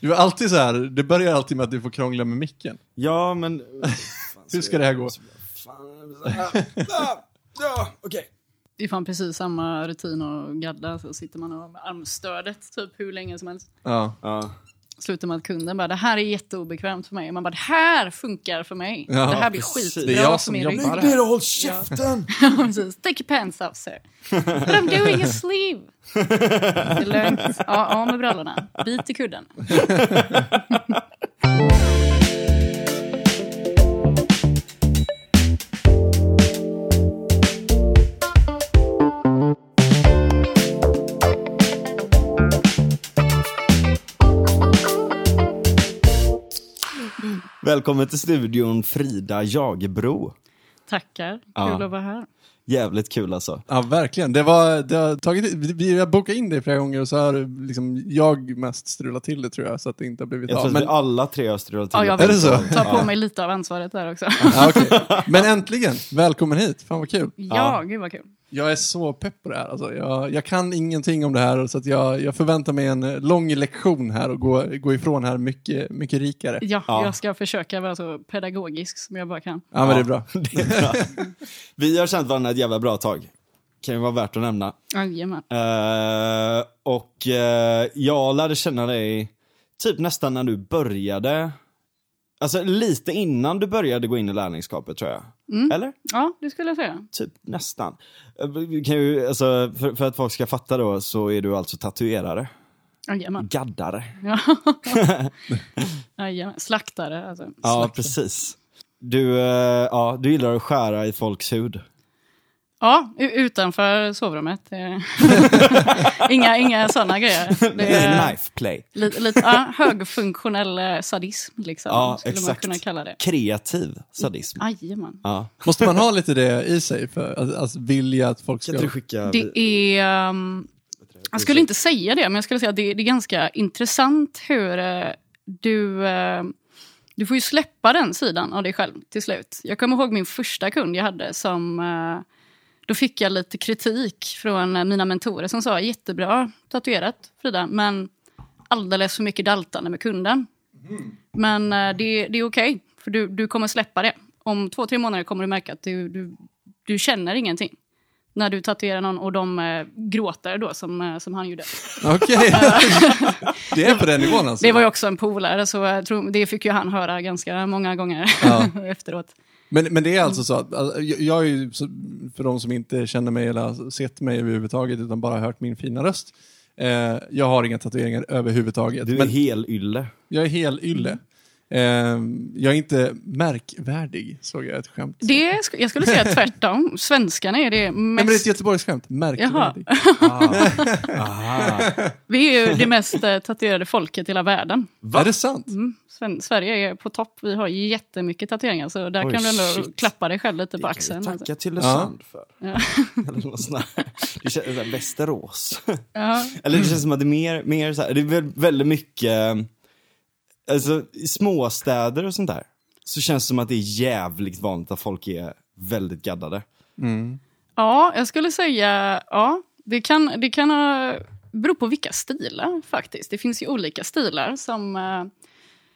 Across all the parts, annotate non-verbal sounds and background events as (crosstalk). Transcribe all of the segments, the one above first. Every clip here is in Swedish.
Du är alltid så här, det börjar alltid med att du får krångla med micken. Ja, men... (laughs) Hur ska det här gå? Fan, ja, ja, ja, okej. Det är fan precis samma rutin och gadda, så sitter man och med armstödet typ hur länge som helst. Ja. Ja. Slutar med att kunden bara, det här är jätteobekvämt för mig. Man bara, det här funkar för mig. Ja, det här blir precis. skitbra Det är jag för som min jobbar rygg. här. Lägg ner och håll käften! (laughs) Ja, precis. Take your pants off sir. But I'm doing a sleeve. (laughs) Det är lugnt. Ja, av med brallorna. Bit i kudden. (laughs) Välkommen till studion Frida Jagebro. Tackar. Kul Ja. att vara här. Jävligt kul alltså. Ja, verkligen. Det, var, det har tagit, vi- har bokat in det flera gånger och så har liksom jag mest strulat till det tror jag, så att det inte har blivit Jag av. tror att Men, vi alla tre har strulat till Ja, jag det. Är det så? ta på mig lite av ansvaret där också. ja, okej. Men äntligen, välkommen hit. Fan vad kul. Ja, gud vad kul. Jag är så pepp på det här. Alltså, jag, jag kan ingenting om det här, så att jag, jag förväntar mig en lång lektion här och gå, gå ifrån här mycket, mycket rikare. Ja, Ja. jag ska försöka vara så pedagogisk som jag bara kan. Ja, men det är bra. Det är bra. Vi har känt varandra ett jävla bra tag. Kan ju vara värt att nämna. Jajamän. Eh, och eh, jag lärde känna dig typ nästan när du började. Alltså lite innan du började gå in i lärlingskapet tror jag. Eller? Ja, det skulle jag säga. Typ nästan. Eh, Kan ju, alltså, för, för att folk ska fatta då så är du alltså tatuerare. Jajamän. Gaddare. (laughs) Ja. Jajamän. Slaktare, alltså. Ja, precis. Du, eh, ja, du gillar att skära i folks hud. Ja, utanför sovrummet. (laughs) Inga inga sådana grejer. Det är knife play. lite, lite ja, högfunktionell eh, sadism, liksom, Ja, skulle man exakt. kunna kalla det. Kreativ sadism. Jajamän. Ja. Måste man ha lite det i sig för att alltså, vilja att folk ska... skicka... Det är... Um, jag skulle inte säga det, men jag skulle säga att det, det är ganska intressant hur eh, du... eh, du får ju släppa den sidan av dig själv till slut. Jag kommer ihåg min första kund jag hade som... eh, då fick jag lite kritik från eh, mina mentorer som sa jättebra tatuerat Frida, men alldeles för mycket daltande med kunden. Men eh, det, det är okej, för du, du kommer släppa det. Om två, tre månader kommer du märka att du, du, du känner ingenting. När du tatuerar någon och de eh, gråter då, som, eh, som han gjorde. Okej. (laughs) det är på den nivån alltså? Det var ju också en polare, så jag tror, det fick ju han höra ganska många gånger Ja. (laughs) efteråt. Men, men det är alltså så att, alltså, jag är ju, för de som inte känner mig eller sett mig överhuvudtaget utan bara hört min fina röst. Eh, jag har inga tatueringar överhuvudtaget. Du är men hel ylle. jag är hel ylle. Eh, jag är inte märkvärdig, såg jag ett skämt. Det, jag skulle säga tvärtom. (laughs) Svenskarna är det Nej, men det är ett mest... Göteborgsskämt. Märkvärdig. (laughs) Vi är ju det mest eh, tatuerade folket i hela världen. Är det sant? Mm. Sven- Sverige är på topp. Vi har jättemycket tatueringar, så där Oj, kan du ändå shit. klappa dig själv lite på Det kan axeln. tacka. Tylösand för. Ja. (laughs) Eller något sånt. Det känns, Västerås. Ja. Eller det känns som att det är mer, mer så här, det är väl- väldigt mycket, alltså i småstäder och sånt där. Så känns det som att det är jävligt vanligt att folk är väldigt gaddade. Ja, jag skulle säga ja. Det kan, det kan ha, bero på vilka stilar faktiskt. Det finns ju olika stilar som eh,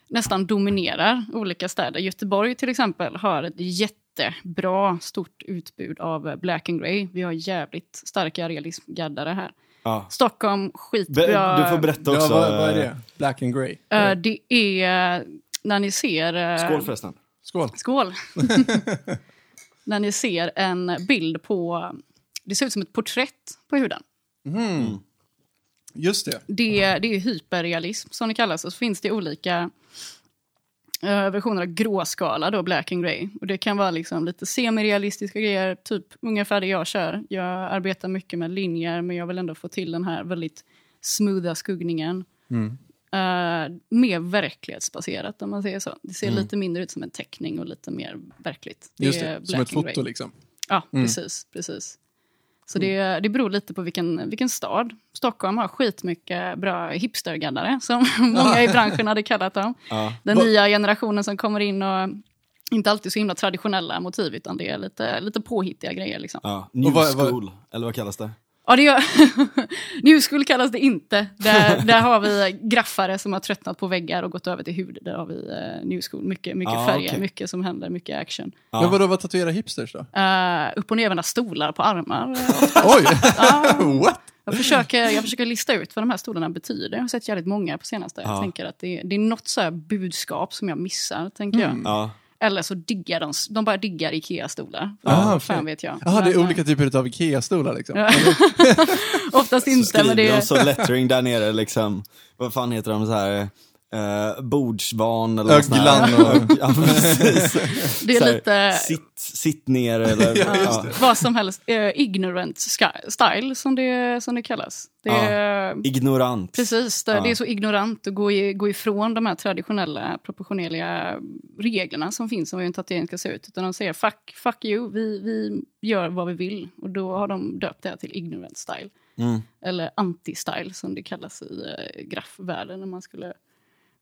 nästan dominerar olika städer. Göteborg till exempel har ett jättebra stort utbud av black and grey. Vi har jävligt starka realismgaddare här. Ja. Stockholm, skitbra. Du får berätta också. Ja, vad, vad är det? Black and grey? Eh, det är eh, när ni ser... eh, Skål förresten. Skål. Skål! (laughs) när ni ser en bild på... Det ser ut som ett porträtt på huden. Just det. Det, det är hyperrealism som det kallas. Och så finns det olika eh, versioner av gråskala, då, black and grey. Och det kan vara liksom lite semirealistiska grejer, typ ungefär det jag kör. Jag arbetar mycket med linjer, men jag vill ändå få till den här väldigt smootha skuggningen. Eh, mer verklighetsbaserat om man säger så. Det ser lite mindre ut som en teckning och lite mer verkligt. Just är det. Som ett foto liksom. Ja, precis. precis. Så det, det beror lite på vilken, vilken stad. Stockholm har skitmycket bra hipstergaddare, som (laughs) många i branschen hade kallat dem. Ja. Den Va- nya generationen som kommer in och inte alltid så himla traditionella motiv, utan det är lite, lite påhittiga grejer. Liksom. Ja. New vad- school, eller vad kallas det? Ja, det gör... (laughs) School kallas det inte. Där, där har vi graffare som har tröttnat på väggar och gått över till hud. Där har vi uh, New School. Mycket, mycket Ah, färger, okej. mycket som händer, mycket action. Ja. Men vadå, vad tatuerar hipsters då? Uh, upp och nervända stolar på armar. (laughs) Oj! Ja. (laughs) What? Jag försöker, jag försöker lista ut vad de här stolarna betyder. Jag har sett jävligt många på senaste. Jag Ja. tänker att det, det är något så här budskap som jag missar, tänker jag. Ja. Eller så diggar de, de bara diggar Ikea-stolar. Ah, fan vet jag. Jaha, det är olika typer av Ikea-stolar liksom? Ja. (laughs) Oftast Så inte, skriver men det de är... så lettering där nere liksom. Vad fan heter de så här? Uh, bordsvan eller något sånt här. Öglan och- (laughs) Ja, precis. Det är Så här, lite- Sitt, sitt ner eller... (laughs) Ja, ja. Vad som helst. Eh, ignorant style, som det, som det kallas. Det är, Ignorant. Precis, det, Ja. det är så ignorant att gå, i, gå ifrån de här traditionella proportionerliga reglerna som finns om hur en tatuering ska se ut. Utan de säger fuck, fuck you, vi, vi gör vad vi vill. Och då har de döpt det här till ignorant style. Mm. Eller anti-style som det kallas i eh, graffvärlden när man skulle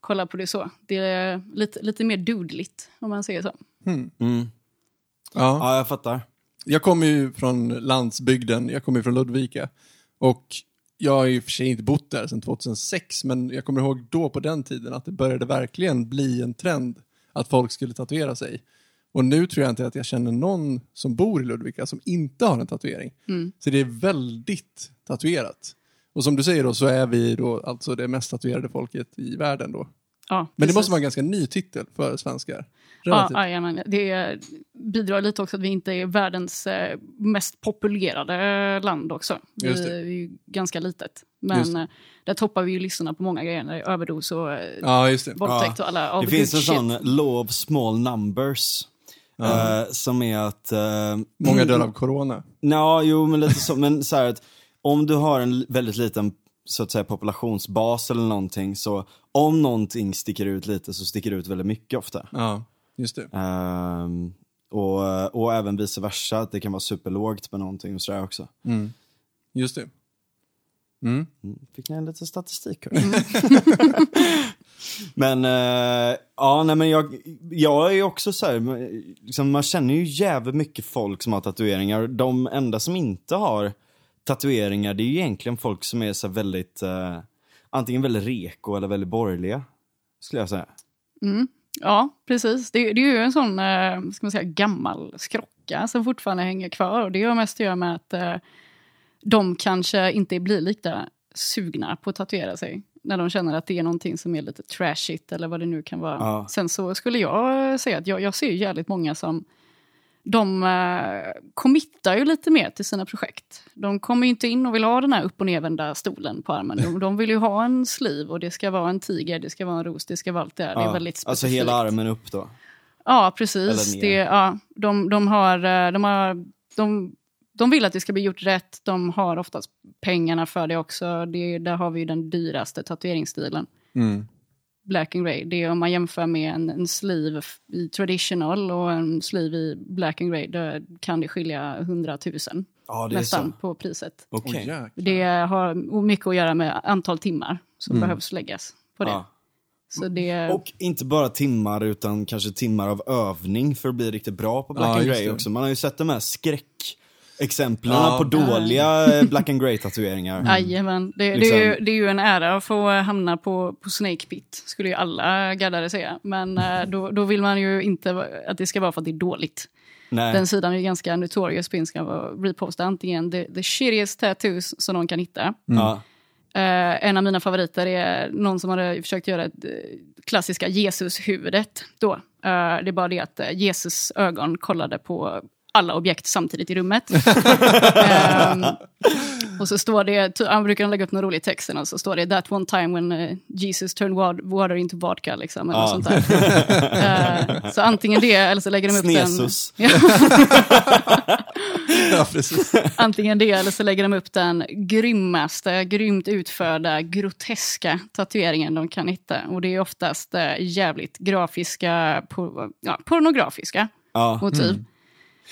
kolla på det så. Det är lite, lite mer dudligt om man säger så. Mm. Ja. Ja, jag fattar. Jag kommer ju från landsbygden, jag kommer från Ludvika. Och jag har ju i och för sig inte bott där sedan 2006, men jag kommer ihåg då på den tiden att det började verkligen bli en trend att folk skulle tatuera sig. Och nu tror jag inte att jag känner någon som bor i Ludvika som inte har en tatuering. Så det är väldigt tatuerat. Och som du säger då så är vi då alltså det mest tatuerade folket i världen då. Ja, Men det måste vara en ganska ny titel för svenskar. Ja, Relativt. jajamän. det bidrar lite också att vi inte är världens eh, mest populerade land också. Vi är ju ganska litet. Men det. eh, där toppar vi ju listorna på många grejer. när det är Överdos och eh, ja, just det. våldtäkt och alla all Det finns en shit. sån law of small numbers. eh, som är att... eh, Många dör av corona. Ja, jo men lite så, men så här att om du har en väldigt liten så att säga populationsbas eller någonting så om någonting sticker ut lite så sticker det ut väldigt mycket ofta. Ja, just det. Ehm, och, och även vice versa, att det kan vara superlågt med någonting och sådär också. Mm. Just det. Mm. Mm, Fick ni en liten statistik? (laughs) men eh, ja, nej men jag, jag är ju också så här, liksom, man känner ju jävligt mycket folk som har tatueringar. De enda som inte har tatueringar, det är ju egentligen folk som är så väldigt, eh, antingen väldigt reko eller väldigt borgerliga. Skulle jag säga. Ja, precis. Det, det är ju en sån eh, ska man säga, gammal skrocka som fortfarande hänger kvar. Och det har mest att göra med att eh, de kanske inte blir lika sugna på att tatuera sig. När de känner att det är någonting som är lite trashigt eller vad det nu kan vara. Ja. Sen så skulle jag säga att jag, jag ser ju jävligt många som de eh, committar ju lite mer till sina projekt. De kommer ju inte in och vill ha den här upp och nervända stolen på armen. De, de vill ju ha en sliv och det ska vara en tiger, det ska vara en ros, det ska vara allt det där. Det är Ja, väldigt specifikt. alltså hela armen upp då. Ja, precis. Det, ja, de, de, har, eh, de, har, de, de vill att det ska bli gjort rätt. De har oftast pengarna för det också. Det, där har vi ju den dyraste tatueringsstilen. Mm. Black and grey. Det är om man jämför med en, en sleeve i traditional och en sleeve i black and grey. Då kan det skilja hundratusen Ja, det är nästan så. på priset. Jäklar. Det har mycket att göra med antal timmar som behövs läggas på det. Ja. Så det Och inte bara timmar utan kanske timmar av övning för att bli riktigt bra på Black Ja, and Grey också. Man har ju sett de här skräckexemplen Ja. på dåliga eh, Black and Grey tatueringar. (laughs) Jajamän, det, Liksom- det, är ju, det är ju en ära att få hamna på, på Snake Pit, skulle ju alla gaddare säga. Men eh, (laughs) då, då vill man ju inte att det ska vara för att det är dåligt. Nej. Den sidan är ju ganska notorious på Instagram och reposta antingen the, the shittiest tattoos som någon kan hitta. Ja. Eh, en av mina favoriter är någon som hade försökt göra ett klassiska Jesus-huvudet. Då. Eh, det är bara det att Jesus ögon kollade på alla objekt samtidigt i rummet. (laughs) Ehm, och så står det, han brukar lägga upp någon rolig text och så står det that one time when eh, Jesus turned wa- water into vodka. Liksom, eller Ja. sånt där. (laughs) Eh, så antingen det eller så lägger de upp den... Snesus. (laughs) Ja. Ja, precis. Antingen det eller så lägger de upp den grymmaste, grymt utförda, groteska tatueringen de kan hitta. Och det är oftast eh, jävligt grafiska, por ja, pornografiska Ja. motiv.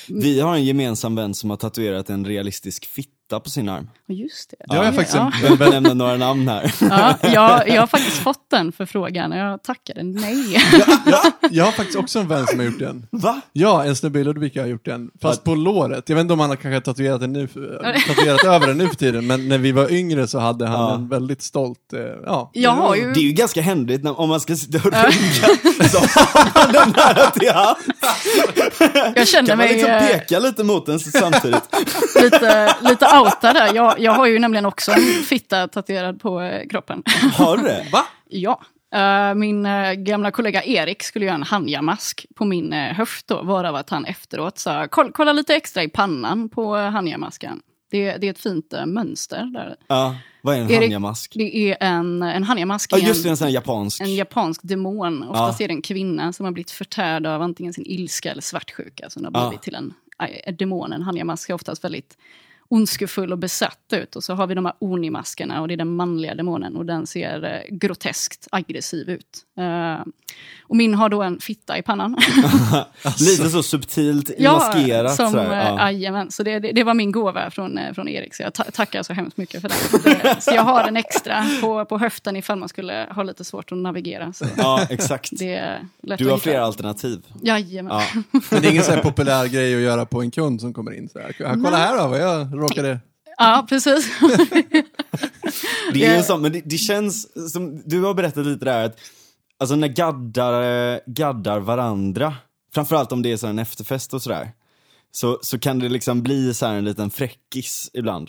Vi har en gemensam vän som har tatuerat en realistisk fitta på sin arm. Just det. Har jag faktiskt ja. en, Jag nämner några namn här. (laughs) Ja, jag, jag har faktiskt fått den förfrågan och jag tackade nej. (laughs) jag har faktiskt också en vän som har gjort den. Va? Ja, en snubbe i Ludvika har gjort den. Fast på låret. Jag vet inte om han har kanske tatuerat, den nu, tatuerat över den nu för tiden, men när vi var yngre så hade han Ja. en väldigt stolt, eh, ja. Jag har ju... Det är ju ganska händigt när, om man ska sitta och runka så har man den nära till hand. Jag känner Kan man mig liksom eh, peka lite mot den samtidigt? lite, lite outad där. Jag, jag har ju nämligen också en fitta tatuerad på eh, kroppen. Har du det? Va? Ja. Eh, min eh, gamla kollega Erik skulle göra en hanjamask på min uh, höft då, varav att han efteråt sa kolla, kolla lite extra i pannan på uh, hanjamasken. Det, det är ett fint mönster där. Ja. Vad är en Erik, hanjamask? Det är en, en hanjamask. Ja just det, en, en japansk. en japansk demon. Oftast Ja. är det en kvinna som har blivit förtärd av antingen sin ilska eller svartsjuka. Som har Ja. blivit till en, en demon. En hanjamask är oftast väldigt ondskefull och besatt ut. Och så har vi de här Oni-maskerna och det är den manliga demonen. Och den ser eh, groteskt aggressiv ut. Eh, och min har då en fitta i pannan. (laughs) (laughs) Lite så subtilt maskerat. som, sådär. eh, Ja. jajamän. Så det, det, det var min gåva från, eh, från Erik. Så jag ta tackar så hemskt mycket för den. Det- (laughs) Så jag har en extra på, på höften ifall man skulle ha lite svårt att navigera. Så ja, exakt. det är lätt Du har flera alternativ. Jajamän. Ja. Men det är ingen här populär grej att göra på en kund som kommer in. Så här. Kolla här då, vad jag råkade... Ja, precis. (laughs) Det är ju Ja. så, men det, det känns som, du har berättat lite där att, alltså när gaddar, eh, gaddar varandra, framförallt om det är så en efterfest och sådär, så, så kan det liksom bli så här en liten fräckis ibland.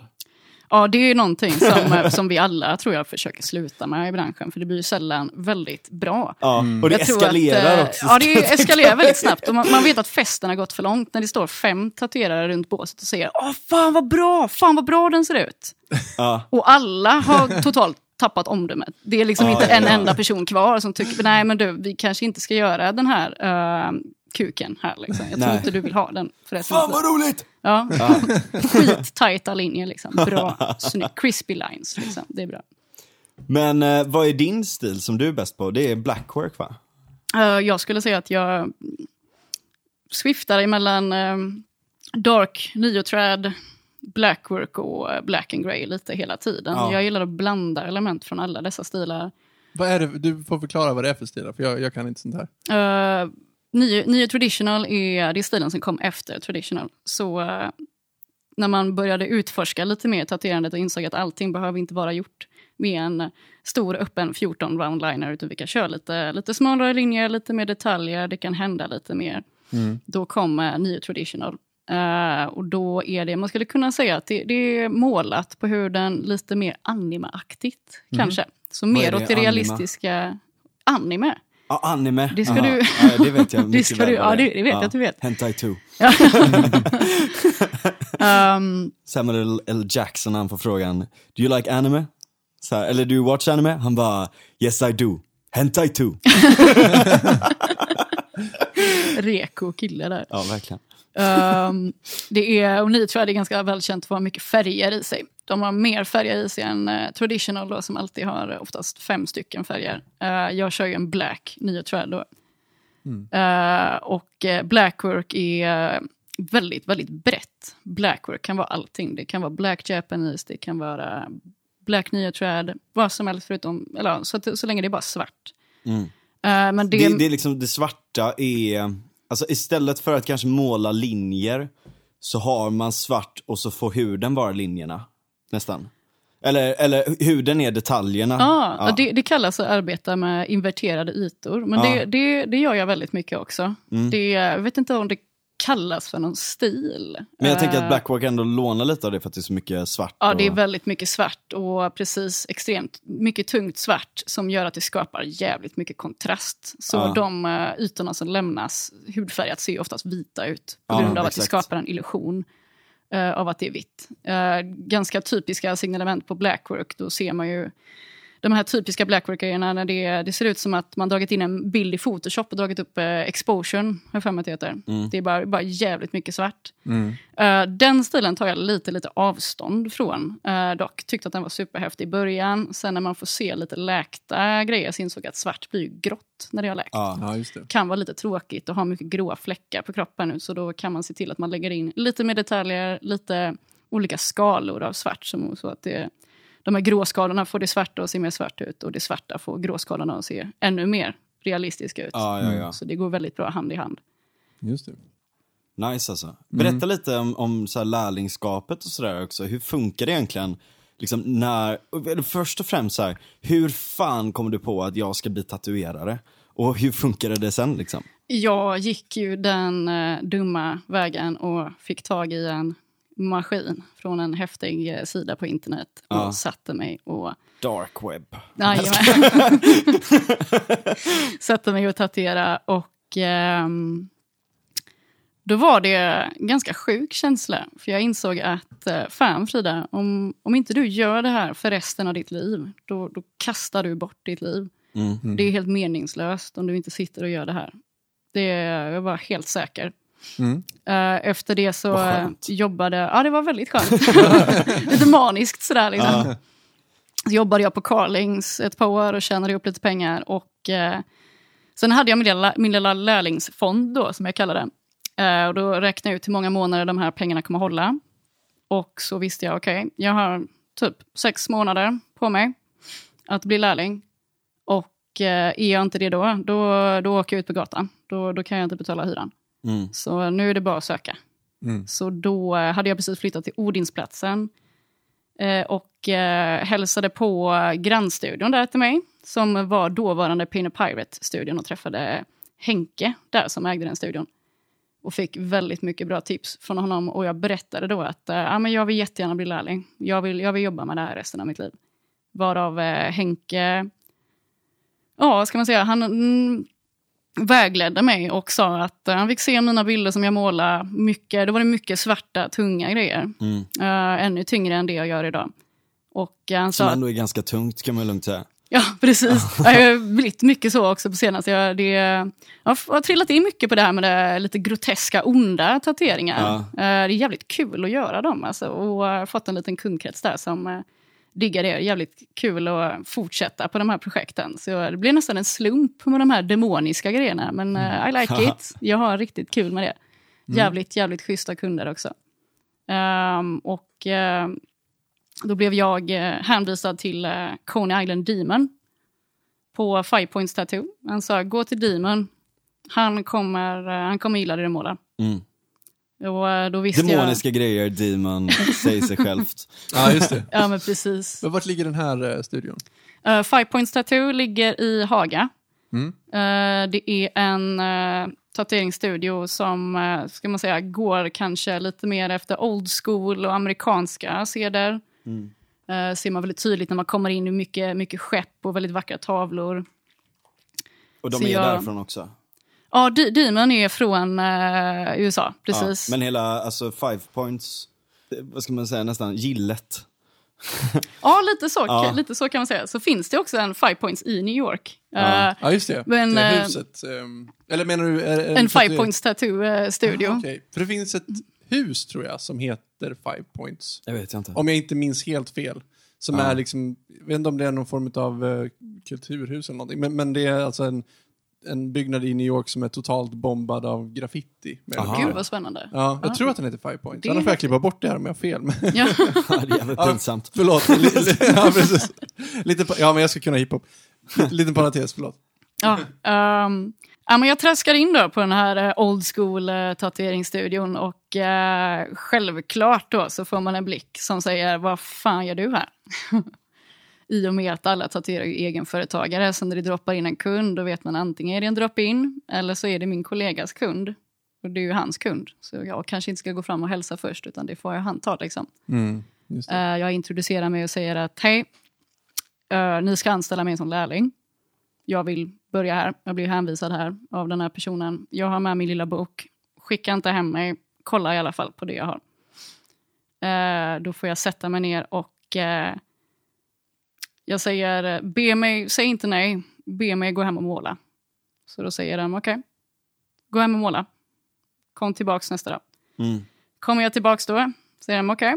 Ja, det är ju någonting som, eh, som vi alla tror jag försöker sluta med i branschen. För det blir ju sällan väldigt bra. Ja, och det Jag eskalerar att, eh, också. Ja, det eskalerar väldigt snabbt. Och man, man vet att festen har gått för långt när det står fem tatuerare runt båset och säger Åh, fan vad bra, fan vad bra den ser ut. Ja. Och alla har totalt tappat omdömet. Det är liksom Ja, inte ja, en ja. enda person kvar som tycker, nej men du, vi kanske inte ska göra den här eh, kuken här. Liksom. Jag tror inte du vill ha den. För resten Fan vad roligt! Ja. (laughs) Skittajta linjer liksom. Bra, snyggt. Crispy lines liksom. Det är bra. Men eh, vad är din stil som du är bäst på? Det är blackwork va? Eh, jag skulle säga att jag swiftar emellan um, dark, niotrad, blackwork och eh, black and grey lite hela tiden. Ja. Jag gillar att blanda element från alla dessa stilar. Vad är det? Du får förklara vad det är för stilar, för jag, jag kan inte sånt här. Uh, nio, nio traditional är, det är stilen som kom efter traditional. Så eh, när man började utforska lite mer tatuerandet och insåg att allting behöver inte vara gjort med en stor öppen 14 roundliner utan vi kan köra lite, lite smalare linjer, lite mer detaljer, det kan hända lite mer. Då kom uh, nio traditional. Eh, och då är det, man skulle kunna säga att det, det är målat på huden lite mer anime-aktigt kanske. Så mer åt det anima? realistiska anime. Ja, anime. Det ska Aha. du- Ja, det vet jag (laughs) Det mycket ska väl du- ja, det- det vet jag att du vet. Hentai 2. Um, (laughs) (laughs) Samuel L. Jackson han får frågan, do you like anime? Så här, eller do you watch anime? Han bara, yes I do. Hentai 2. reko kille där. Ja, verkligen. Um, det är, och ni tror jag det är ganska välkänt för att ha mycket färger i sig. De har mer färger i sig än eh, traditional då, som alltid har oftast fem stycken färger. Eh, jag kör ju en black, tror jag då. Eh, och eh, blackwork är väldigt, väldigt brett. Blackwork kan vara allting. Det kan vara black japanese, det kan vara black nio trad, vad som helst förutom, eller så, så länge det är bara svart. Mm. Men det, Det, det är liksom, det svarta är, alltså istället för att kanske måla linjer så har man svart och så får huden vara linjerna. Nästan. Eller, eller huden är detaljerna. Ja, Ja. Det, det kallas att arbeta med inverterade ytor. Men. Mm. det, det, det gör jag väldigt mycket också. Det, jag vet inte om det kallas för någon stil. Men jag tänker Eh, att Blackwork ändå lånar lite av det för att det är så mycket svart. Ja, det är och... väldigt mycket svart och precis extremt mycket tungt svart som gör att det skapar jävligt mycket kontrast. Så Ja. de uh, ytorna som lämnas hudfärgat ser ju oftast vita ut på Ja, grund av att det exakt. skapar en illusion eh, av att det är vitt. Eh, ganska typiska signalement på blackwork, då ser man ju de här typiska blackwork-grejerna när det, det ser ut som att man dragit in en bild i Photoshop och dragit upp eh, exposure, har jag det heter. Det är bara, bara jävligt mycket svart. Eh, den stilen tar jag lite, lite avstånd från. Uh, dock tyckte att den var superhäftig i början. Sen när man får se lite läkta grejer så insåg jag att svart blir grått när det har läkt. Ja. Ja. Kan vara lite tråkigt och ha mycket gråa fläckar på kroppen nu. Så då kan man se till att man lägger in lite mer detaljer, lite olika skalor av svart. Som, så att det, de här gråskalorna får det svarta att se mer svart ut och det svarta får gråskalorna att se ännu mer realistiska ut. Ja, ja, ja. Så det går väldigt bra hand i hand. Just det. Nice alltså. Berätta lite om, om så här lärlingskapet och sådär också. Hur funkar det egentligen? Liksom när, först och främst så här, hur fan kommer du på att jag ska bli tatuerare? Och hur funkade det sen liksom? Jag gick ju den eh, dumma vägen och fick tag i en maskin från en häftig eh, sida på internet och Ja. satte mig och Dark web. (laughs) Satte mig och tatuera och ehm, då var det en ganska sjuk känsla. För jag insåg att, eh, fan Frida, om, om inte du gör det här för resten av ditt liv, då, då kastar du bort ditt liv. Mm. Det är helt meningslöst om du inte sitter och gör det här. Det, jag var helt säker. Mm. Eh, efter det så eh, jobbade... Ja, det var väldigt skönt. (laughs) lite maniskt sådär liksom. Så jobbade jag på Carlings ett par år och tjänade upp lite pengar. Och, eh, sen hade jag min lilla, min lilla lärlingsfond då, som jag kallar det. Eh, och då räknade jag ut hur många månader de här pengarna kommer hålla. Och så visste jag, okej, jag har typ sex månader på mig att bli lärling. Och eh, är jag inte det då, då, då åker jag ut på gatan. Då, då kan jag inte betala hyran. Mm. Så nu är det bara att söka. Mm. Så då eh, hade jag precis flyttat till Odinsplatsen eh, och eh, hälsade på grannstudion där till mig, som var dåvarande Pin Pirate-studion och träffade Henke där som ägde den studion. Och fick väldigt mycket bra tips från honom och jag berättade då att eh, ja, men jag vill jättegärna bli lärling. Jag vill, jag vill jobba med det här resten av mitt liv. Varav eh, Henke, ja ska man säga, han mm, vägledde mig och sa att eh, han fick se mina bilder som jag målade. Mycket, då var det mycket svarta, tunga grejer. Mm. Eh, ännu tyngre än det jag gör idag. Och eh, han sa Som ändå är ganska tungt kan man lugnt säga. (laughs) ja precis, jag har blivit mycket så också på senaste. Jag, det, jag har trillat in mycket på det här med det lite groteska, onda tatueringar. Ja. Eh, det är jävligt kul att göra dem alltså, och har fått en liten kundkrets där som eh, diggar det. Jävligt kul att fortsätta på de här projekten. Så det blir nästan en slump med de här demoniska grejerna. Men eh, I like it. (laughs) Jag har riktigt kul med det. Jävligt, jävligt schyssta kunder också. Ehm, och eh, då blev jag eh, hänvisad till uh, Coney Island Demon på Five Points Tattoo. Han sa, gå till Demon. Han kommer, han kommer gilla det du målar. Mm. Och eh, då visste Demoniska grejer, demon, säger sig (laughs) självt. Ja, just det. jag... Ja, men precis. Men vart ligger den här eh, studion? Uh, Five Points Tattoo ligger i Haga. Mm. Eh, det är en uh, tatueringsstudio som uh, ska man säga, går kanske lite mer efter old school och amerikanska seder. Mm. Uh, ser man väldigt tydligt när man kommer in i mycket, mycket skepp och väldigt vackra tavlor. Och de Så är jag- därifrån också. Ja, Demon är från eh, USA, precis. Ja, men hela, alltså five points, eh, vad ska man säga, nästan gillet. (laughs) Ja, lite så, Ja. lite så kan man säga. Så finns det också en Five Points i New York. Ja. Eh, Ja, just det. Men, det är eh, huset. ehm, eller menar du? Är, är en Five det- Points Tattoo-studio. Ah, okej. För det finns ett hus, tror jag, som heter Five Points. Jag vet jag inte. Om jag inte minns helt fel. Som Ja. är liksom, jag vet inte om det är någon form av uh, kulturhus eller någonting. Men, men det är alltså en, en byggnad i New York som är totalt bombad av graffiti. Aha. Gud vad spännande. Ja, jag Ah. tror att den heter Five Points. Annars får jag klippa bort det här om jag har fel. Men, (laughs) Ja. det är jävligt Ja. pinsamt. förlåt. Li- (laughs) li- ja, precis. Lite, pa- ja, men jag ska kunna hiphop. Liten parentes, förlåt. Ja, ehm, ja, men jag traskar in då på den här eh, old school uh, tatueringsstudion och eh, självklart då så får man en blick som säger vad fan gör du här? (laughs) I och med att alla tatuerar ju egenföretagare så när det droppar in en kund då vet man antingen är det en drop-in eller så är det min kollegas kund. Och det är ju hans kund. Så jag kanske inte ska gå fram och hälsa först utan det får jag han ta liksom. Mm. Eh, jag introducerar mig och säger att hej, eh, ni ska anställa mig som lärling. Jag vill börja här. Jag blir hänvisad här av den här personen. Jag har med min lilla bok. Skicka inte hem mig. Kolla i alla fall på det jag har. Eh, då får jag sätta mig ner och jag säger, eh, be mig, säg inte nej, be mig gå hem och måla. Så då säger de, okej, gå hem och måla. Kom tillbaks nästa dag. Mm. Kommer jag tillbaks då, säger de okej,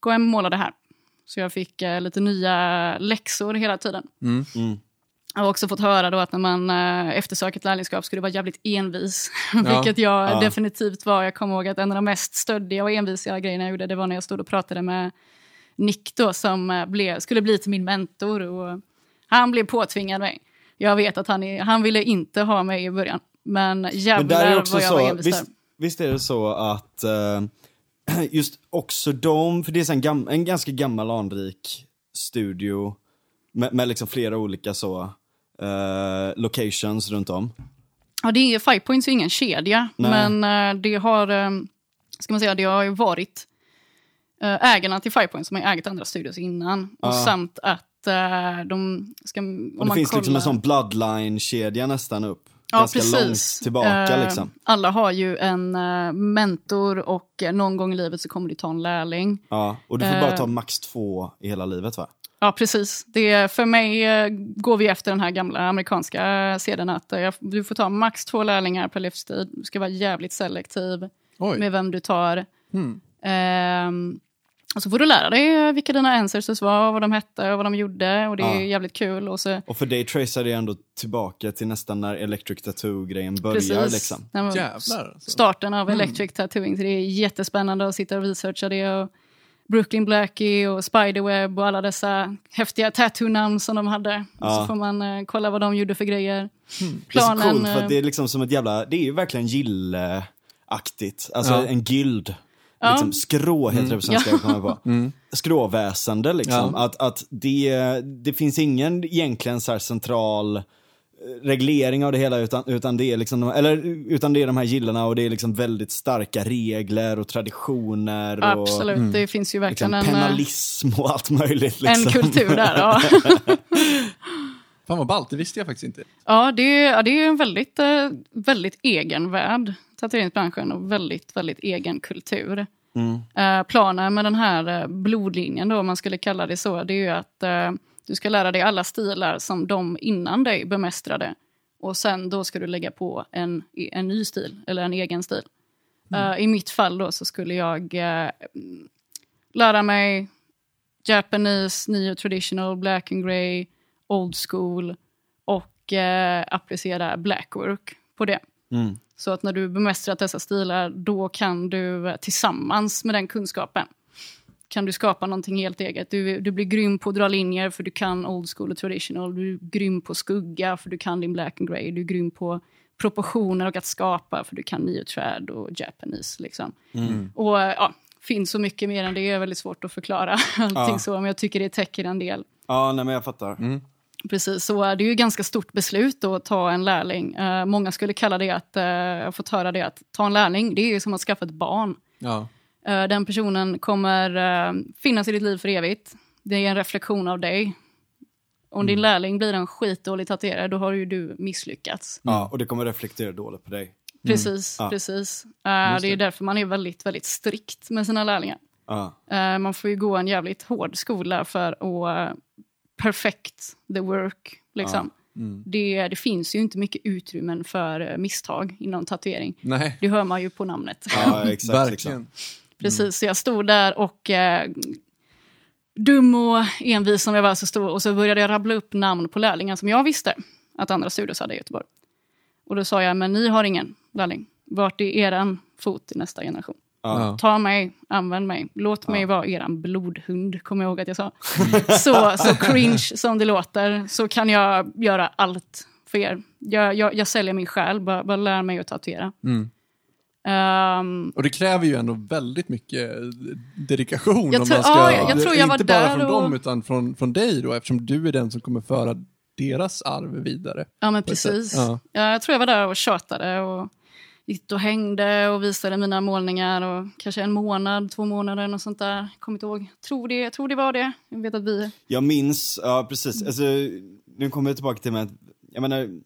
gå hem och måla det här. Så jag fick eh, lite nya läxor hela tiden. Mm. Mm. Jag har också fått höra då att när man eh, eftersöker ett lärlingskap ska du vara jävligt envis. (laughs) Ja. Vilket jag Ja. definitivt var. Jag kommer ihåg att en av de mest stöddiga och envisiga grejerna jag gjorde det var när jag stod och pratade med Nick då, som eh, blev, skulle bli till min mentor. Och han blev påtvingad mig. Jag vet att han, är, han ville inte ha mig i början. Men jävlar Men vad jag så, var envis visst, visst är det så att eh, (clears throat) just också de, för det är en, gam, en ganska gammal anrik studio med, med liksom flera olika så eh, locations runt om. Ja, det är, Five Points är ingen kedja, Nej. men eh, det har, eh, ska man säga, det har ju varit ägarna till Five Points som har ägt andra studios innan. Och samt att eh, de ska... Om Och det man finns liksom kollar- en sån bloodline-kedja nästan upp. Ja, ganska precis. långt tillbaka Eh, liksom. Alla har ju en eh, mentor och eh, någon gång i livet så kommer du ta en lärling. Ja, och du får bara eh, ta max två i hela livet va? Ja, precis. Det för mig eh, går vi efter den här gamla amerikanska seden att eh, du får ta max två lärlingar per livstid. Du ska vara jävligt selektiv Oj. med vem du tar. Hmm. Och så får du lära dig vilka dina ancestors var, vad de hette och vad de gjorde. Och det är Ja. jävligt kul. Och så, Och för dig tracear det ändå tillbaka till nästan när Electric Tattoo-grejen börjar precis. liksom. Jävlar, alltså. Starten av Electric Tattooing. Så det är jättespännande att sitta och researcha det. Och Brooklyn Blackie och Spiderweb och alla dessa häftiga tattoo-namn som de hade. Och Ja. så får man eh, kolla vad de gjorde för grejer. Det är så Planen, coolt för eh, att det är liksom som ett jävla, det är ju verkligen gilleaktigt. Alltså Ja. en gyld. Ja. Liksom, skrå heter det på svenska, jag kommer på. Mm. Skråväsende liksom. Ja. Att, att det, det finns ingen egentligen så här central eh, reglering av det hela utan, utan, det är liksom, de- eller, utan det är de här gillena och det är liksom väldigt starka regler och traditioner och Absolut, det finns ju liksom, verkligen en, eh, penalism och allt möjligt. Liksom. en kultur där. Ja. Fan vad ballt, det visste jag faktiskt inte. Ja, det är, ja, det är en väldigt, eh, väldigt egen värld, tatueringsbranschen, och väldigt, väldigt egen kultur. Mm. Eh, planen med den här eh, blodlinjen, då, om man skulle kalla det så, det är ju att eh, du ska lära dig alla stilar som de innan dig bemästrade. Och sen då ska du lägga på en, en ny stil, eller en egen stil. Eh, I mitt fall då så skulle jag eh, lära mig Japanese, neo traditional, black and grey, old school och eh, applicera blackwork på det. Mm. Så att när du bemästrat dessa stilar, då kan du eh, tillsammans med den kunskapen kan du skapa någonting helt eget. Du, du blir grym på att dra linjer för du kan old school och traditional. Du är grym på skugga för du kan din black and grey. Du är grym på proportioner och att skapa för du kan neo-trad och japanese. Liksom. Och eh, ja, finns så mycket mer än det. är väldigt svårt att förklara (laughs) allting Ja. så, men jag tycker det täcker en del. Ja, nej men jag fattar. Precis, så är det är ju ganska stort beslut då att ta en lärling. Eh, många skulle kalla det att, uh, jag har fått höra det att ta en lärling, det är ju som att skaffa ett barn. Ja. Eh, den personen kommer eh, finnas i ditt liv för evigt. Det är en reflektion av dig. Om din lärling blir en skitdålig tatuerare, då har ju du misslyckats. Ja, och det kommer reflektera dåligt på dig. Precis, Ja. precis. Eh, Just det är därför man är väldigt, väldigt strikt med sina lärlingar. Ja. Eh, man får ju gå en jävligt hård skola för att perfect the work. Liksom. Mm. Det, det finns ju inte mycket utrymmen för eh, misstag inom tatuering. Nej, Det hör man ju på namnet. Ja, (laughs) exakt. verkligen. Liksom. Precis, så jag stod där och eh, dum och envis som jag var så stor och så började jag rabbla upp namn på lärlingar som jag visste att andra studios hade i Göteborg. Och då sa jag, men ni har ingen lärling. Vart är eran fot i nästa generation? Ja. Ta mig, använd mig, låt mig vara eran blodhund, kommer jag ihåg att jag sa. (laughs) så, så cringe som det låter, så kan jag göra allt för er. Jag, jag, jag säljer min själ, bara, bara lär mig att tatuera. Mm. Ehm, Och det kräver ju ändå väldigt mycket eh, dedikation. Jag om tror- man ska, ja, jag- jag tror jag var inte bara där från och- dem, utan från, från dig då, eftersom du är den som kommer föra deras arv vidare. Ja, men precis. Ja. Ja. Jag tror jag var där och tjatade och gick och hängde och visade mina målningar och kanske en månad, två månader och sånt där. Kommer inte ihåg. Tror det, tror det var det. Jag vet att vi... Jag minns, ja precis. Alltså, nu kommer jag tillbaka till mig att, jag menar,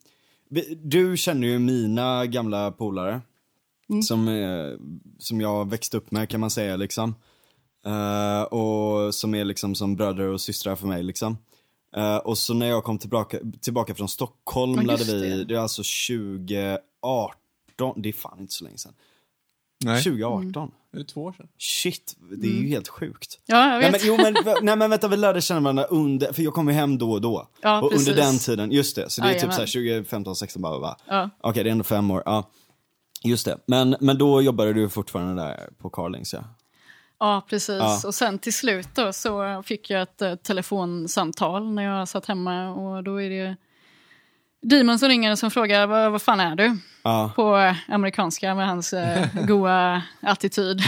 du känner ju mina gamla polare. Som, eh, som jag växte upp med kan man säga liksom. Eh, och som är liksom som bröder och systrar för mig liksom. Eh, och så när jag kom tillbaka, tillbaka från Stockholm lärde just vi, det. det är alltså 2018, det är fan inte så länge sedan. Nej. 2018. Är det två år sedan? Shit, det är ju helt sjukt. Ja, jag Nej vet. men, jo, men, (laughs) nej men vänta, vi lärde känna varandra under, för jag kom ju hem då och då. Ja, och precis. under den tiden, just det, så det är typ Jajamän. såhär 2015, 16 bara, va? Ja. Okej, det är ändå fem år, ja. Just det, men, men då jobbade du fortfarande där på Carlings ja. Ja, precis. Ja. Och sen till slut då så fick jag ett eh, telefonsamtal när jag satt hemma och då är det Demon som ringer och som frågar vad, vad fan är du? Ja, På amerikanska med hans eh, (laughs) goa attityd.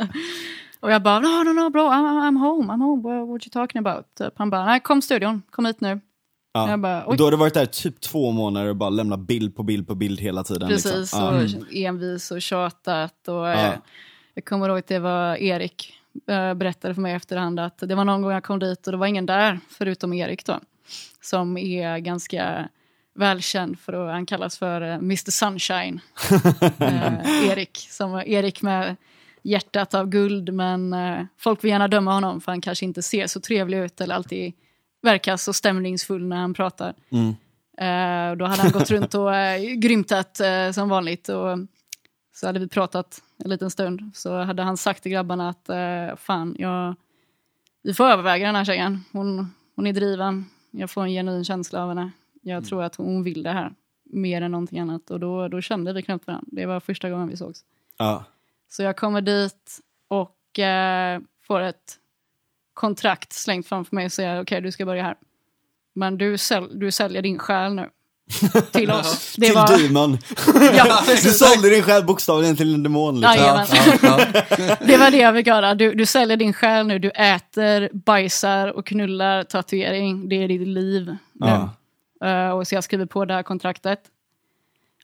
(laughs) och jag bara, no, no, no bro, I'm, I'm home, I'm home, what, what you talking about? Typ. Han bara, nej kom studion, kom hit nu. ja. Bara, och då har du varit där typ två månader och bara lämnat bild på bild på bild hela tiden. Precis, liksom. och ja. envis och tjatat. Och, Ja. eh, jag kommer ihåg att det var Erik eh, berättade för mig efterhand att det var någon gång jag kom dit och det var ingen där förutom Erik då. Som är ganska välkänd för att han kallas för eh, Mr Sunshine. (laughs) eh, Erik, som Erik med hjärtat av guld men eh, folk vill gärna döma honom för han kanske inte ser så trevlig ut eller alltid verkar så stämningsfull när han pratar. Mm. Eh, då hade han gått runt och eh, grymtat eh, som vanligt. Och så hade vi pratat en liten stund. Så hade han sagt till grabbarna att eh, fan, jag, vi får överväga den här tjejen. Hon, hon är driven. Jag får en genuin känsla av henne. Jag tror att hon vill det här mer än någonting annat. Och då, då kände vi knappt varandra. Det var första gången vi sågs. Ja. Så jag kommer dit och eh, får ett kontrakt slängt framför mig och säger okej, du ska börja här. Men du, säl- du säljer din själ nu. (laughs) Till oss. Det till var, Demon. (laughs) ja, Du sålde din själ bokstavligen till en demon liksom. Jajamän. Ja, ja. (laughs) Det var det jag fick höra. Du, du säljer din själ nu. Du äter, bajsar och knullar tatuering. Det är ditt liv nu. Eh, och så jag skriver på det här kontraktet.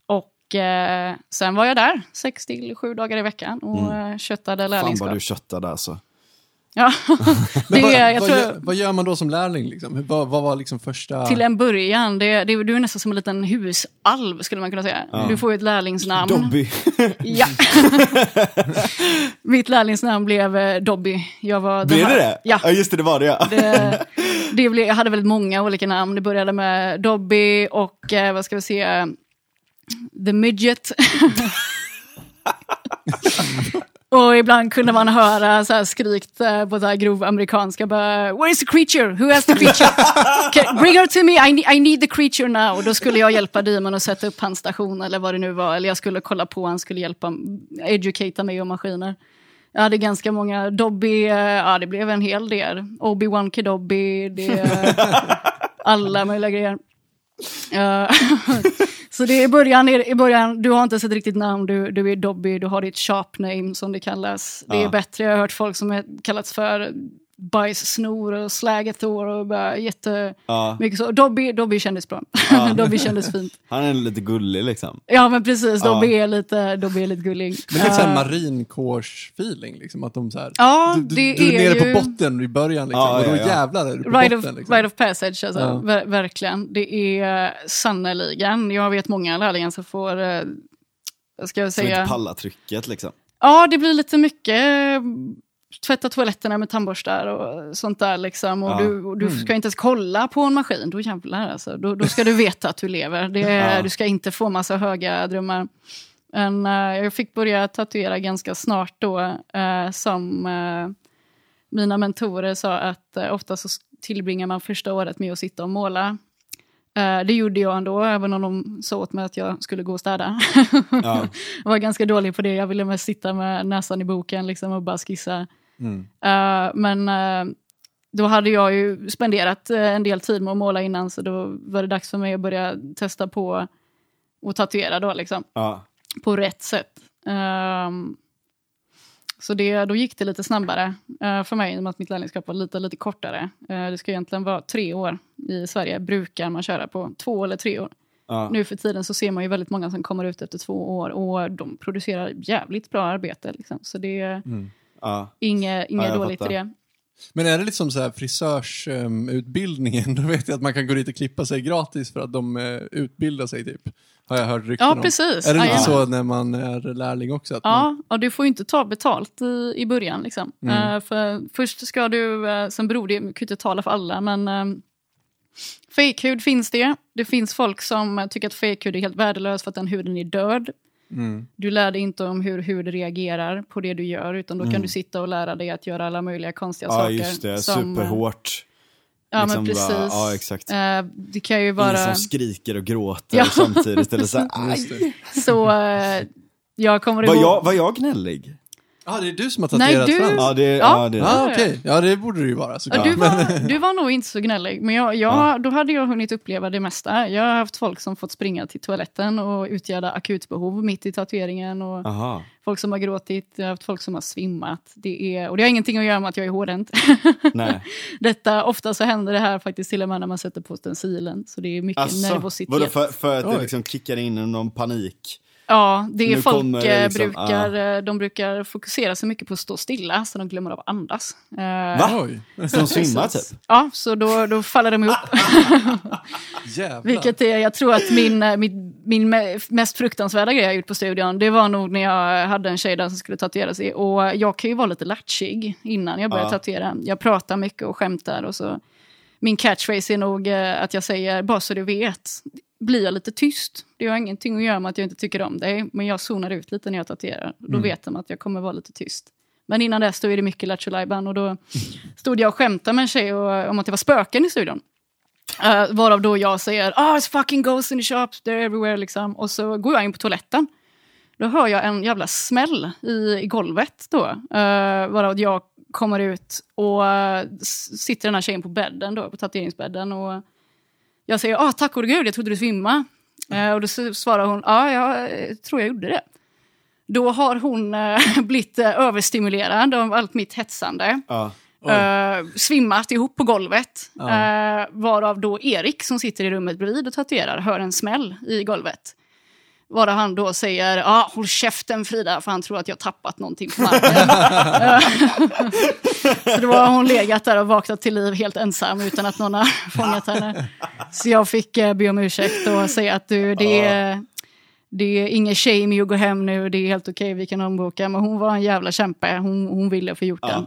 Och eh, sen var jag där sex till sju dagar i veckan och mm. köttade Fan lärlingskap. vad du köttade alltså. Ja, (laughs) det, vad, jag vad, tror, gör, vad gör man då som lärling? Liksom? Vad, vad var liksom första... till en början, det, det, du är nästan som en liten husalv skulle man kunna säga. Du får ju ett lärlingsnamn. Dobby. (laughs) Ja. Mitt lärlingsnamn blev eh, Dobby. Jag var Blev här- det det? Ja. ja just det, det var det ja. Det, det blev, jag hade väldigt många olika namn. Det började med Dobby och eh, vad ska vi se, The Midget. (laughs) och ibland kunde man höra så här skrikt eh, på så här grov amerikanska. Bara, Where is the creature? Who has the creature? (laughs) Okay, bring her to me, I need, I need the creature now. Och då skulle jag hjälpa Demon att sätta upp hans station eller vad det nu var. Eller jag skulle kolla på, han skulle hjälpa, educata mig om maskiner. Jag hade ganska många Dobby, eh, ja det blev en hel del. Obi-Wan Kenobi, det, (laughs) alla möjliga grejer. (laughs) Så det är i början, i början, du har inte ett riktigt namn, du, du är Dobby, du har ditt sharp name som det kallas. Det är Ja. bättre, jag har hört folk som är, kallats för bajssnor och slägetor och bara jätte... ja. Mycket så. Dobby, Dobby kändes bra. Ja. (laughs) Dobby kändes fint. (laughs) Han är lite gullig liksom. Ja men precis, Ja. Dobby, är, lite, Dobby är lite gullig. Men lite såhär Eh, marinkårs-feeling, liksom, att de så här, Ja, du, du, det du är är nere ju- på botten i början, liksom, Ja, och då jävlar är du på Rite of, botten. liksom. rite of passage, alltså. Ja. Ver verkligen. Det är sannerligen, jag vet många lärlingar som får, eh, vad ska jag Som inte säga, pallar trycket liksom. ja det blir lite mycket eh, tvätta toaletterna med tandborstar och sånt där liksom. Och Ja. du, och du ska inte ens kolla på en maskin, då jävlar alltså. Då, då ska du veta att du lever. Det, Ja. Du ska inte få massa höga drömmar. Men, eh, jag fick börja tatuera ganska snart då, eh, som eh, mina mentorer sa att ofta så tillbringar man första året med att sitta och måla. Det gjorde jag ändå, även om de sa åt mig att jag skulle gå och städa. Ja. (laughs) jag var ganska dålig på det, jag ville mest sitta med näsan i boken liksom, och bara skissa. Mm. Eh, men eh, då hade jag ju spenderat eh, en del tid med att måla innan, så då var det dags för mig att börja testa på att tatuera då, liksom Ja. på rätt sätt. Ehm, så det, då gick det lite snabbare eh, för mig i och med att mitt lärlingskap var lite, lite kortare. Eh, det ska egentligen vara tre år. I Sverige brukar man köra på två eller tre år. Ja. Nu för tiden så ser man ju väldigt många som kommer ut efter två år och de producerar jävligt bra arbete. Liksom. Så det är Ja. inget, inget Ja, dåligt i det. Men är det lite som så här frisörsutbildningen? (laughs) Då vet jag att man kan gå dit och klippa sig gratis för att de eh, utbildar sig typ. Har jag hört rykten Ja, om. precis. Är det Jajamän. så när man är lärling också? Att man, Ja, och du får ju inte ta betalt i, i början. Liksom. Eh, för först ska du, uh, sen beror det, jag kan ju inte tala för alla, men um, fejkhud finns det. Det finns folk som eh, tycker att fejkhud är helt värdelös för att den huden är död. Du lär dig inte om hur hud reagerar på det du gör, utan då kan du sitta och lära dig att göra alla möjliga konstiga Mm. Ja, saker. just det. som, Superhårt. Ja, Liksom men precis. bara- ja, exakt. Eh, det kan ju Ingen vara... som skriker och gråter Ja. samtidigt. Eller så. (laughs) Så eh, jag kommer Var ihåg... jag, var jag gnällig? Ja, det är du som har Nej, tatuerat du- Frans. Ja, det, Ja. ja. det Ja, okej. Ja, det borde det ju vara Ja, såklart. du, var, du var nog inte så gnällig, men jag, jag, då hade jag hunnit uppleva det mesta. Jag har haft folk som fått springa till toaletten och utgöra akutbehov mitt i tatueringen. Och Aha. folk som har gråtit, jag har haft folk som har svimmat. Det är, och det har ingenting att göra med att jag är hårdhänt. Nej. (laughs) Detta, ofta så händer det här faktiskt till och med när man sätter på stencilen. Så det är mycket Alltså, nervositet. vadå för, för att det liksom kickar in någon panik? Ja, det är Nu folk eh, liksom, brukar, eh, de brukar fokusera så mycket på att stå stilla så de glömmer av att andas. Eh, Va? Oj, Som svimmar (laughs) precis. typ? Ja, så då, då faller de ihop. (laughs) Vilket är, jag tror att min, min, min me- mest fruktansvärda grej jag gjort på studion, det var nog när jag hade en tjej där som skulle tatuera sig. Och jag kan ju vara lite latchig innan jag börjar Ja. tatuera. Jag pratar mycket och skämtar och så. Min catchphrase är nog att jag säger, bara så du vet, blir jag lite tyst. Det har ingenting att göra med att jag inte tycker om dig, men jag zonar ut lite när jag tatuerar. Då vet de att jag kommer vara lite tyst. Men innan dess då är det mycket Lattjo och då stod jag och skämtade med en tjej och, om att det var spöken i studion. Uh, varav då jag säger ah it's fucking ghosts in the shops, they're everywhere liksom. Och så går jag in på toaletten. Då hör jag en jävla smäll i, i golvet då. Uh, varav jag kommer ut och s- sitter den här tjejen på bädden då, på tatueringsbädden. Och jag säger ah tack gode gud, jag trodde du svimmade. Eh, och då svarar hon ja, jag eh, tror jag gjorde det. Då har hon eh, (laughs) blivit uh, överstimulerad av allt mitt hetsande. Ja. Uh, svimmat ihop på golvet. Ja. Eh, varav då Erik som sitter i rummet bredvid och tatuerar hör en smäll i golvet. Varav han då säger ah, håll käften Frida för han tror att jag tappat någonting på marken. Eh, (laughs) (laughs) så då har hon legat där och vaknat till liv helt ensam utan att någon har (laughs) fångat henne. Så jag fick uh, be om ursäkt och säga att du, det är, det är ingen shame i att gå hem nu, det är helt okej, vi kan omboka. Men hon var en jävla kämpe, hon, hon ville få gjort Ja. den.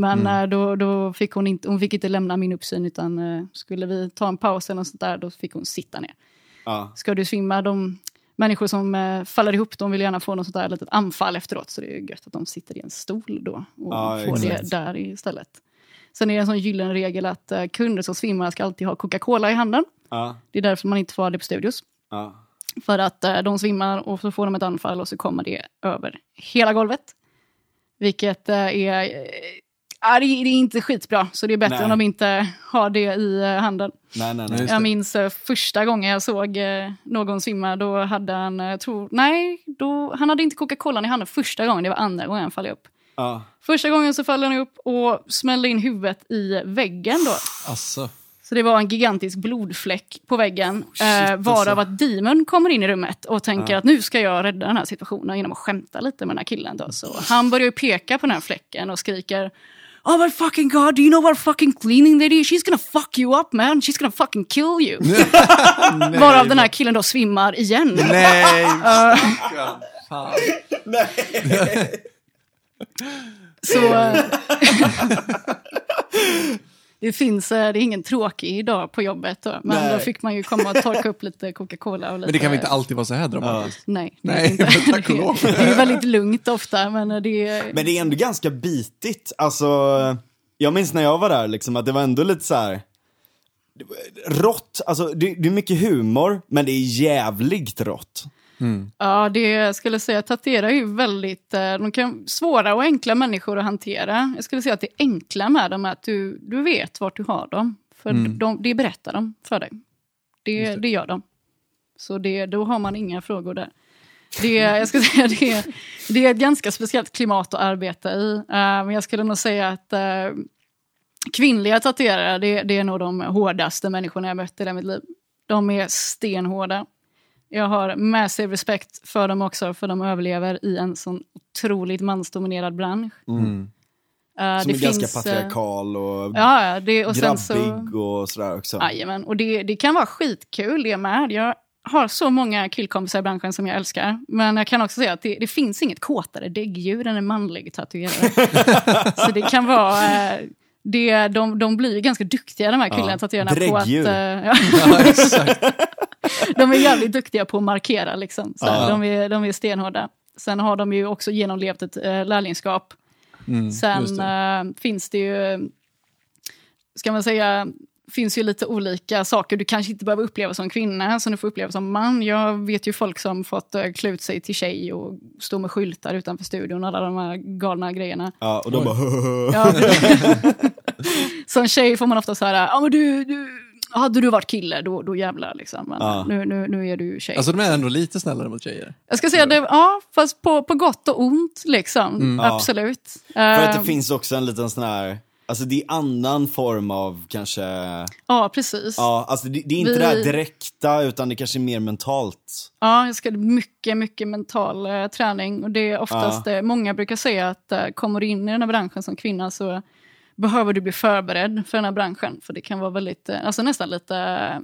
Men eh, då, då fick hon, inte, hon fick inte lämna min uppsyn utan eh, skulle vi ta en paus eller något sånt där, då fick hon sitta ner. Ja. Ska du svimma, de människor som eh, faller ihop, de vill gärna få något sånt där litet anfall efteråt, så det är gött att de sitter i en stol då och Ja, får det exakt. där istället. Sen är det en sån gyllene regel att eh, kunder som svimmar ska alltid ha Coca-Cola i handen. Ja. Det är därför man inte får ha det på studios. Ja. För att eh, de svimmar och så får de ett anfall och så kommer det över hela golvet. Vilket eh, är... Ja, det, är- inte skitbra, så det är bättre Nej. om de inte har det i eh, handen. Nej, nej, nej. Jag minns eh, första gången jag såg eh, någon svimma, då hade han, tror, nej, då, han hade inte Coca-Colan i handen första gången, det var andra gången han föll upp. Ja. Första gången så föll han upp och smällde in huvudet i väggen då. Alltså. Så det var en gigantisk blodfläck på väggen. shit, eh, varav alltså. att Demon kommer in i rummet och tänker att nu ska jag rädda den här situationen genom att skämta lite med den här killen. Då. Så han börjar ju peka på den här fläcken och skriker Oh my fucking god, do you know what fucking cleaning they do? She's gonna fuck you up man, she's gonna fucking kill you. (laughs) Varav den här killen då svimmar igen. Nej! (laughs) Fan. Så... (laughs) eh, det finns, eh, det är ingen tråkig dag på jobbet då, men Nej. då fick man ju komma och torka upp lite Coca-Cola och lite... Men det kan väl inte alltid vara så här dramatiskt? Nej, det Nej, är inte. (laughs) tack och lov. Det är väldigt lugnt ofta, men det är... Men det är ändå ganska bitigt. Alltså, jag minns när jag var där liksom att det var ändå lite så här. Rått, alltså det, det är mycket humor, men det är jävligt rått. Ja, det skulle säga, tatuera är ju väldigt, eh, de kan, svåra och enkla människor att hantera. Jag skulle säga att det enkla med dem är att du, du vet vart du har dem. För de, det berättar de för dig. Det, det. gör de. Så det, då har man inga frågor där. Det, jag skulle (laughs) säga, det, det är ett ganska speciellt klimat att arbeta i. Eh, men jag skulle nog säga att eh, kvinnliga tatuerare, det, det är nog de hårdaste människorna jag mött i hela mitt liv. De är stenhårda. Jag har massiv respekt för dem också, för de överlever i en sån otroligt mansdominerad bransch. Mm. Eh, Som det är ganska finns, eh, patriarkal och Ja, ja, det, och sen så... grabbig och sådär också. Jajamän, och det, det kan vara skitkul det med. Jag har så många killkompisar i branschen som jag älskar. Men jag kan också säga att det, det finns inget kåtare däggdjur än en manlig tatuerare. (laughs) så det kan vara... eh, Det, de, de blir ganska duktiga de här killarna Ja, tatuerarna på att... eh, ja. (laughs) Ja, exakt. De är jävligt duktiga på att markera. Liksom. Så Ja. de, är, de är stenhårda. Sen har de ju också genomlevt ett äh, lärlingskap. Mm, Sen det. eh, finns det ju, ska man säga, finns ju lite olika saker du kanske inte behöver uppleva som kvinna som du får uppleva som man. Jag vet ju folk som fått uh, klä ut sig till tjej och stå med skyltar utanför studion alla de här galna grejerna. Ja, och de bara (laughs) Ja, (laughs) som tjej får man ofta så här, ja men du, du hade du varit kille då, då jävlar liksom. Men Ja. nu, nu, nu är du tjej. Alltså de är ändå lite snällare mot tjejer. jag ska säga det, ja fast på, på gott och ont liksom. Mm. Ja. Absolut. För att det finns också en liten sån här, alltså det är annan form av kanske, Ja, precis. ja alltså det, det är inte Vi- det här direkta utan det kanske är mer mentalt. Ja, jag ska mycket, mycket mental eh, träning. Och det är oftast, eh, många brukar säga att eh, kommer du in i den här branschen som kvinna så behöver du bli förberedd för den här branschen. För det kan vara väldigt, eh, alltså nästan lite, eh,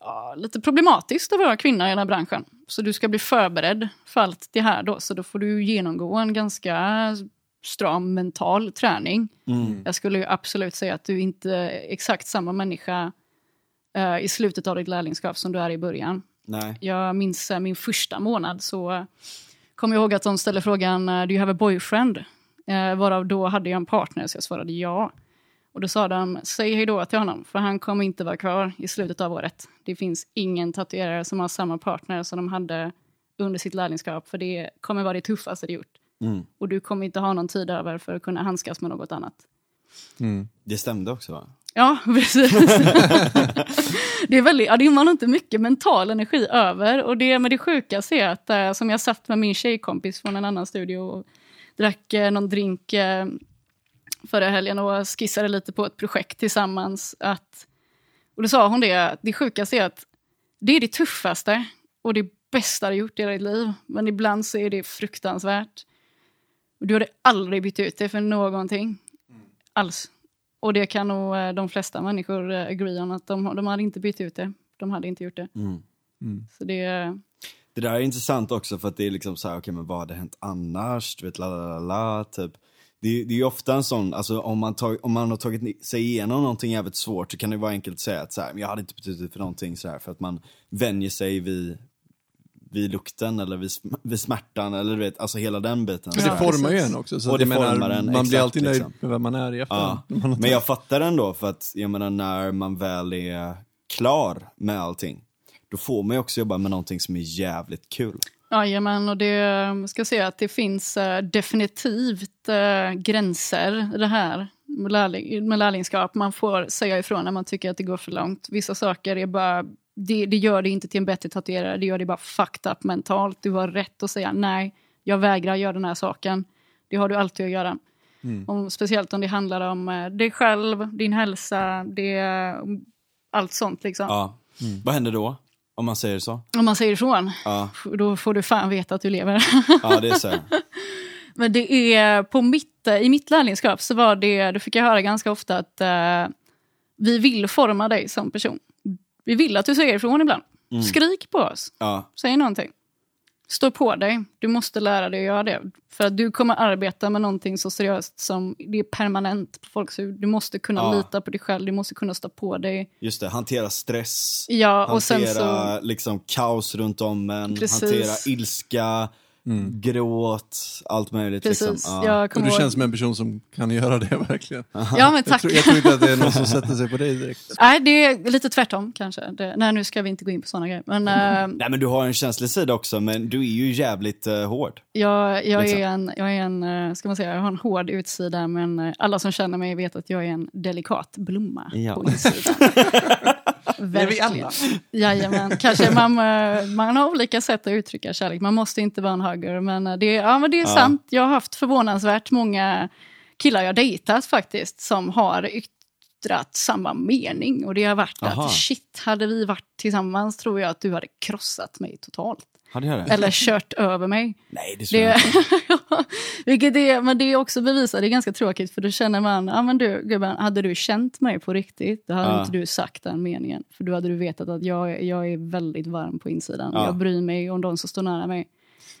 ja, lite problematiskt att vara kvinna i den här branschen. Så du ska bli förberedd för allt det här då. Så då får du genomgå en ganska stram mental träning. Mm. Jag skulle ju absolut säga att du inte är exakt samma människa eh, i slutet av ditt lärlingskap som du är i början. Nej. Jag minns eh, min första månad så eh, kom jag ihåg att de ställde frågan Do you have a boyfriend? Eh, varav då hade jag en partner så jag svarade ja. Och då sa de säg hej då till honom för han kommer inte vara kvar i slutet av året. Det finns ingen tatuerare som har samma partner som de hade under sitt lärlingskap för det kommer vara det tuffaste de gjort. Mm. Och du kommer inte ha någon tid över för att kunna handskas med något annat. Det stämde också va? Ja, (laughs) precis. (laughs) det är väldigt, ja, det var nog inte mycket mental energi över. Och det, men det sjukaste är att eh, som jag satt med min tjejkompis från en annan studio och drack eh, någon drink eh, förra helgen och skissade lite på ett projekt tillsammans. Att, och då sa hon det, det sjukaste är att det är det tuffaste och det bästa du gjort i hela ditt liv. Men ibland så är det fruktansvärt. Och du hade aldrig bytt ut det för någonting. Alls. Och det kan nog eh, de flesta människor agree on att de, de hade inte bytt ut det. De hade inte gjort det. Mm. Så det, Det där är intressant också för att det är liksom så här, okej men vad hade hänt annars? Du vet, la la la typ. Det, det är ju ofta en sån, alltså om man, tag, om man har tagit sig igenom någonting jävligt svårt så kan det vara enkelt att säga att så här, jag hade inte betytt för någonting så här för att man vänjer sig vid, vid lukten eller vid, sm- vid smärtan eller du vet, alltså hela den biten. Men det här. formar ju en också. Så Och det menar, formar en, man blir exakt, alltid nöjd liksom. med vem man är i efterhand. Ja. (laughs) Men jag fattar ändå för att jag menar när man väl är klar med allting då får man ju också jobba med någonting som är jävligt kul. Jajamän, och det jag ska säga att det finns eh, definitivt eh, gränser i det här med, lärling, med lärlingskap. Man får säga ifrån när man tycker att det går för långt. Vissa saker är bara, det, det gör det inte till en bättre tatuerare, det gör det bara fucked up mentalt. Du har rätt att säga nej, jag vägrar göra den här saken. Det har du alltid att göra. Om, speciellt om det handlar om eh, dig själv, din hälsa, det, allt sånt liksom. Ja. Vad händer då? Om man säger så? Om man säger ifrån, Ja, då får du fan veta att du lever. ja det är så. (laughs) Men det är på mitt, i mitt lärlingskap så var det, då fick jag höra ganska ofta att eh, vi vill forma dig som person. Vi vill att du säger ifrån ibland. Skrik på oss, Ja, säg någonting. Stå på dig, du måste lära dig att göra det. För att du kommer arbeta med någonting så seriöst som det är permanent på folks huvud. Du måste kunna Ja. lita på dig själv, du måste kunna stå på dig. just det. Hantera stress. Ja, och sen hantera så... liksom kaos runt om en. Precis. Hantera ilska, gråt, allt möjligt. Precis, Liksom. Ja. jag du ihåg... känns som en person som kan göra det (laughs) verkligen. Ja, men Jag tack. tror, jag tror inte att det är någon som (laughs) sätter sig på dig direkt. Nej, det är lite tvärtom kanske. Det, nej, nu ska vi inte gå in på sådana grejer. Men eh, Nej men du har en känslig sida också men du är ju jävligt uh, hård. Jag, jag, Liksom. är en, jag är en, eh, ska man säga, jag har en hård utsida men alla som känner mig vet att jag är en delikat blomma Ja. på insidan. (laughs) Det är vi alla. Jajamän, kanske man, man har olika sätt att uttrycka kärlek. Man måste inte vara en hugger men eh, det, ja, men det är Ja. sant. Jag har haft förvånansvärt många killar jag dejtat faktiskt som har yttrat samma mening och det har varit Aha. att shit, hade vi varit tillsammans tror jag att du hade krossat mig totalt. Jag? Eller kört (laughs) över mig. Nej det tror jag (laughs) Det, inte. vilket är, men det är också bevisat, det är ganska tråkigt för då känner man, ja men du gubben, hade du känt mig på riktigt, då hade Ja. inte du sagt den meningen. För då hade du vetat att jag, är- jag är väldigt varm på insidan. Ja. Jag bryr mig om de som står nära mig.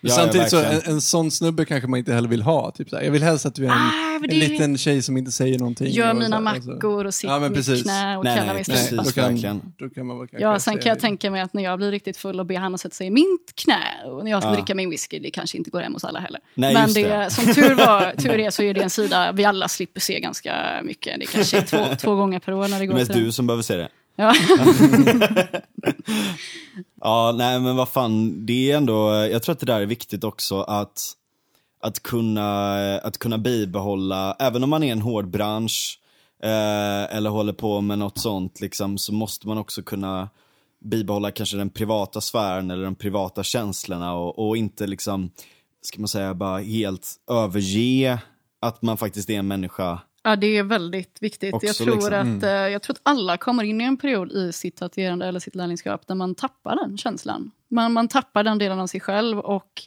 Men Ja, samtidigt ja, så, en, en sån snubbe kanske man inte heller vill ha. Typ så här. Jag vill helst att du är en, Ah, en liten tjej som inte säger någonting. Gör och mina så, alltså. mackor och sitter Ja, mitt precis. knä och Nej, kallar nej, mig strumpa. då, kan, då kan man kanske Ja, sen kan jag tänka mig att när jag blir riktigt full och ber han att sätta sig i mitt knä och när jag ska Ja. dricka min whisky, det kanske inte går hem hos alla heller. Nej, Men det, det. som tur, var, tur är så är det en sida vi alla slipper se ganska mycket. Det kanske är två, två gånger per år när det Det är går mest till den. du som behöver se det. Ja. (laughs) Ja, nej men vad fan, det är ändå, jag tror att det där är viktigt också att, att, kunna, att kunna bibehålla, även om man är en hård bransch eh, eller håller på med något sånt, liksom, så måste man också kunna bibehålla kanske den privata sfären eller de privata känslorna och, och inte liksom, ska man säga, bara helt överge att man faktiskt är en människa. Ja, det är väldigt viktigt. Också, jag, tror liksom. att, eh, jag tror att alla kommer in i en period i sitt tatuerande eller sitt lärlingskap där man tappar den känslan. Man, man tappar den delen av sig själv och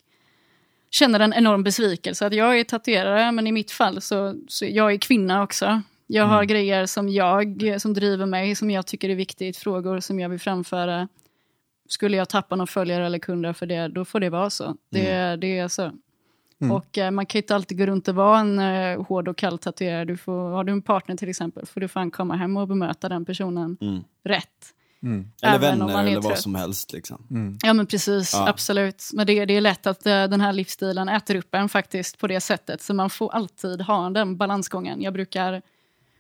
känner en enorm besvikelse. Att jag är tatuerare, men i mitt fall så, så jag är kvinna också. Jag har grejer som jag, som driver mig, som jag tycker är viktigt, frågor som jag vill framföra. Skulle jag tappa någon följare eller kunder för det, då får det vara så. Det, det är så. Och eh, man kan ju inte alltid gå runt och vara en eh, hård och kall tatuerare. Du får, har du en partner till exempel, får du fan komma hem och bemöta den personen rätt. Eller Även om vänner eller vad som helst. Liksom. Ja men precis, Ja. absolut. Men det, det är lätt att eh, den här livsstilen äter upp en faktiskt på det sättet. Så man får alltid ha den balansgången. Jag brukar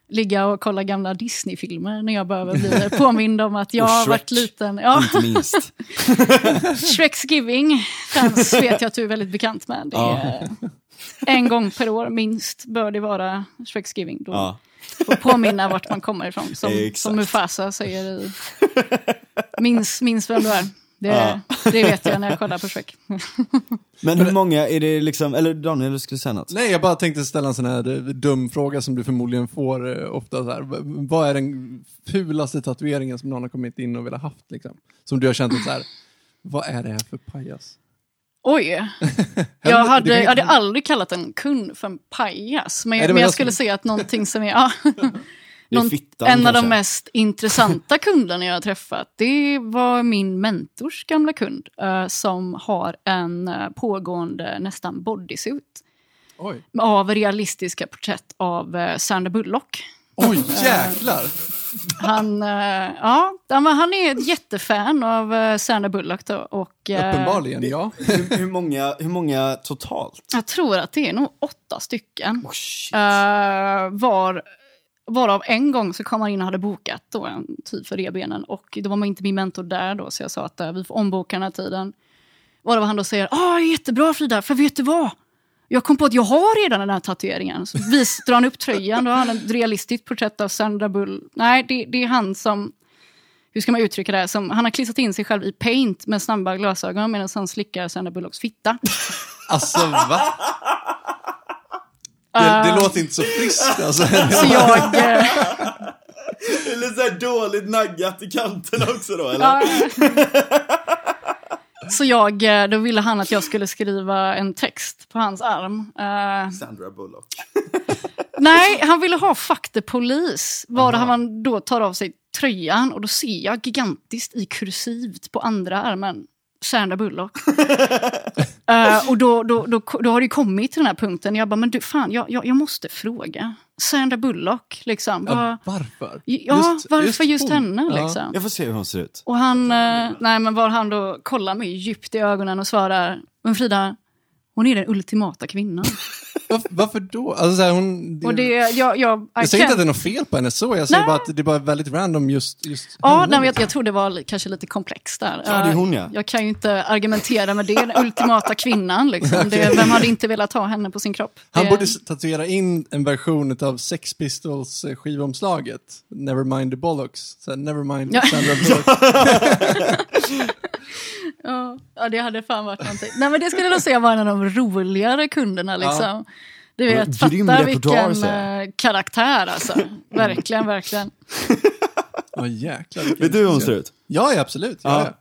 ligga och kolla gamla Disney-filmer när jag behöver bli påmind om att jag har varit liten. Ja, Inte minst. (laughs) Shreks Giving Frans vet jag att du är väldigt bekant med. Det Ja. är, en gång per år minst bör det vara Shreks Giving. Då Ja. får påminna vart man kommer ifrån. Som, (laughs) som Mufasa säger i... Minns, minns vem du är. Det, Ja. det vet jag när jag kollar på Shrek. (laughs) Men hur många är det liksom, eller Daniel du skulle säga något? Nej, jag bara tänkte ställa en sån här eh, dum fråga som du förmodligen får eh, ofta. Så här. Vad är den fulaste tatueringen som någon har kommit in och velat haft? Liksom? Som du har känt så här, vad är det här för pajas? Oj. (laughs) Jag hade, jag hade aldrig kallat en kund för en pajas. Men, Nej, men jag skulle säga att någonting som är... Ja, (laughs) någon, fittan, en av de kanske. mest intressanta kunderna jag har träffat, det var min mentors gamla kund eh, som har en eh, pågående nästan bodysuit Oj, av realistiska porträtt av uh, Sandra Bullock. Oj jäklar! Han, eh, ja, han är ett jättefan av uh, Sandra Bullock då, och eh, Uppenbarligen, ja. hur, hur, många, hur många totalt? jag tror att det är nog åtta stycken. Oh, shit. Eh, var, varav en gång så kom han in och hade bokat då en tid för rebenen och då var man inte min mentor där då så jag sa att eh, vi får omboka den här tiden. Varav han då säger, ah jättebra Frida, för vet du vad? Jag kom på att jag har redan den här tatueringen. Så vis, drar han upp tröjan, då har han ett realistiskt porträtt av Sandra Bull. Nej, det, det är han som, hur ska man uttrycka det, här? som, han har klistrat in sig själv i paint med snabba glasögon medan han slickar Sandra Bullocks fitta. Alltså va? Det, det låter inte så friskt alltså. (laughs) Så jag... (laughs) eh, Eller såhär dåligt naggat i kanten också då eller? Så jag, eh, då ville han att jag skulle skriva en text på hans arm. Eh, Sandra Bullock. (laughs) nej, han ville ha fuck the police. Var han då tar av sig tröjan och då ser jag gigantiskt i kursivt på andra armen. Sandra Bullock. Eh, och då, då, då, då har det kommit till den här punkten. Jag bara, men du, fan, jag, jag, jag måste fråga. Sandra Bullock, liksom. Ja, varför? Ja, varför just, hon? henne? Ja. Liksom. Jag får se hur hon ser ut. Och han, eh, nej men var han då kollar mig djupt i ögonen och svarar, men Frida, hon är den ultimata kvinnan. (laughs) Varför, varför då? Alltså, så här, hon, det, Och det, jag, jag, jag säger inte att det är något fel på henne så, jag säger Nej. bara att det är bara väldigt random just, just Ja, henne, nej, jag, jag tror det var kanske lite komplext där. Ja, det är hon, ja. Jag kan ju inte argumentera med det, den ultimata kvinnan. Liksom. Det, vem hade inte velat ha henne på sin kropp? Han det, borde tatuera in en version av Sex Pistols eh, skivomslaget. Nevermind the bollocks. Så här, Nevermind Ja. Sandra (laughs) Bullock. ja, ja, det hade fan varit någonting. Nej, men det skulle jag nog säga var en av de roligare kunderna. Liksom. Du Ja, vet, fatta vilken eh, karaktär alltså. (laughs) Verkligen, verkligen. Ja, jäklar. Vet du hur hon ser ut? Ja, ja, absolut. Ja, Ja. ja.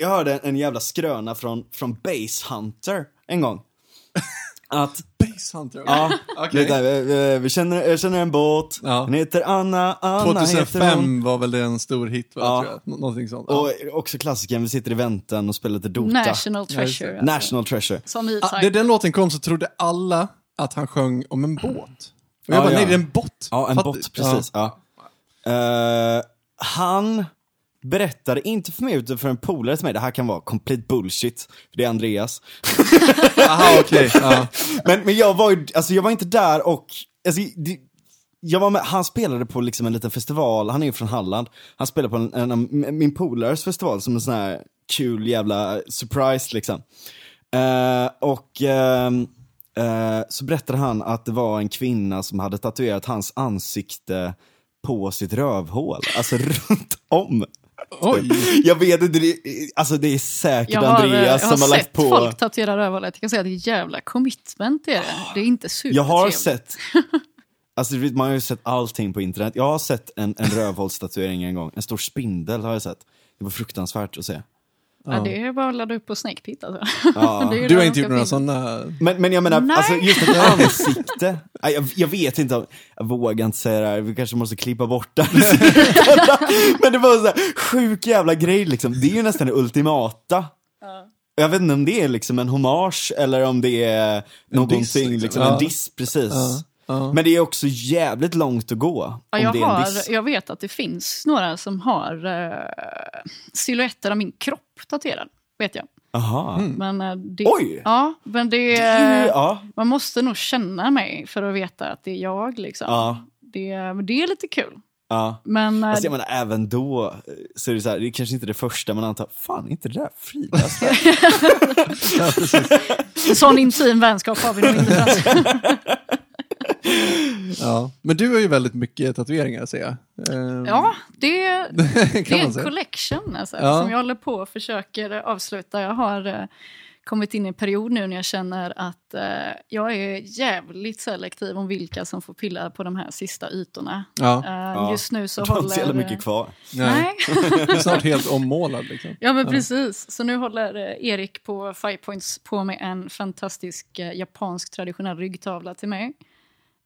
Jag hörde en jävla skröna från, från Base Hunter en gång. (laughs) Att tror jag. Ja, (laughs) det där, vi, vi känner, jag känner en båt, Ja. hon heter Anna, Anna heter hon. 2005 var väl det en stor hit va, Ja. tror jag. Nå- Någonting sånt. Och också klassikern, vi sitter i väntan och spelar lite Dota. National treasure. alltså. National treasure. Som Ja, när den låten kom så trodde alla att han sjöng om en båt. Och jag Ja, bara, ja. nej det är en bot. Ja, en Fatt- bot, precis. Ja. Eh, han berättade inte för mig utan för en polare till mig, det här kan vara complete bullshit, för det är Andreas. (laughs) Aha, okej. (laughs) Ja. Men, men jag var ju, alltså jag var inte där och, alltså, det, jag var med, han spelade på liksom en liten festival, han är ju från Halland. Han spelade på en, en av min polares festival som en sån här kul jävla surprise liksom. Eh, och ehm, eh, så berättade han att det var en kvinna som hade tatuerat hans ansikte på sitt rövhål, alltså (laughs) runt om. Oj. Jag vet inte, det, alltså det är säkert Jag har, eh, Andreas jag har som har sett lagt på. folk tatuera rövhålet. Jag kan säga att det är jävla commitment är det. Det är inte Jag supertrevligt. har (laughs) sett, alltså man har ju sett allting på internet. Jag har sett en, en rövhålstatuering en gång, en stor spindel har jag sett. Det var fruktansvärt att se. Ja, det är bara att ladda upp på Snake Pit alltså. Ja. (laughs) Du har inte gjort några sådana... Men, men jag menar, Nej. alltså just ett (laughs) ansikte. Jag, jag vet inte, om, jag vågar inte säga det här, vi kanske måste klippa bort det. Men det var en sån sjuk jävla grej liksom. Det är ju nästan det ultimata. Jag vet inte om det är liksom en hommage eller om det är någonting, diss, liksom, liksom. en Ja. diss precis. Ja, ja. Men det är också jävligt långt att gå. Ja, om jag, det har, jag vet att det finns några som har uh, silhuetter av min kropp tatuerad. Vet jag. Aha. Men, eh, det, Oj! Ja, men det, Ja. man måste nog känna mig för att veta att det är jag. Liksom. Ja. Det, men det är lite kul. Ja. Men eh, Alltså, jag menar, även då eh, så är det så här, det är kanske inte det första man antar, fan är inte det där Fridas? en sån intim vänskap har vi nog inte. (laughs) (laughs) Ja. Men du har ju väldigt mycket tatueringar ser jag. Ehm, Ja, det, (laughs) det är en säga. collection alltså, Ja. som jag håller på och försöker avsluta. Jag har eh, kommit in i en period nu när jag känner att eh, jag är jävligt selektiv om vilka som får pilla på de här sista ytorna. Ja. Eh, Ja. Just nu så Du har håller... inte så mycket kvar. Nej. (laughs) Du är snart helt ommålad liksom. Ja men precis. Så nu håller eh, Erik på Five Points på med en fantastisk eh, japansk traditionell ryggtavla till mig.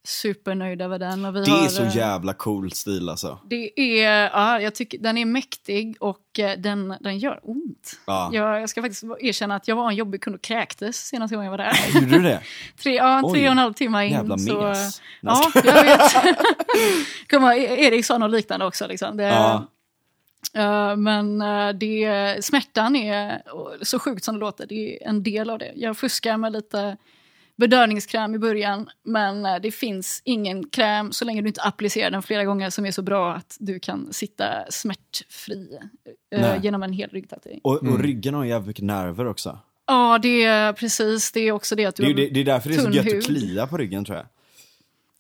Supernöjd över den. Och vi Det har, är så eh, jävla cool stil alltså. Det är, ja, jag tycker den är mäktig och eh, den, den gör ont. Ja. Jag, jag ska faktiskt erkänna att jag var en jobbig kund och kräktes senaste gången jag var där. (laughs) Gjorde du det? (laughs) Tre, ja, Oj. tre och en halv timme in. Jävla så, mes. Ja, jag vet. (laughs) Ihåg, Erik sa något liknande också. Liksom. Det, Ja. eh, men eh, det, smärtan är, så sjukt som det låter, det är en del av det. Jag fuskar med lite bedövningskräm i början, men eh, det finns ingen kräm så länge du inte applicerar den flera gånger som är så bra att du kan sitta smärtfri eh, genom en hel ryggtatuering. Och, och ryggen har jävligt mycket nerver också. Ja, det är precis. Det är också det att du Det är, har det, det är därför det är så gött hud. att klia på ryggen tror jag.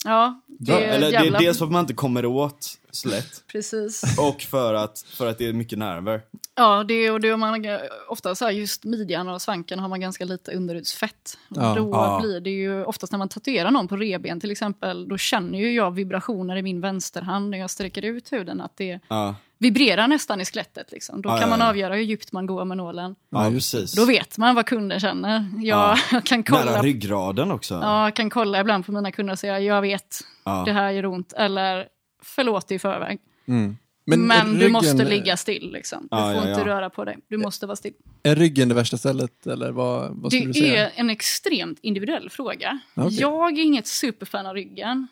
Ja, det är Eller det jävla... är dels för att man inte kommer åt så lätt. Precis. Och för att, för att det är mycket nerver. Ja, det, och det är man, ofta så här, just midjan och svanken har man ganska lite underudsfett. Och Ja. Då Ja. blir det ju oftast när man tatuerar någon på reben till exempel, då känner ju jag vibrationer i min vänsterhand när jag sträcker ut huden, att det Ja, vibrerar nästan i skelettet. Liksom. Då Ja, kan ja, man ja. avgöra hur djupt man går med nålen. ja, precis. Då vet man vad kunden känner. Jag (laughs) kan kolla Nära ryggraden också. Ja, jag kan kolla ibland på mina kunder och säga jag vet, det här gör ont. Eller förlåt i förväg. Mm. Men, du ryggen- måste ligga still. Liksom. Du får ja, inte röra på dig. Du måste vara still. Är ryggen det värsta stället eller vad, vad skulle du Det säga? är en extremt individuell fråga. Okej. Jag är inget superfan av ryggen.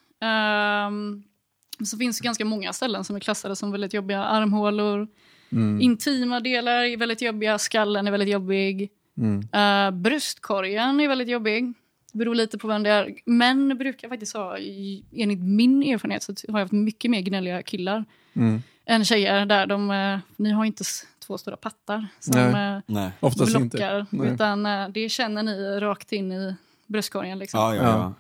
Um, så finns det ganska många ställen som är klassade som väldigt jobbiga. Armhålor, Mm. intima delar är väldigt jobbiga, skallen är väldigt jobbig. Mm. Uh, bröstkorgen är väldigt jobbig. Det beror lite på vem det är. Män brukar faktiskt ha, enligt min erfarenhet, så har jag haft mycket mer gnälliga killar Mm. än tjejer. Där de, eh, ni har inte två stora pattar som Nej. eh, Nej. Oftast blockar. inte. Nej. Utan det känner ni rakt in i bröstkorgen. Liksom. Ja, ja, ja.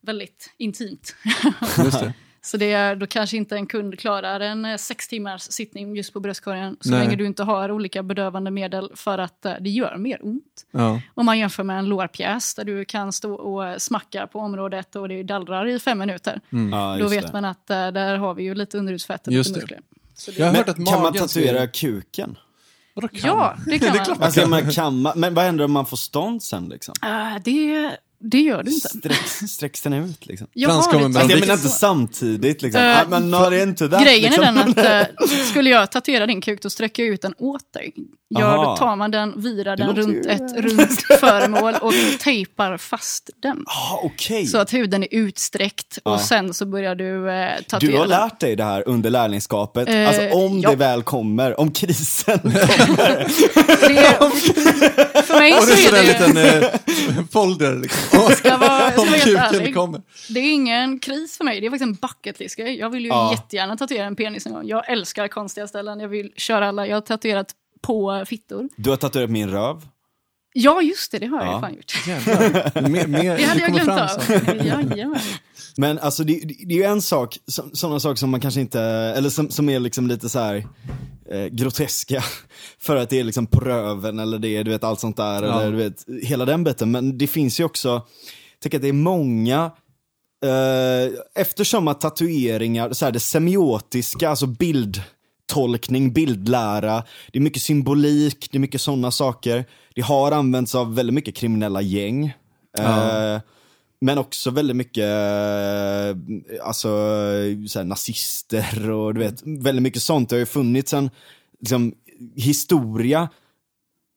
Väldigt intimt. (laughs) Det. Så det är, då kanske inte en kund klarar en eh, sex timmars sittning just på bröstkorgen. Så Nej. länge du inte har olika bedövande medel för att eh, det gör mer ont. Ja. Om man jämför med en lårpjäs där du kan stå och smacka på området och det dallrar i fem minuter. ja Då vet det. man att eh, där har vi ju lite underhudsfett och Just lite det. muskler. Så Jag har det, hört att kan man tatuera kuken? Vadå kan ja, det kan (laughs) man. Alltså, man kan man, men vad händer om man får stånd sen liksom? Eh, det Det gör du inte. Sträcks, sträcks den ut liksom? Jag har det Alltså, jag menar inte samtidigt liksom. Ah, men not into that, Grejen liksom. är den att eh, (laughs) skulle jag tatuera din kuk då sträcker jag ut den åt dig. Aha. då tar man den, virar den runt ju- ett (laughs) runt föremål och tejpar fast den. Ah, okej. Så att huden är utsträckt Ja. och sen så börjar du eh, tatuera Du har lärt dig det här under lärlingskapet, Eh, alltså om ja. det väl kommer, om krisen (laughs) kommer. Det, för mig Och så det är är sådär en det, liten folder liksom. (laughs) ska vara, jag ska ärlig, kommer. det är ingen kris för mig. Det är faktiskt en bucket list grej. Jag vill ju Ja. jättegärna tatuera en penis en gång. Jag älskar konstiga ställen. Jag vill köra alla. Jag har tatuerat på fittor. Du har tatuerat min röv. Ja, just det. Det har jag Ja. ju fan gjort. Jävlar. Mer, mer, Det hade jag glömt fram av. Men alltså det, det det är ju en sak, så, sådana saker som man kanske inte, eller som, som är liksom lite så här eh, groteska. (laughs) För att det är liksom på röven eller det är du vet allt sånt där, Ja. eller du vet hela den biten. Men det finns ju också, jag tycker att det är många Eh, eftersom att tatueringar, så här, det semiotiska, alltså bildtolkning, bildlära, det är mycket symbolik, det är mycket sådana saker. Det har använts av väldigt mycket kriminella gäng. Eh, men också väldigt mycket eh, alltså, så nazister och du vet, väldigt mycket sånt. Det har ju funnits en liksom, historia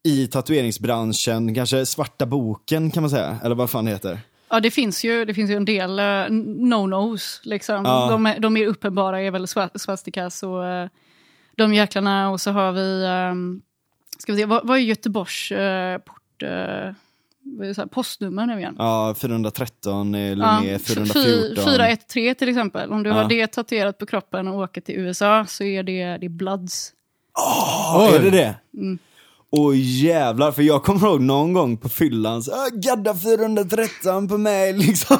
i tatueringsbranschen, kanske svarta boken kan man säga, eller vad fan det heter. Ja, det finns ju, det finns ju en del eh, no-nos. Liksom. Ja. De, är, de är uppenbara är väl swastikas och uh, de jäklarna. Och så har vi, um, ska vi se, vad, vad är Göteborgs uh, port, uh, så postnummer nu igen? Ja, 413 är Ja, Linné, fy- 414. 413 till exempel. Om du Ja. har det tatuerat på kroppen och åker till USA så är det, det är Bloods. Åh, Oj. är det det? Mm. Åh jävlar, för jag kommer ihåg någon gång på fyllan, så, "Ah, gadda 413 på mig (laughs) liksom.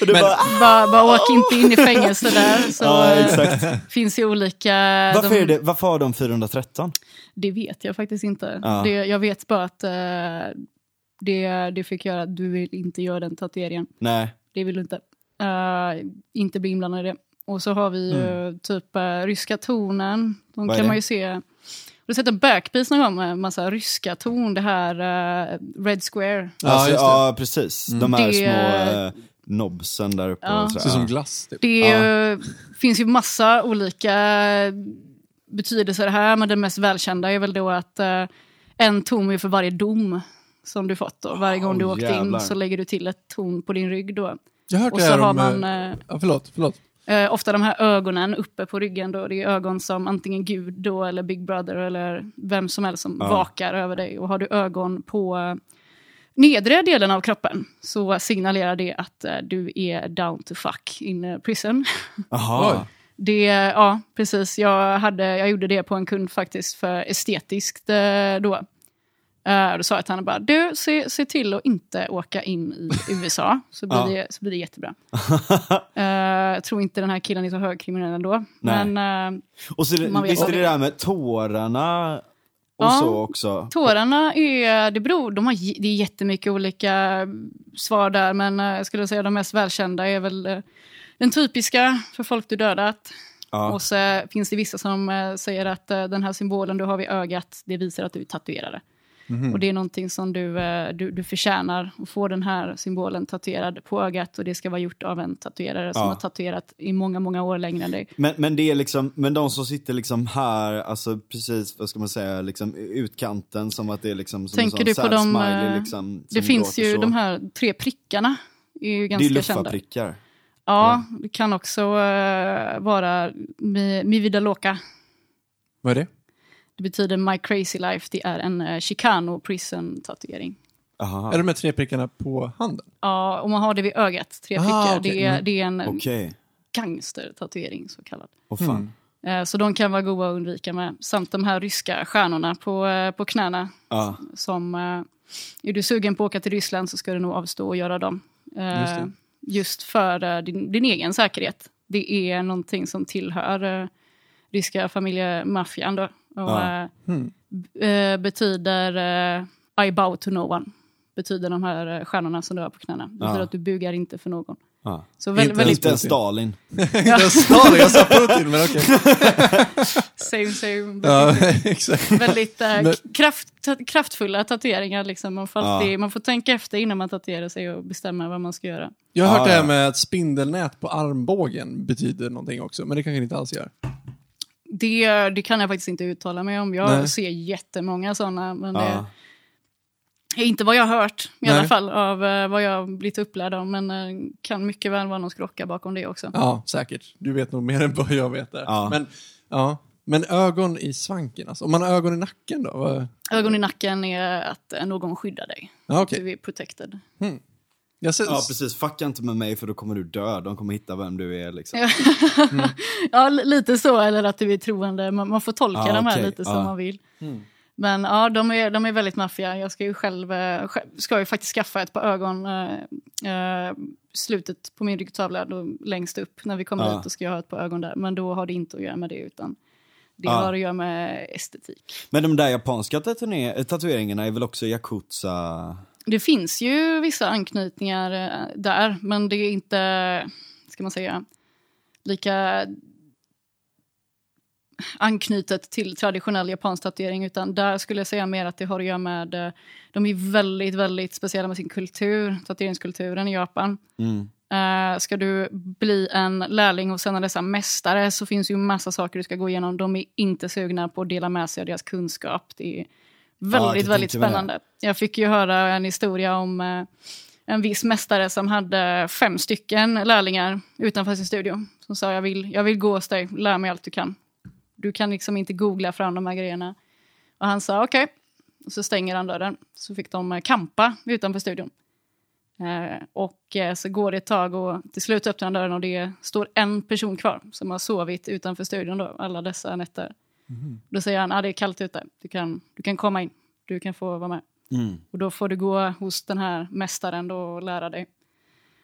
och det Men- bara! Bara, bara åk inte in i fängelse där. Så, Ja, eh, exakt. finns ju olika... Varför, de- är det, varför har de 413? Det vet jag faktiskt inte. Ja. Det, jag vet bara att eh, det, det fick göra att du vill inte göra den tatueringen. Nej. Det vill du inte. Eh, inte bli inblandad i det. Och så har vi ju typ uh, ryska tonen. De Mm. Vad kan man ju se. Har du sett en backpiece någon gång med massa ryska ton? Det här eh, Red Square. Ja, det. ja precis. De här Det- små eh, nobsen där uppe. Ja. Ser ut som glass typ. Det ju- finns ju massa olika betydelser här, men den mest välkända är väl då att eh, en ton är för varje dom som du fått. Då. Varje gång du Åh, åkte jävlar. in så lägger du till ett ton på din rygg. Då. Jag har hört Och det så här har om... man eh, eh, Ja, förlåt, förlåt. eh, ofta de här ögonen uppe på ryggen. Då. Det är ögon som antingen Gud då, eller Big Brother eller vem som helst som Ja. vakar över dig. Och har du ögon på eh, nedre delen av kroppen så signalerar det att eh, du är down to fuck in prison. Jaha. Det, ja, precis. Jag, hade, jag gjorde det på en kund faktiskt för estetiskt eh, då. Eh, då sa jag till henne bara, du, se, se till att inte åka in i USA, så blir, Ja. det, så blir det jättebra. (laughs) Eh, jag tror inte den här killen är så högkriminell ändå. Nej. Men eh, Och så det, visst är det aldrig. där med tårarna och Ja. så också? tårarna är, det beror, de har, det är jättemycket olika svar där, men jag skulle säga de mest välkända är väl den typiska för folk du dödat. Ja. Och så finns det vissa som eh, säger att eh, den här symbolen du har vid ögat, det visar att du är tatuerare. Mhm. Och det är någonting som du, eh, du, du förtjänar, att få den här symbolen tatuerad på ögat och det ska vara gjort av en tatuerare som Ja. har tatuerat i många, många år längre än dig. Men, men det är liksom, men de som sitter liksom här, alltså precis, vad ska man säga, liksom utkanten som att det är liksom som Tänker en du på de, smiley liksom. Det som finns ju så. de här tre prickarna, är ju Det är ganska kända. Ja, det kan också eh, vara mi, mi vida loca. Vad är det? Det betyder My Crazy Life. Det är en uh, Chicano prison tatuering. Aha. Är det de här tre prickarna på handen? Ja, om man har det vid ögat, tre Ah, prickar, okej. det, är, Mm. det är en Okej, gangster-tatuering så kallad. åh fan. Mm. Eh, Så de kan vara goda att undvika med. Samt de här ryska stjärnorna på, på knäna. Ja. Som, är du sugen på att åka till Ryssland så ska du nog avstå och göra dem. Just för eh, din, din egen säkerhet. Det är någonting som tillhör eh, ryska familjemaffian. Då. Och, Ja. Mm. betyder I bow to no one. Betyder de här stjärnorna som du har på knäna. Betyder Ja. att du bugar inte för någon. Så väldigt, Inte väldigt (laughs) Inte ens Stalin. Jag sa det, jag sa Putin, men okej. (laughs) same, same. Ja, (laughs) exakt. Väldigt Men- kraft, kraftfulla tatueringar. Liksom. Man, får alltid, Ja. man får tänka efter innan man tatuerar sig och bestämma vad man ska göra. Jag har hört Ja, det här ja. med att spindelnät på armbågen betyder någonting också, men det kanske det inte alls gör. Det, det kan jag faktiskt inte uttala mig om. Jag Nej. ser jättemånga sådana. Men Ja. det inte vad jag har hört i Nej. alla fall av eh, vad jag har blivit upplärd om. Men eh, kan mycket väl vara någon skrocka bakom det också. Ja, säkert. Du vet nog mer än vad jag vet där. Ja. Men, ja. men ögon i svanken, alltså. Om man har ögon i nacken då? Vad... Ögon i nacken är att eh, någon skyddar dig. Ja, okej. Du är protected. Jag ser... Ja precis, fucka inte med mig för då kommer du dö. De kommer hitta vem du är liksom. Ja. (laughs) ja, li- lite så. Eller att du är troende. Man, man får tolka Ja, de här okej. lite som Ja. man vill. Men ja, de är, de är väldigt maffiga. Jag ska ju själv, eh, ska ju faktiskt skaffa ett par ögon. Eh, eh, slutet på min ryggtavla, då, längst upp. När vi kommer Ja. dit då ska jag ha ett par ögon där. Men då har det inte att göra med det utan det Ja. har att göra med estetik. Men de där japanska tatuer- tatueringarna är väl också yakuza? Det finns ju vissa anknytningar eh, där, men det är inte, ska man säga, lika anknutet till traditionell japansk tatuering, utan där skulle jag säga mer att det har att göra med, eh, de är väldigt, väldigt speciella med sin kultur, tatueringskulturen i Japan. Mm. Eh, ska du bli en lärling hos en av dessa mästare så finns ju massa saker du ska gå igenom. De är inte sugna på att dela med sig av deras kunskap. Det är väldigt, kan väldigt spännande. Jag fick ju höra en historia om eh, en viss mästare som hade fem stycken lärlingar utanför sin studio. Som sa jag vill, jag vill gå hos dig, lär mig allt du kan. Du kan liksom inte googla fram de här grejerna. Och han sa okej. Och så stänger han dörren. Så fick de eh, kampa utanför studion. Eh, och eh, så går det ett tag och till slut öppnar han dörren och det står en person kvar som har sovit utanför studion då, alla dessa nätter. Då säger han, ah, det är kallt ute, du kan, du kan komma in, du kan få vara med. Mm. Och då får du gå hos den här mästaren då och lära dig.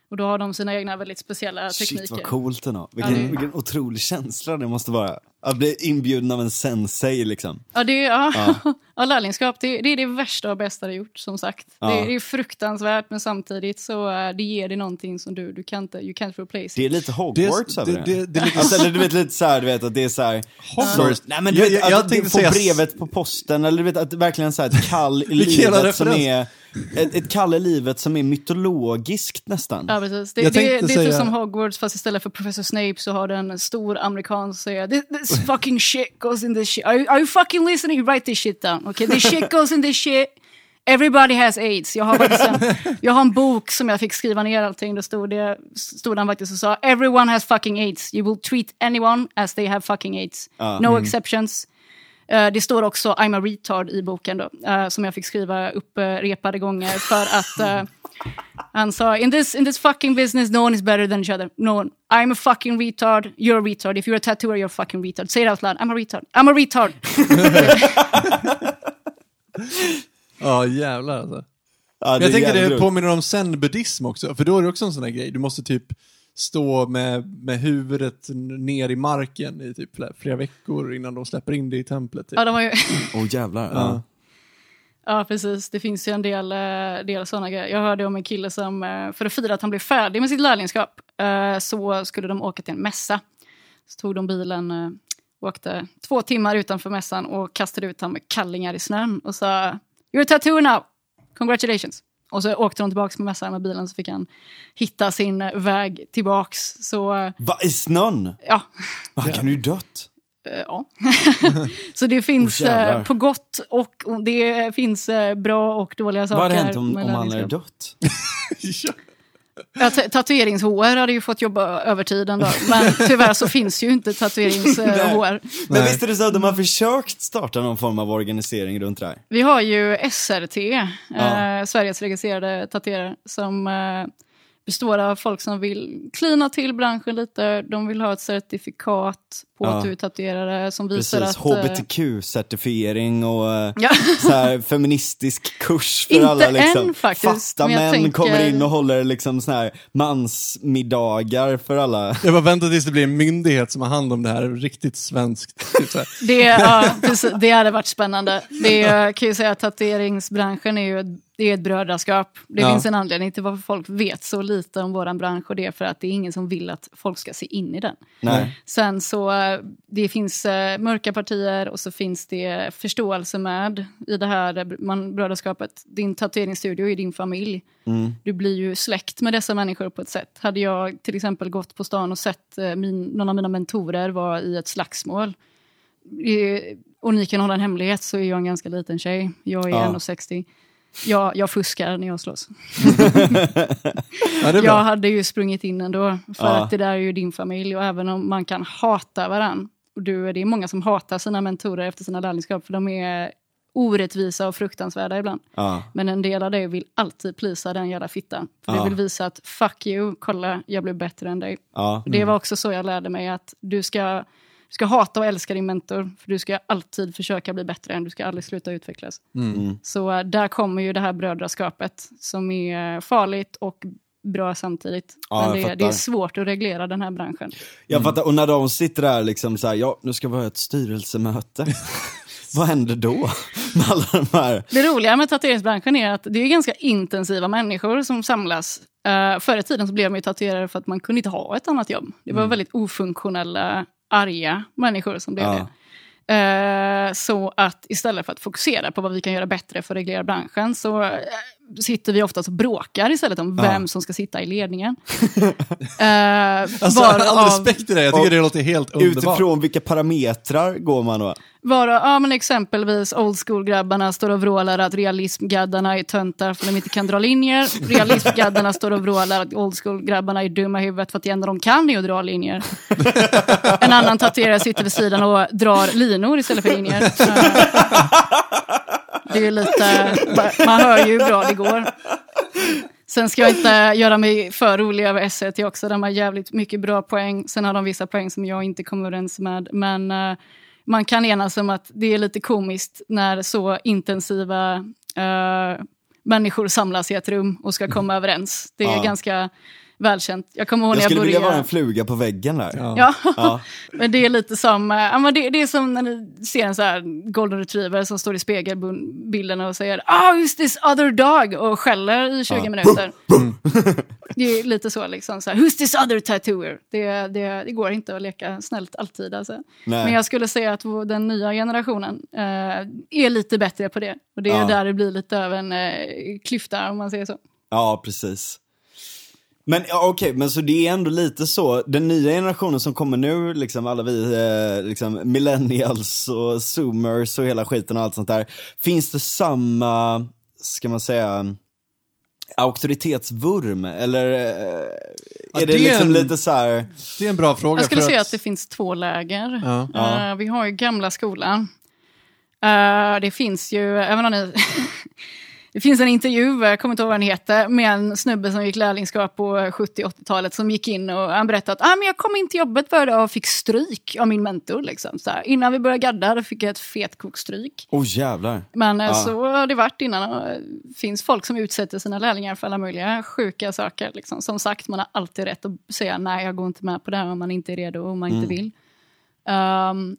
Och då har de sina egna väldigt speciella tekniker. Shit vad coolt ändå. Vilken, Ja, det- vilken otrolig känsla det måste vara. Att bli inbjuden av en sensei liksom. Ja, det, är- ja. ja. (laughs) lärlingskap, det, det är det värsta och bästa det gjort, som sagt. Ja. Det, det är fruktansvärt, men samtidigt så uh, det ger dig någonting som du, du kan inte, you can't replace. Det är lite Hogwarts Det- över det- det. det- det är lite- alltså, eller du vet lite så här, du vet att det är så här. Hogwarts? Så, nej men du Jag- vet jag- jag att tänkte du får säga- brevet på posten, eller du vet att det verkligen så här ett kall i (laughs) livet som är, ett, ett kall i livet som är mytologiskt nästan. Ja, precis. Det, Jag det, det är typ säga- som Hogwarts, fast istället för Professor Snape så har du en stor amerikan som säger this, fucking shit goes in this shit. Are, you- are you fucking listening? Write this shit down. Okay, this shit goes in this shit. Everybody has aids. Jag har, en, jag har en bok som jag fick skriva ner allting. Då stod, det, stod han faktiskt och sa everyone has fucking aids. You will treat anyone as they have fucking aids. Ja. No exceptions. Eh, det står också I'm a retard i boken då, eh, som jag fick skriva upprepade gånger för att eh, han sa in this, in this fucking business no one is better than each other. No one. I'm a fucking retard, you're a retard. If you're a tattooer you're a fucking retard. Say it out loud. I'm a retard. I'm a retard. (laughs) Ja, jävlar alltså. Ja, jag tänker det påminner om zen-buddhism också, för då är det också en sån här grej. Du måste typ stå med, med huvudet ner i marken i typ flera, flera veckor innan de släpper in dig i templet. Typ. ja, de har ju, Åh jävlar. Ja. Ja. precis. Det finns ju en del, eh, del sådana grejer. Jag hörde om en kille som, eh, för att fira att han blev färdig med sitt lärlingskap, eh, så skulle de åka till en mässa. Så tog de bilen, åkte två timmar utanför mässan och kastade ut honom med kallingar i snön och sa You're a tattooer now, congratulations. Och så åkte de tillbaka med mässan med bilen så fick han hitta sin väg tillbaks. Så Va, i snön? ja, Han kan ju dött. Eh, Ja. (laughs) så det finns eh, på gott och det finns eh, bra och dåliga saker. Vad hade hänt om, om han hade dött? (laughs) Ja. Ja, ta- Tatuerings-HR hade ju fått jobba övertid en dag. Men tyvärr så finns ju inte tatuerings-HR. (laughs) Men visst är det så att de har försökt starta någon form av organisering runt det här? Vi har ju SRT, Ja. eh, Sveriges registrerade tatuerare, som eh, består av folk som vill klina till branschen lite. De vill ha ett certifikat på Ja. att du är tatuerare som visar Precis, att... eh, hbtq-certifiering och eh, Ja. (laughs) så här, feministisk kurs för Inte alla liksom. än, faktiskt, Fasta män tänker- kommer in och håller liksom såna här mansmiddagar för alla. Jag bara väntar tills det blir en myndighet som har hand om det här riktigt svenskt. (laughs) Typ så här. Det, ja, precis, det hade varit spännande. Det kan ju säga att tatueringsbranschen är ju ett det är ett brödraskap. Det Ja. finns en anledning till varför folk vet så lite om vår bransch och det är för att det är ingen som vill att folk ska se in i den. Nej. Sen så eh, det finns eh, mörka partier och så finns det förståelse med i det här man, brödraskapet. Din tatueringsstudio är din familj. Du blir ju släkt med dessa människor på ett sätt. Hade jag till exempel gått på stan och sett eh, min, någon av mina mentorer vara i ett slagsmål eh, och ni kan hålla en hemlighet så är jag en ganska liten tjej. Jag är Ja. 1,60. Jag, jag fuskar när jag slåss. (laughs) Ja. Jag hade ju sprungit in ändå, för Ja. att det där är ju din familj. Och även om man kan hata varann, och du, det är många som hatar sina mentorer efter sina lärlingskap, för de är orättvisa och fruktansvärda ibland. Ja. Men en del av dig vill alltid plisa den jävla fittan. För Ja. du vill visa att fuck you, kolla, jag blev bättre än dig. Ja. Och Det var också så jag lärde mig att du ska, du ska hata och älska din mentor, för du ska alltid försöka bli bättre än, du ska aldrig sluta utvecklas. Mm. Så äh, där kommer ju det här brödraskapet som är farligt och bra samtidigt. Ja, Men det, det är svårt att reglera den här branschen. Jag fattar, och när de sitter där liksom så här, ja nu ska vi ha ett styrelsemöte. (laughs) Vad händer då? (laughs) Med alla de här, Det roliga med tatueringsbranschen är att det är ganska intensiva människor som samlas. Uh, förr i tiden så blev de ju tatuerare för att man kunde inte ha ett annat jobb. Det var väldigt ofunktionella, arga människor som blev Ja. det. Eh, så att istället för att fokusera på vad vi kan göra bättre för att reglera branschen så eh, sitter vi oftast och bråkar istället om Ja. vem som ska sitta i ledningen. uh, (laughs) Alltså, all respekt till det, jag tycker det låter helt underbart. utifrån vilka parametrar går man då? Vara, ja, men exempelvis old school-grabbarna står och vrålar att realismgaddarna är töntar för de inte kan dra linjer. (laughs) Realismgaddarna står och vrålar att old school-grabbarna är dumma i huvudet för att det enda de kan är att dra linjer. En annan tatuerare sitter vid sidan och drar linor istället för linjer. (laughs) Eh, Det är lite, man hör ju hur bra det går. Sen ska jag inte göra mig för rolig över S1 också. De har jävligt mycket bra poäng. Sen har de vissa poäng som jag inte kommer överens med. Men eh, man kan enas om att det är lite komiskt när så intensiva eh, människor samlas i ett rum och ska komma överens. Det är Ja. ganska välkänt. Jag kommer ihåg Jag när jag skulle vilja vara började... en fluga på väggen där. Ja. Ja. Ja. (laughs) Men det är lite som, eh, ja, men det, det är som när ni ser en så här golden retriever som står i spegelbilden och säger ah, who's this other dog? och skäller i 20 minuter. (laughs) (laughs) det är lite så liksom, så här, who's this other tattooer? Det, det, det går inte att leka snällt alltid alltså. Nej. Men jag skulle säga att den nya generationen eh, är lite bättre på det. Och det är Ja. där det blir lite av en eh, klyfta om man säger så. Ja, precis. Men ja, okej, men så det är ändå lite så, den nya generationen som kommer nu, liksom alla vi eh, liksom millennials och zoomers och hela skiten och allt sånt där. Finns det samma, ska man säga, auktoritetsvurm? Eller eh, är Ja, det, det liksom en- lite så här, Det är en bra fråga. Jag skulle för säga att det finns två läger. Ja. Ja. Eh, vi har ju gamla skolan. Eh, det finns ju, även om ni... (laughs) det finns en intervju, jag kommer inte ihåg vad den heter, med en snubbe som gick lärlingskap på 70-80-talet som gick in och han berättade att ah, men jag kom in till jobbet varje dag och fick stryk av min mentor. Liksom, så här. Innan vi började gadda fick jag ett fetkokstryk. oh jävlar. Men eh, Ja. så har det varit innan. Det finns folk som utsätter sina lärlingar för alla möjliga sjuka saker. Liksom. Som sagt, man har alltid rätt att säga nej, jag går inte med på det här om man inte är redo och om man inte vill. Ehm,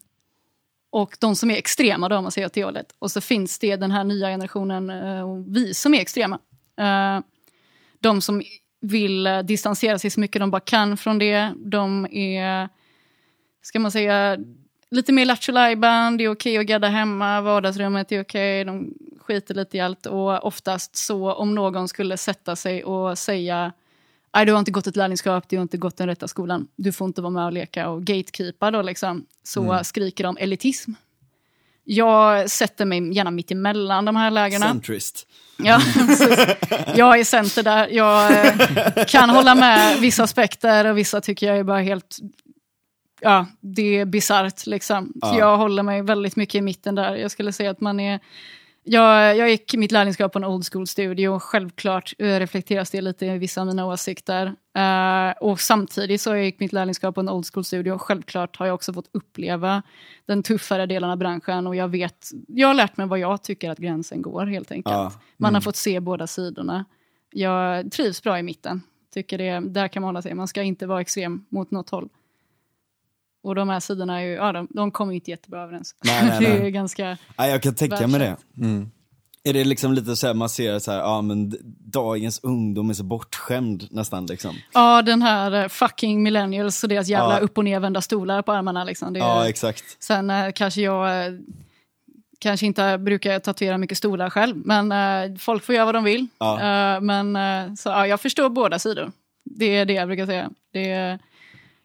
och de som är extrema, då, om man säger åt det hållet. Och så finns det den här nya generationen, eh, och vi som är extrema. Eh, de som vill eh, distansera sig så mycket de bara kan från det. De är, ska man säga, lite mer lattjo lajban, det är okej att gadda hemma, vardagsrummet är okej, de skiter lite i allt. Och oftast så om någon skulle sätta sig och säga Nej, du har inte gått ett lärlingskap, du har inte gått den rätta skolan. Du får inte vara med och leka och gatekeepa då liksom. Så skriker de elitism. Jag sätter mig gärna mitt emellan de här lägena. Centrist. Ja, (laughs) precis. jag är center där. Jag eh, kan hålla med vissa aspekter och vissa tycker jag är bara helt... Ja, det är bisarrt liksom. Så Ja. jag håller mig väldigt mycket i mitten där. Jag skulle säga att man är... Jag, jag gick mitt lärlingskap på en old school-studio. Självklart reflekteras det lite i vissa av mina åsikter. Eh, och samtidigt så gick mitt lärlingskap på en old school-studio. Självklart har jag också fått uppleva den tuffare delen av branschen. Och jag vet, jag har lärt mig vad jag tycker att gränsen går helt enkelt. Ja. Man har fått se båda sidorna. Jag trivs bra i mitten. Tycker det, där kan man hålla sig. Man ska inte vara extrem mot något håll. Och de här sidorna är ju, ja, de, de kommer inte jättebra överens. Nej, nej, (laughs) det är nej. ganska... Ja, jag kan tänka mig det. Välkänt. Är det liksom lite så här, man ser så här, ja men dagens ungdom är så bortskämd nästan liksom. Ja, den här eh, fucking millennials och deras jävla Ja. upp och nervända stolar på armarna. Liksom. Det är, Ja, exakt. Sen eh, kanske jag eh, kanske inte brukar tatuera mycket stolar själv, men folk får göra vad de vill. Ja. Men så, ja, jag förstår båda sidor. Det är det jag brukar säga. Det är,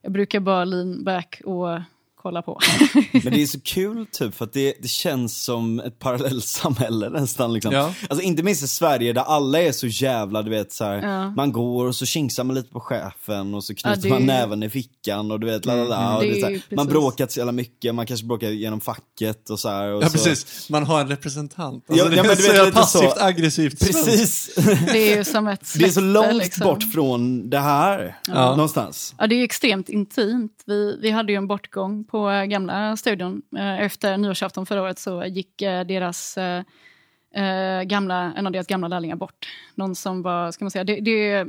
jag brukar bara lean back och kolla på. (laughs) Men det är så kul typ för att det, det känns som ett parallellsamhälle (laughs) nästan liksom. Ja. Alltså inte minst i Sverige där alla är så jävla, du vet så här, Ja. man går och så kingsar man lite på chefen och så knyter Ja, det- man näven i fickan och du vet, lalala, och Det det man bråkat så jävla mycket, man kanske bråkar genom facket och så här. Och Ja, så, precis. Man har en representant. Ja, Alltså, ja, det men är du så vet, lite så- passivt aggressivt. Precis! det är ju som ett (laughs) Det är så släkte, långt liksom. bort från det här, Ja. någonstans. Ja, det är extremt intimt. Vi, vi hade ju en bortgång på gamla studion. Eh, Efter nyårsafton förra året så gick eh, deras, eh, gamla, en av deras gamla lärlingar bort. Någon som var, ska man säga, det, det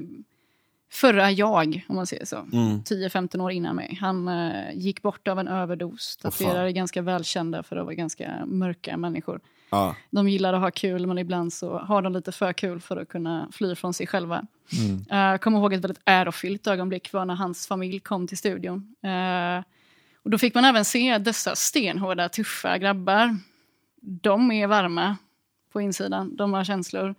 förra jag, om man säger så. Mm. 10-15 år innan mig. Han eh, gick bort av en överdos. Tatuerare är ganska välkända för att vara ganska mörka människor. Ja. De gillar att ha kul, men ibland så har de lite för kul för att kunna fly från sig själva. Jag kommer ihåg ett väldigt ärofyllt ögonblick var när hans familj kom till studion. Eh, och då fick man även se dessa stenhårda, tuffa grabbar. De är varma på insidan, de har känslor.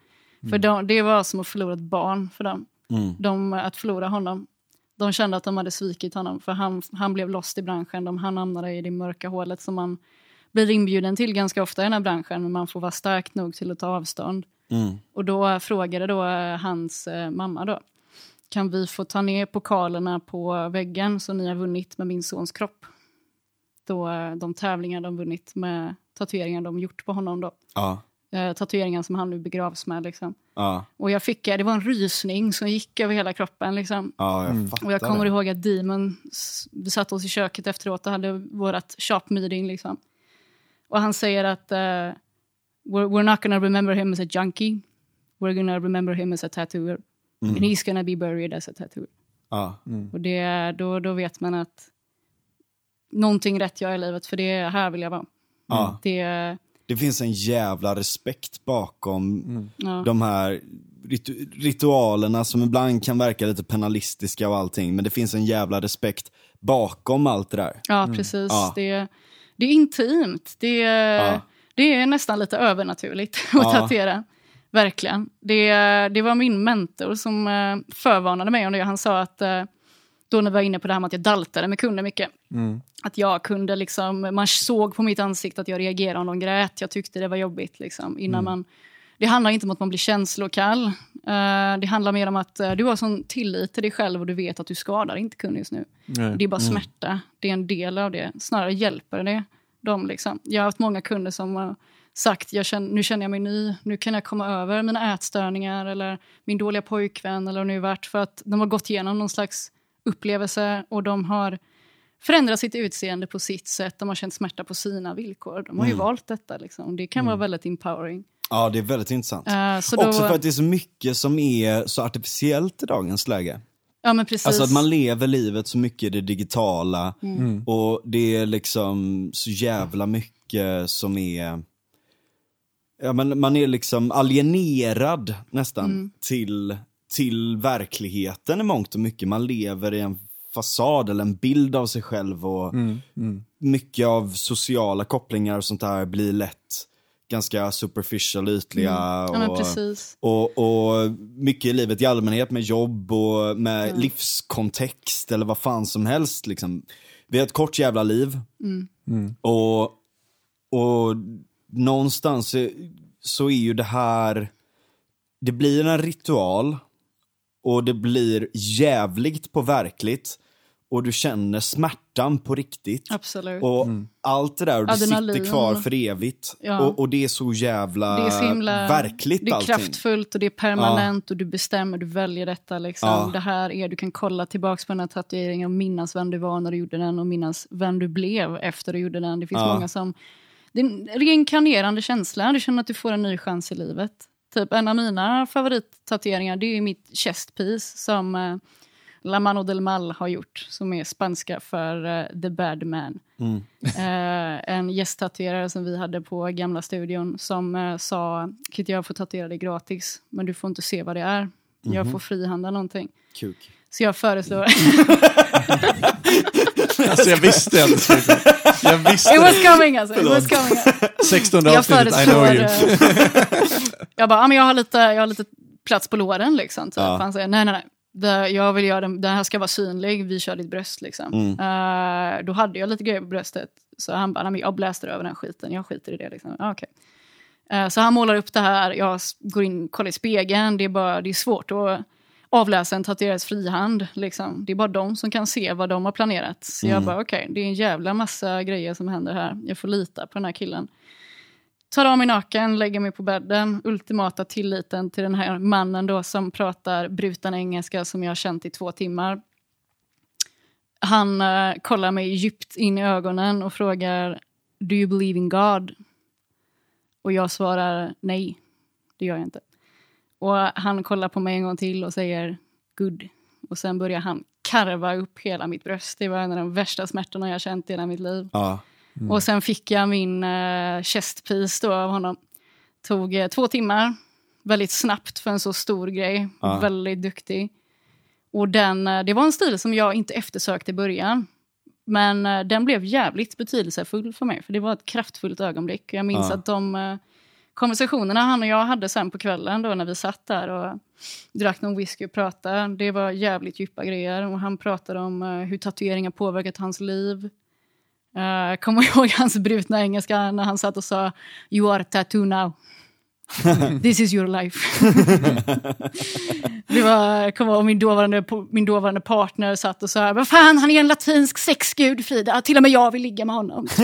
För de, det var som att förlora ett barn för dem. Mm. De, att förlora honom. De kände att de hade svikit honom, för han, han blev lost i branschen. De, han hamnade i det mörka hålet som man blir inbjuden till ganska ofta i den här branschen, men man får vara stark nog till att ta avstånd. Mm. Och då frågade då eh, hans eh, mamma då, kan vi få ta ner pokalerna på väggen så ni har vunnit med min sons kropp? Då de tävlingar de vunnit med tatueringar de gjort på honom då. Ja. Eh, tatueringar som han nu begravs med liksom. Ja. Och jag fick, eh, det var en rysning som gick över hela kroppen liksom. Ja, jag fattar Och jag kommer det. ihåg att Demon, vi satt oss i köket efteråt och hade vårt shop meeting liksom. Och han säger att eh, we're, we're not gonna remember him as a junkie. We're gonna remember him as a tattooer. And he's gonna be buried as a tattooer. Ja. Och det, då, då vet man att någonting rätt gör i livet, för det är här vill jag vara. Ja. Det, Det finns en jävla respekt bakom ja. de här ritu- ritualerna som ibland kan verka lite penalistiska och allting. Men det finns en jävla respekt bakom allt det där. Ja, precis. Mm. Ja. Det, det är intimt. Det, Ja. det är nästan lite övernaturligt (laughs) att Ja. tatuera. Verkligen. Det, det var min mentor som eh, förvarnade mig om det. Han sa att, eh, då när vi var inne på det här med att jag daltade med kunder mycket, att jag kunde liksom, man såg på mitt ansikte att jag reagerade om de grät. Jag tyckte det var jobbigt liksom, innan man det handlar inte om att man blir känslokall. Eh, det handlar mer om att eh, du har sån tillit till dig själv och du vet att du skadar inte kunden just nu. Nej. Det är bara smärta. Det är en del av det. Snarare hjälper det dem. Liksom. Jag har haft många kunder som har sagt jag känner, nu känner jag mig ny, nu kan jag komma över mina ätstörningar eller min dåliga pojkvän eller nu är värt. För att de har gått igenom någon slags upplevelse och de har förändrat sitt utseende på sitt sätt. De har känt smärta på sina villkor. De har ju valt detta. Liksom. Det kan vara väldigt empowering. Ja, det är väldigt intressant. Så då, Också för att det är så mycket som är så artificiellt i dagens läge. ja, men precis. Alltså att man lever livet så mycket i det digitala Mm. och det är liksom så jävla mycket som är Ja, men man är liksom alienerad nästan Mm. till, till verkligheten i mångt och mycket. Man lever i en fasad eller en bild av sig själv och mycket av sociala kopplingar och sånt där blir lätt ganska superficial, ytliga. Mm. ja, och, och, och mycket i livet i allmänhet med jobb och med livskontext eller vad fan som helst. Liksom. Vi har ett kort jävla liv. Och, och någonstans så är ju det här, det blir en ritual och det blir jävligt på verkligt och du känner smärtan på riktigt. Absolut. Och allt det där, och det Adrenalin. sitter kvar för evigt. Ja. Och, och det är så jävla Det är så himla verkligt det är allting. kraftfullt och det är permanent och du bestämmer, du väljer detta. Liksom. Ja. Det här är, du kan kolla tillbaka på den här tatueringen och minnas vem du var när du gjorde den och minnas vem du blev efter du gjorde den. Det finns Ja. många som... Det är en reinkarnerande känsla, du känner att du får en ny chans i livet. Typ en av mina favorittatueringar det är mitt chest piece som eh, La Mano del Mal har gjort, som är spanska för uh, The Bad Man. Mm. Uh, en gästtatuerare som vi hade på gamla studion som uh, sa, kan jag få tatuera dig gratis, men du får inte se vad det är. Jag Mhm. får frihandla någonting. Kuk. Så jag föreslår... (laughs) (laughs) Alltså jag visste bli- Jag visste It was coming alltså. It was coming. 16 Jag avsnittet, I know you. (laughs) jag bara, ah, men jag har, lite, jag har lite plats på låren liksom. Typ. Ja. Han säger, nej nej nej. Det, jag vill göra den, den här ska vara synlig, vi kör ditt bröst liksom. Mm. Eh, då hade jag lite grejer på bröstet. Så han bara, nej, men jag bläster över den skiten, jag skiter i det liksom. Ah, okej. Eh, så han målar upp det här, jag går in kollar i spegeln, det är, bara, det är svårt att avläsa en tatuerares frihand. Liksom. Det är bara de som kan se vad de har planerat. Så jag Mm. bara, okej, det är en jävla massa grejer som händer här. Jag får lita på den här killen. Tar av mig naken, lägger mig på bädden. Ultimata tilliten till den här mannen då som pratar bruten engelska som jag har känt i två timmar. Han eh, kollar mig djupt in i ögonen och frågar Do you believe in God? Och jag svarar nej, det gör jag inte. Och han kollar på mig en gång till och säger good. Och sen börjar han karva upp hela mitt bröst. Det var en av de värsta smärtorna jag känt i hela mitt liv. Ja. Och sen fick jag min uh, chestpiece då av honom. Tog eh, två timmar. Väldigt snabbt för en så stor grej. Ja. Väldigt duktig. Och den, eh, det var en stil som jag inte eftersökte i början. Men eh, den blev jävligt betydelsefull för mig. För det var ett kraftfullt ögonblick. Jag minns Ja. att de eh, konversationerna han och jag hade sen på kvällen då när vi satt där och drack någon whisky och pratade. Det var jävligt djupa grejer. Och han pratade om uh, hur tatueringar påverkat hans liv. Uh, (laughs) jag kommer ihåg hans brutna engelska när han satt och sa You are tattoo now. (laughs) This is your life. (laughs) det var, kommer ihåg min dåvarande, min dåvarande partner satt och sa Vad fan, han är en latinsk sexgud Frida. Till och med jag vill ligga med honom. (laughs)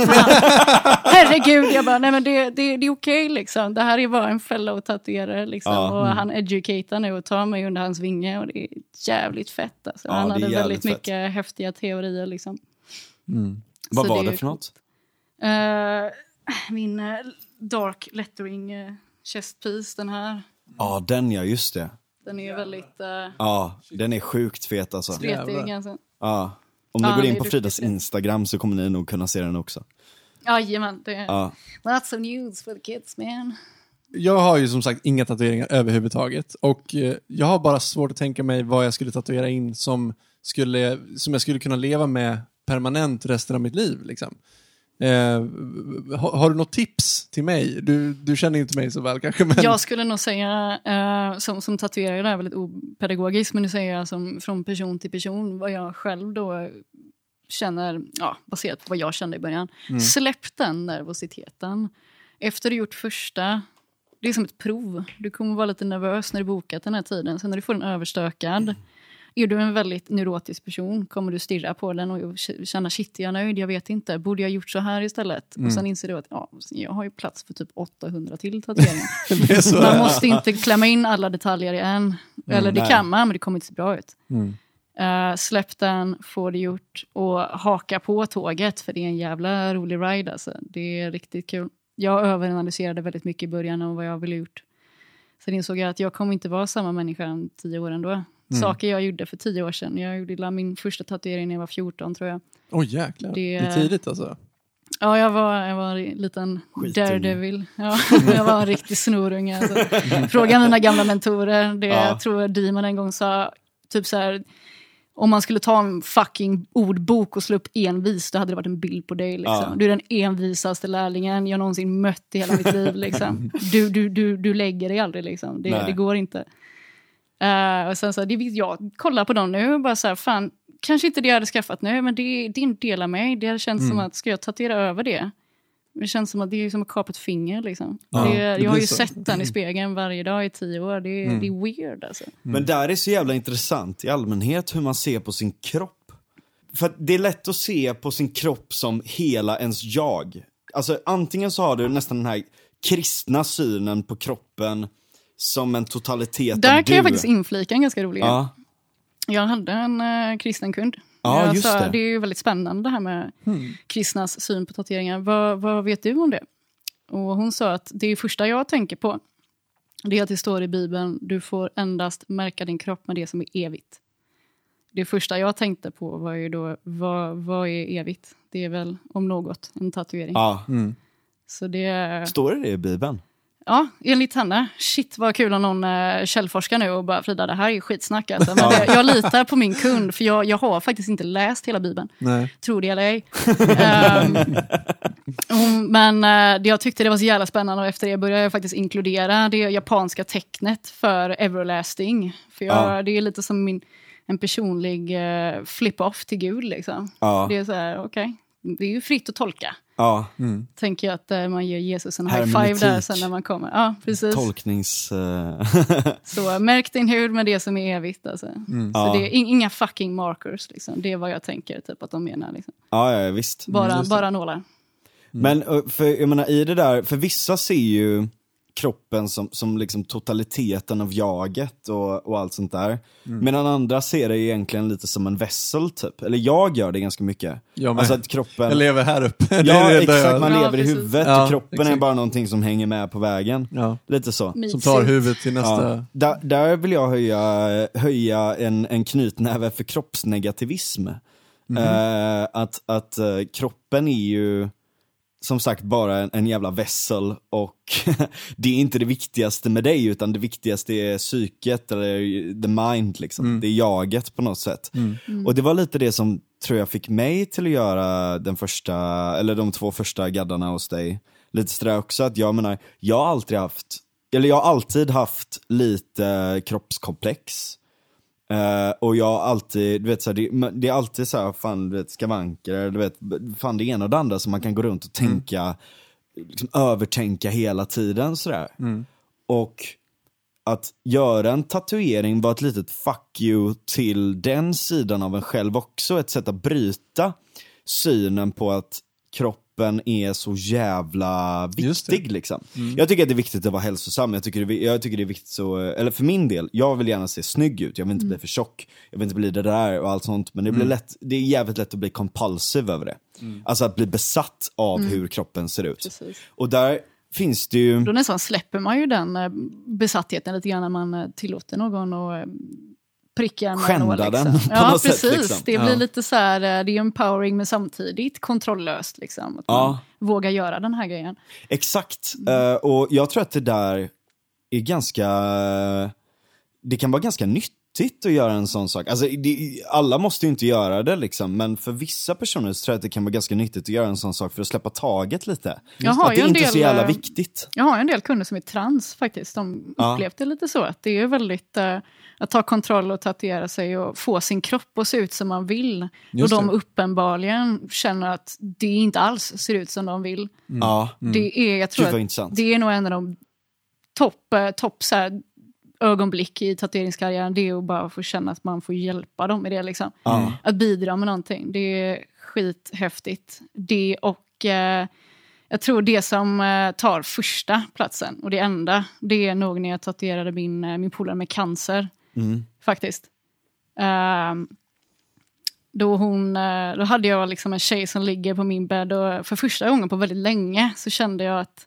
Herregud, jag bara, nej men det, det, det är okej liksom. Det här är bara en fellow tatuerare liksom. Ja. Och han educatar nu och tar mig under hans vinge och det är jävligt fett alltså. Ja, Han hade väldigt fett. mycket häftiga teorier liksom. Vad Så var det det för något? Eh, min eh, dark lettering uh, chestpiece, den här. Ja, den ja, just det. Den är väldigt uh, Ja, den är sjukt fet alltså. spretig. Jävlar. Alltså. Ja. Om ni Ja, går in på Fridas. Instagram så kommer ni nog kunna se den också. Jajamän, det är Ja. lots of news for the kids man. Jag har ju som sagt inga tatueringar överhuvudtaget. Och eh, jag har bara svårt att tänka mig vad jag skulle tatuera in som, skulle, som jag skulle kunna leva med permanent resten av mitt liv. Liksom. Eh, har, har du något tips till mig? Du, du känner inte mig så väl kanske, men... Jag skulle nog säga, eh, som, som tatuerare, det är väldigt opedagogiskt, men nu säger jag som från person till person vad jag själv då känner, ja, baserat på vad jag kände i början. Släpp den nervositeten. Efter du gjort första, det är som ett prov. Du kommer vara lite nervös när du bokat den här tiden. Sen när du får den överstökad, är du en väldigt neurotisk person kommer du stirra på den och känna shit, är jag nöjd? Jag vet inte. Borde jag gjort så här istället? Och sen inser du att ja, jag har ju plats för typ 800 till tatueringar. (laughs) är. Man måste inte klämma in alla detaljer i en. Eller det nej. kan man, men det kommer inte se bra ut. Mm. Uh, släpp den, få det gjort och haka på tåget för det är en jävla rolig ride alltså. Det är riktigt kul. Jag överanalyserade väldigt mycket i början av vad jag ville gjort. Sen insåg jag att jag kommer inte vara samma människa om tio år ändå. Saker jag gjorde för tio år sedan. Jag gjorde min första tatuering när jag var 14 tror jag. Oj jäklar, det... Det- är tidigt alltså. Ja, jag var, jag var en liten daredevil. Ja, (laughs) jag var en riktig snorunge. Alltså. (laughs) Fråga mina gamla mentorer. Det Ja. jag tror Demon en gång sa, typ så här, om man skulle ta en fucking ordbok och slå upp envis, då hade det varit en bild på dig. Liksom. Ja. Du är den envisaste lärlingen jag någonsin mött i hela mitt liv. Liksom. (laughs) Du, du, du, du lägger dig aldrig, liksom. det, det går inte. Eh, och sen så, det jag kolla på dem nu och bara så här, fan, kanske inte det jag hade skaffat nu, men det, det är en del av mig. Det hade känts som att, ska jag tatuera över det? Det känns som att det är som att kapa ett finger. Liksom. Ja, det, det jag har ju så. sett den i spegeln varje dag i tio år. Det, är- det är weird alltså. Men där är så jävla intressant i allmänhet hur man ser på sin kropp. För att det är lätt att se på sin kropp som hela ens jag. Alltså antingen så har du nästan den här kristna synen på kroppen som en totalitet Där av kan jag du. faktiskt inflika en ganska rolig. Ja, Jag hade en uh, kristen kund. Ja, jag just sa, det. det är ju väldigt spännande det här med kristnas syn på tatueringar. Vad, vad vet du om det? Och hon sa att det första jag tänker på det är att det står i Bibeln du får endast märka din kropp med det som är evigt. det första jag tänkte på var ju då, vad, vad är evigt? Det är väl om något en tatuering. Ja. Mm. Så det, Står det det i Bibeln? Ja, enligt henne. Shit vad kul om någon uh, källforskar nu och bara Frida det här är ju skitsnack alltså. Men det, jag litar på min kund för jag, jag har faktiskt inte läst hela bibeln. Nej. Tro det eller ej. Hon- men eh, det jag tyckte det var så jävla spännande och efter det började jag faktiskt inkludera det japanska tecknet för everlasting. För jag, Ja. det är lite som min, en personlig uh, flip-off till Gud liksom. Ja. Det är så här, okej, det är ju fritt att tolka. Ja. Tänker jag att eh, man ger Jesus en high five där sen när man kommer. Ja, precis. Tolknings... eh, (laughs) Så märk din hud med det som är evigt. Alltså. Så Ja. det är in- inga fucking markers. Liksom. Det är vad jag tänker typ, att de menar. Liksom. ja, ja, visst. Bara, det. bara nålar. Men eh, för, jag menar, i det där, för vissa ser ju kroppen som, som liksom totaliteten av jaget och, och allt sånt där. Medan andra ser det egentligen lite som en vessel typ. Eller jag gör det ganska mycket. Jag. Alltså att kroppen... Jag lever här uppe. (laughs) Det är Ja det enda exakt, jag- man Ja, lever i precis. huvudet Ja, och kroppen är exakt. bara någonting som hänger med på vägen. Ja. Lite så. Som tar huvudet till nästa... Ja. Där, där vill jag höja, höja en, en knytnäve för kroppsnegativism. Eh, att att eh, kroppen är ju som sagt bara en, en jävla vessel och (laughs) det är inte det viktigaste med dig utan det viktigaste är psyket eller the mind liksom. Det är jaget på något sätt. Och det var lite det som tror jag fick mig till att göra den första, eller de två första gaddarna hos dig. Lite sådär också att jag menar, jag har alltid haft, eller jag har alltid haft lite kroppskomplex. Eh, och jag har alltid, du vet så här, det, det är alltid så här, fan du vet skavanker, du vet, fan det ena och det andra som man kan gå runt och tänka, liksom övertänka hela tiden sådär. Och att göra en tatuering var ett litet fuck you till den sidan av en själv också, ett sätt att bryta synen på att kroppen är så jävla viktig liksom. Jag tycker att det är viktigt att vara hälsosam, jag tycker, det, jag tycker det är viktigt så, eller för min del, jag vill gärna se snygg ut, jag vill inte bli för tjock, jag vill inte bli det där och allt sånt, men det blir lätt, det är jävligt lätt att bli compulsive över det. Alltså att bli besatt av hur kroppen ser ut. Precis. Och där finns det ju... Då nästan släpper man ju den eh, besattheten lite grann när man eh, tillåter någon att eh, pricka en Skända nål, den liksom. på Ja, något sätt, precis. liksom. Det blir Ja. lite så här, eh, det är empowering men samtidigt kontrolllöst. Liksom, att Ja. man vågar göra den här grejen. Exakt, Eh, och jag tror att det där är ganska, det kan vara ganska nyttigt att göra en sån sak. Alltså, det, alla måste ju inte göra det liksom, men för vissa personer så tror jag att det kan vara ganska nyttigt att göra en sån sak för att släppa taget lite. Jag har att det en inte är så jävla eh, viktigt. Jag har en del kunder som är trans faktiskt. De Ja. upplevt det lite så. Att det är väldigt eh, att ta kontroll och tatuera sig och få sin kropp att se ut som man vill. Just och de det. uppenbarligen känner att det inte alls ser ut som de vill. Ja, Det är, jag tror att det är nog en av de topp, eh, topp så här, ögonblick i tatueringskarriären. Det är att bara få känna att man får hjälpa dem med det. Liksom. Ja. Att bidra med någonting. Det är skithäftigt. Det och eh, jag tror det som eh, tar första platsen och det enda, det är nog när jag tatuerade min, eh, min polare med cancer. Mm. Faktiskt. Ehm, då, hon, eh, då hade jag liksom en tjej som ligger på min bädd och för första gången på väldigt länge så kände jag att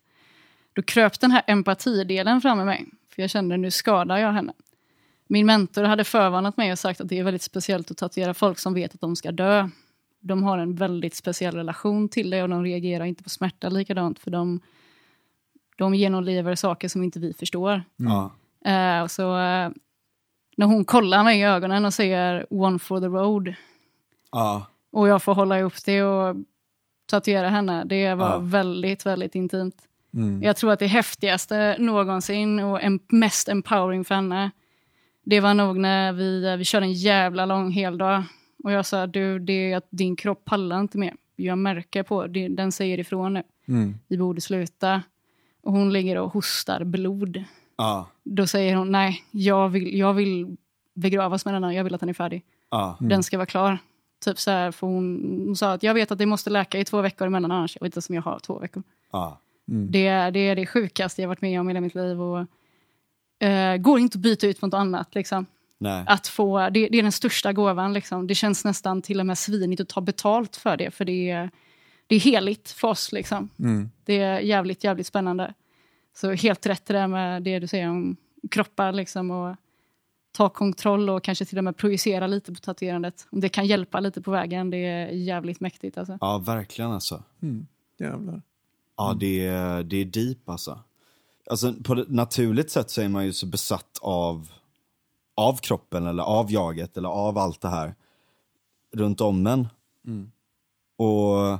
då kröp den här empatidelen fram i mig. För jag kände nu skadar jag henne. Min mentor hade förvarnat mig och sagt att det är väldigt speciellt att tatuera folk som vet att de ska dö. De har en väldigt speciell relation till det och de reagerar inte på smärta likadant för de, de genomlever saker som inte vi förstår. Eh, och så, eh, när hon kollar mig i ögonen och säger one for the road Ja. och jag får hålla upp det och tatuera henne, det var Ja. väldigt, väldigt intimt. Mm. Jag tror att det häftigaste någonsin och en, mest empowering för henne, det var nog när vi, eh, vi körde en jävla lång heldag. Och jag sa, du, det är att din kropp pallar inte mer. Jag märker på, det, den säger ifrån nu. Mm. Vi borde sluta. Och hon ligger och hostar blod. Ja. Då säger hon, nej, jag vill, jag vill begravas med denna, jag vill att den är färdig. Ja. Den ska vara klar. Typ så här, för hon, hon sa att jag vet att det måste läka i två veckor emellan annars. Jag vet inte om jag har två veckor. Ja. Det, är, det är det sjukaste jag varit med om i hela mitt liv. Och, eh, går inte att byta ut mot något annat. Liksom. Nej. Att få, det, det är den största gåvan. Liksom. Det känns nästan till och med svinigt att ta betalt för det. För det är, det är heligt för oss. Liksom. Mm. Det är jävligt, jävligt spännande. Så helt rätt det där med det du säger om kroppar. Liksom, och ta kontroll och kanske till och med projicera lite på tatuerandet. Om det kan hjälpa lite på vägen, det är jävligt mäktigt alltså. Ja, verkligen alltså. Mm. Jävlar. Ja, det är, det är deep alltså. Alltså på ett naturligt sätt så är man ju så besatt av, av kroppen eller av jaget eller av allt det här runt om en. Och,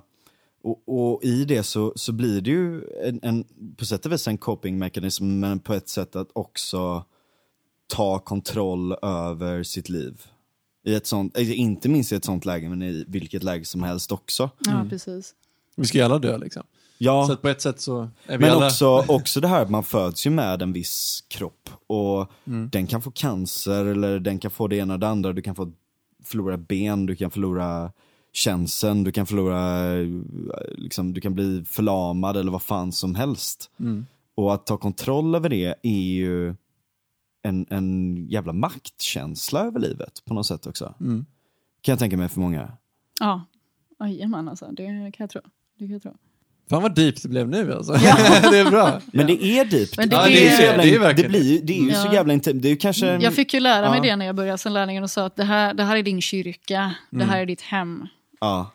och, och i det så, så blir det ju en, en, på sätt och vis en coping-mekanism men på ett sätt att också ta kontroll över sitt liv. I ett sånt, eh, inte minst i ett sånt läge men i vilket läge som helst också. Ja, precis. Vi ska ju alla dö liksom. Ja. Så på ett sätt så är vi Men alla... också, också det här att man föds ju med en viss kropp och den kan få cancer eller den kan få det ena och det andra. Du kan få förlora ben, du kan förlora känseln, du kan förlora, liksom, du kan bli förlamad eller vad fan som helst. Och att ta kontroll över det är ju en, en jävla maktkänsla över livet på något sätt också. Kan jag tänka mig för många. Ja, jajamän alltså. Det kan jag tro. Det kan jag tro. Fan vad deep det blev nu alltså. (laughs) det är bra. Men det är deep. Men det Ja, är- så jävla, det är det, verkligen blir, ju- det är ju så Ja. jävla intimt. Det är ju kanske... Jag fick ju lära mig Ja. det när jag började som lärling och sa att det här, det här är din kyrka, det här är ditt hem. Ja.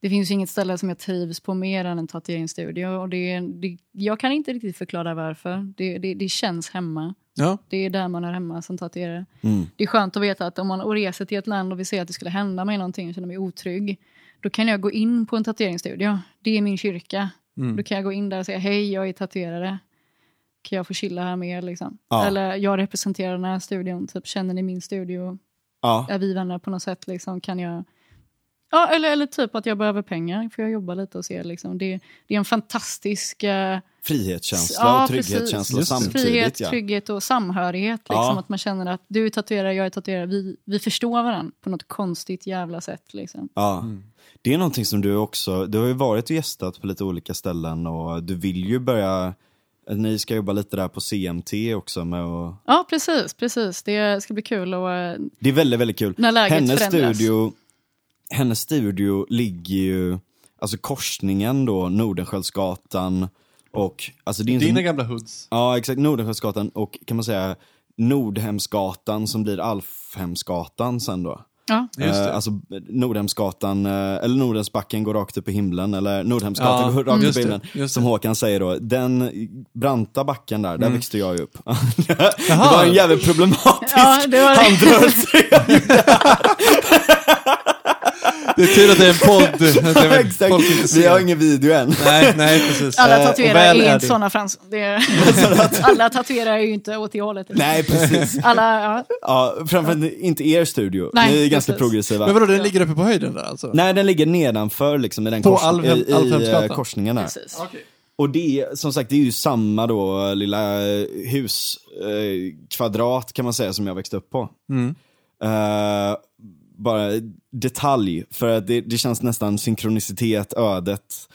Det finns inget ställe som jag trivs på mer än en tatueringsstudio. Och det, det, jag kan inte riktigt förklara varför. Det, det, det känns hemma. Ja. Det är där man är hemma som tatuerare. Mm. Det är skönt att veta att om man reser till ett land och vill se att det skulle hända mig någonting och känner mig otrygg. Då kan jag gå in på en tatueringsstudio. Det är min kyrka. Då kan jag gå in där och säga hej, jag är tatuerare. Kan jag få chilla här med er liksom? Ja. Eller jag representerar den här studion. Typ, känner ni min studio? Ja. Är vi vänner på något sätt? Liksom? Kan jag... Ja, eller, eller typ att jag behöver pengar. Får jag jobba lite och se. Liksom. Det, det är en fantastisk... eh, Frihetskänsla Ja, och trygghetskänsla precis. Samtidigt. frihet, ja. trygghet och samhörighet. Liksom, Ja. Att man känner att du är tatuerare, jag är tatuerare. Vi, vi förstår varandra på något konstigt jävla sätt. Liksom. Ja. Det är någonting som du också, du har ju varit och gästat på lite olika ställen och du vill ju börja, ni ska jobba lite där på CMT också med och, Ja, precis. precis. Det ska bli kul. Och, eh, Det är väldigt, väldigt kul. När läget hennes förändras. studio, hennes studio ligger ju, alltså korsningen då, Nordenskiöldsgatan och, alltså det är inte Dina gamla hoods. Ja, exakt. Nordenskiöldsgatan och kan man säga Nordhemsgatan som blir Alfhemsgatan sen då. ja. Det. Eh, alltså Nordhemsgatan, eh, eller Nordhemsbacken går rakt upp i himlen, eller Nordhemsgatan Ja, går rakt upp i det, himlen. just Som det. Håkan säger då, den branta backen där, där Mm. växte jag ju upp. (laughs) det var en jävligt problematisk Ja, det var det. handrörelse. (laughs) (laughs) Det är tur att det är en podd. (laughs) Det är exakt, folk inte vi har ingen video än. Nej, nej precis. Alla Eh, tatuerare är är inte sådana Frans. Det är, (laughs) alla tatuerare är ju inte åt det hållet. Nej, precis. (laughs) Alla, ja. Ja, framförallt inte er studio. Nej, Ni är ganska precis. progressiva. Men vadå, den ligger uppe på höjden där alltså? Nej, den ligger nedanför liksom i den På kors- Alfhem- i, i eh, korsningen där. Precis. Och det är som sagt, det är ju samma då lilla eh, huskvadrat eh, kvadrat kan man säga som jag växte upp på. Mm. Eh, bara detalj, för att det, det känns nästan synkronicitet, ödet,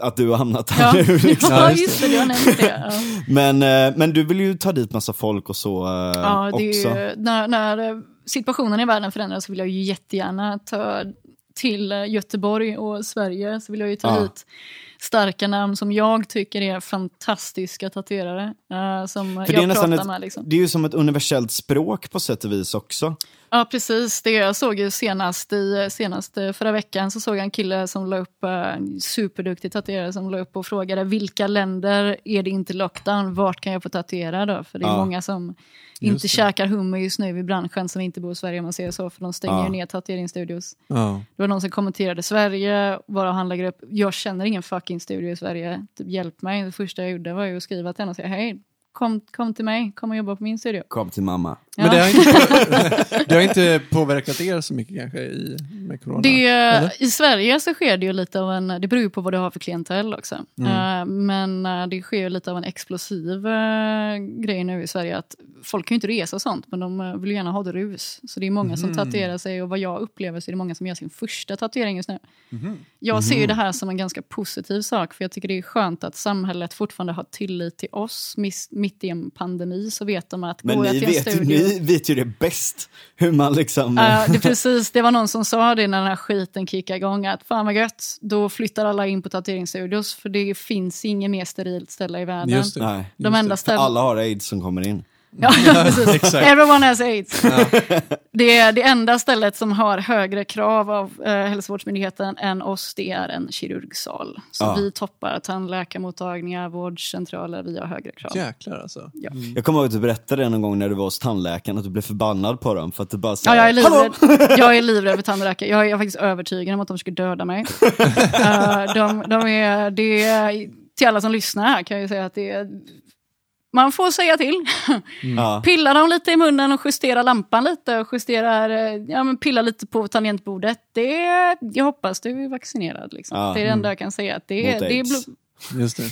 att du har hamnat här Ja. nu. (laughs) Liksom. ja, just det. Du har nämnt det. Ja. (laughs) Men, eh, men du vill ju ta dit massa folk och så eh, Ja, det också. ju, när, när eh, situationen i världen förändras så vill jag ju jättegärna ta till Göteborg och Sverige. Så vill jag ju ta Ja. hit starka namn som jag tycker är fantastiska tatuerare. eh, som För det är, jag pratar ett, med. Liksom. det är ju som ett universellt språk på sätt och vis också. Ja, precis. Det jag såg ju senast, i, senast eh, förra veckan så såg jag en kille som la upp, eh, en superduktig tatuerare som la upp och frågade vilka länder är det inte lockdown, vart kan jag få tatuera då? För det är Ja. många som inte käkar hummer just nu i branschen som inte bor i Sverige om man säger så, för de stänger Ja. ju ner tatueringsstudios. Ja. Det var någon som kommenterade Sverige, bara han lägger upp, jag känner ingen fucking studio i Sverige, typ, hjälp mig. Det första jag gjorde var ju att skriva till henne och säga hej, kom, kom till mig, kom och jobba på min studio. Kom till mamma. Men det har, inte, (laughs) det har inte påverkat er så mycket kanske i, med corona? Det, Eller? I Sverige så sker det ju lite av en, det beror ju på vad du har för klientell också. Mm. Eh, men eh, det sker ju lite av en explosiv uh, grej nu i Sverige att folk kan ju inte resa och sånt men de vill ju gärna ha det rus. Så det är många som Mhm. tatuerar sig och vad jag upplever så är det många som gör sin första tatuering just nu. Mhm. Jag ser ju det här som en ganska positiv sak för jag tycker det är skönt att samhället fortfarande har tillit till oss. Miss, mitt i en pandemi så vet de att Men går jag ni till en vet, ju- studio... ni vet ju det bäst. Hur man liksom... Ja, det, är (laughs) precis, det var någon som sa det när den här skiten kickade igång. Att fan vad gött, då flyttar alla in på tatueringsstudios. För det finns inget mer sterilt ställe i världen. Just det. Nej. De enda För ställen... alla har aids som kommer in. (laughs) Ja, precis. Everyone has aids. (laughs) Det, är det enda stället som har högre krav av eh, hälsovårdsmyndigheten än oss, det är en kirurgsal. Så Ja. vi toppar tandläkarmottagningar, vårdcentraler, vi har högre krav. Jäklar alltså. Ja. Jag kommer ihåg att du berättade det någon gång när du var hos tandläkaren, att du blev förbannad på dem för att du bara Ja, säger jag är livrädd, jag är livrädd för tandläkare. Jag är, jag är faktiskt övertygad om att de ska döda mig. (laughs) Eh, de, de är, det är, till alla som lyssnar här kan jag ju säga att det är, man får säga till. Ja. Pilla dem lite i munnen och justera lampan lite och justerar, eh, ja, men pilla lite på tangentbordet. Det jag hoppas du är vaccinerad. Liksom. Ja. Det är det enda jag kan säga. Att det, Mot det är Just det.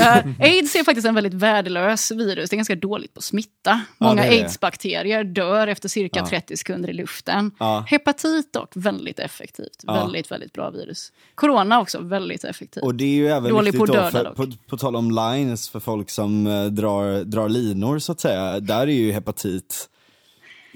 Eh, aids är faktiskt en väldigt värdelös virus. Det är ganska dåligt på att smitta. Många det. aids-bakterier dör efter cirka Ja. 30 sekunder i luften. Ja. Hepatit dock, väldigt effektivt. Ja. Väldigt, väldigt bra virus. Corona också, väldigt effektivt. Och det är ju även Dålig viktigt på då, döda för, dock. på, på tal om lines för folk som eh, drar, drar linor så att säga. Där är ju hepatit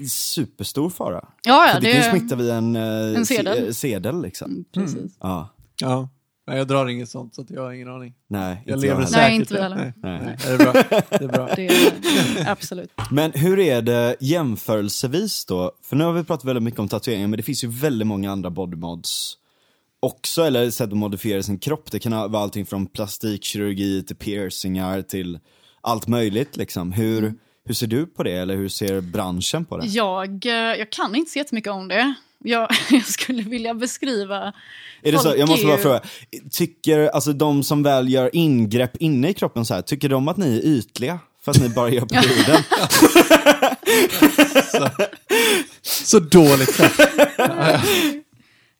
superstor fara. ja, ja, för det, det kan ju smitta via en, eh, En sedel. se- sedel liksom. precis. Ja. Ja. Nej, jag drar inget sånt så att jag har ingen aning. Nej, Jag lever heller. säkert. Nej, inte vi heller. Nej. Nej. Nej. Det är bra. Det är bra. (laughs) Det är, absolut. Men hur är det jämförelsevis då? För nu har vi pratat väldigt mycket om tatueringar, men det finns ju väldigt många andra bodymods också, eller sätt att modifiera sin kropp. Det kan vara allting från plastikkirurgi till piercingar till allt möjligt liksom. Hur, Mm. hur ser du på det, eller hur ser branschen på det? Jag, eh, jag kan inte så jättemycket om det. Jag, (laughs) jag skulle vilja beskriva... Är det så? Jag måste bara fråga, tycker, alltså de som väl gör ingrepp inne i kroppen så här, tycker de att ni är ytliga? För att ni bara gör på huden? (laughs) Så dåligt (laughs) sagt.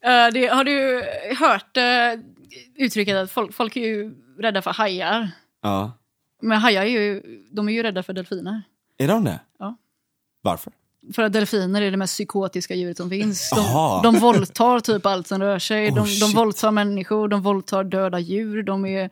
Eh, det, har du hört uh, uttrycket att folk, folk är ju rädda för hajar? Ja. Men hajar är ju, de är ju rädda för delfiner. Är de det? Ja. Varför? För att delfiner är det mest psykotiska djuret som finns. Aha. De, de våldtar typ allt som rör sig. Oh, de, de shit. våldtar människor, de våldtar döda djur. De är,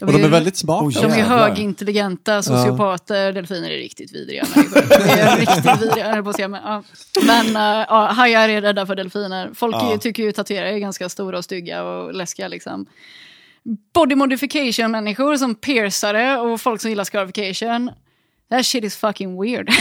Och de är väldigt smarta. Oj, de är jävlar. högintelligenta sociopater. Delfiner är riktigt vidriga människor. De är (laughs) riktigt vidriga, på att säga. Men, ja. men uh, ja, hajar är rädda för delfiner. Folk Ja. är, tycker ju tatuerare är ganska stora och stygga och läskiga. Liksom. Body modification-människor som piercare och folk som gillar scarification. That shit is fucking weird. (laughs)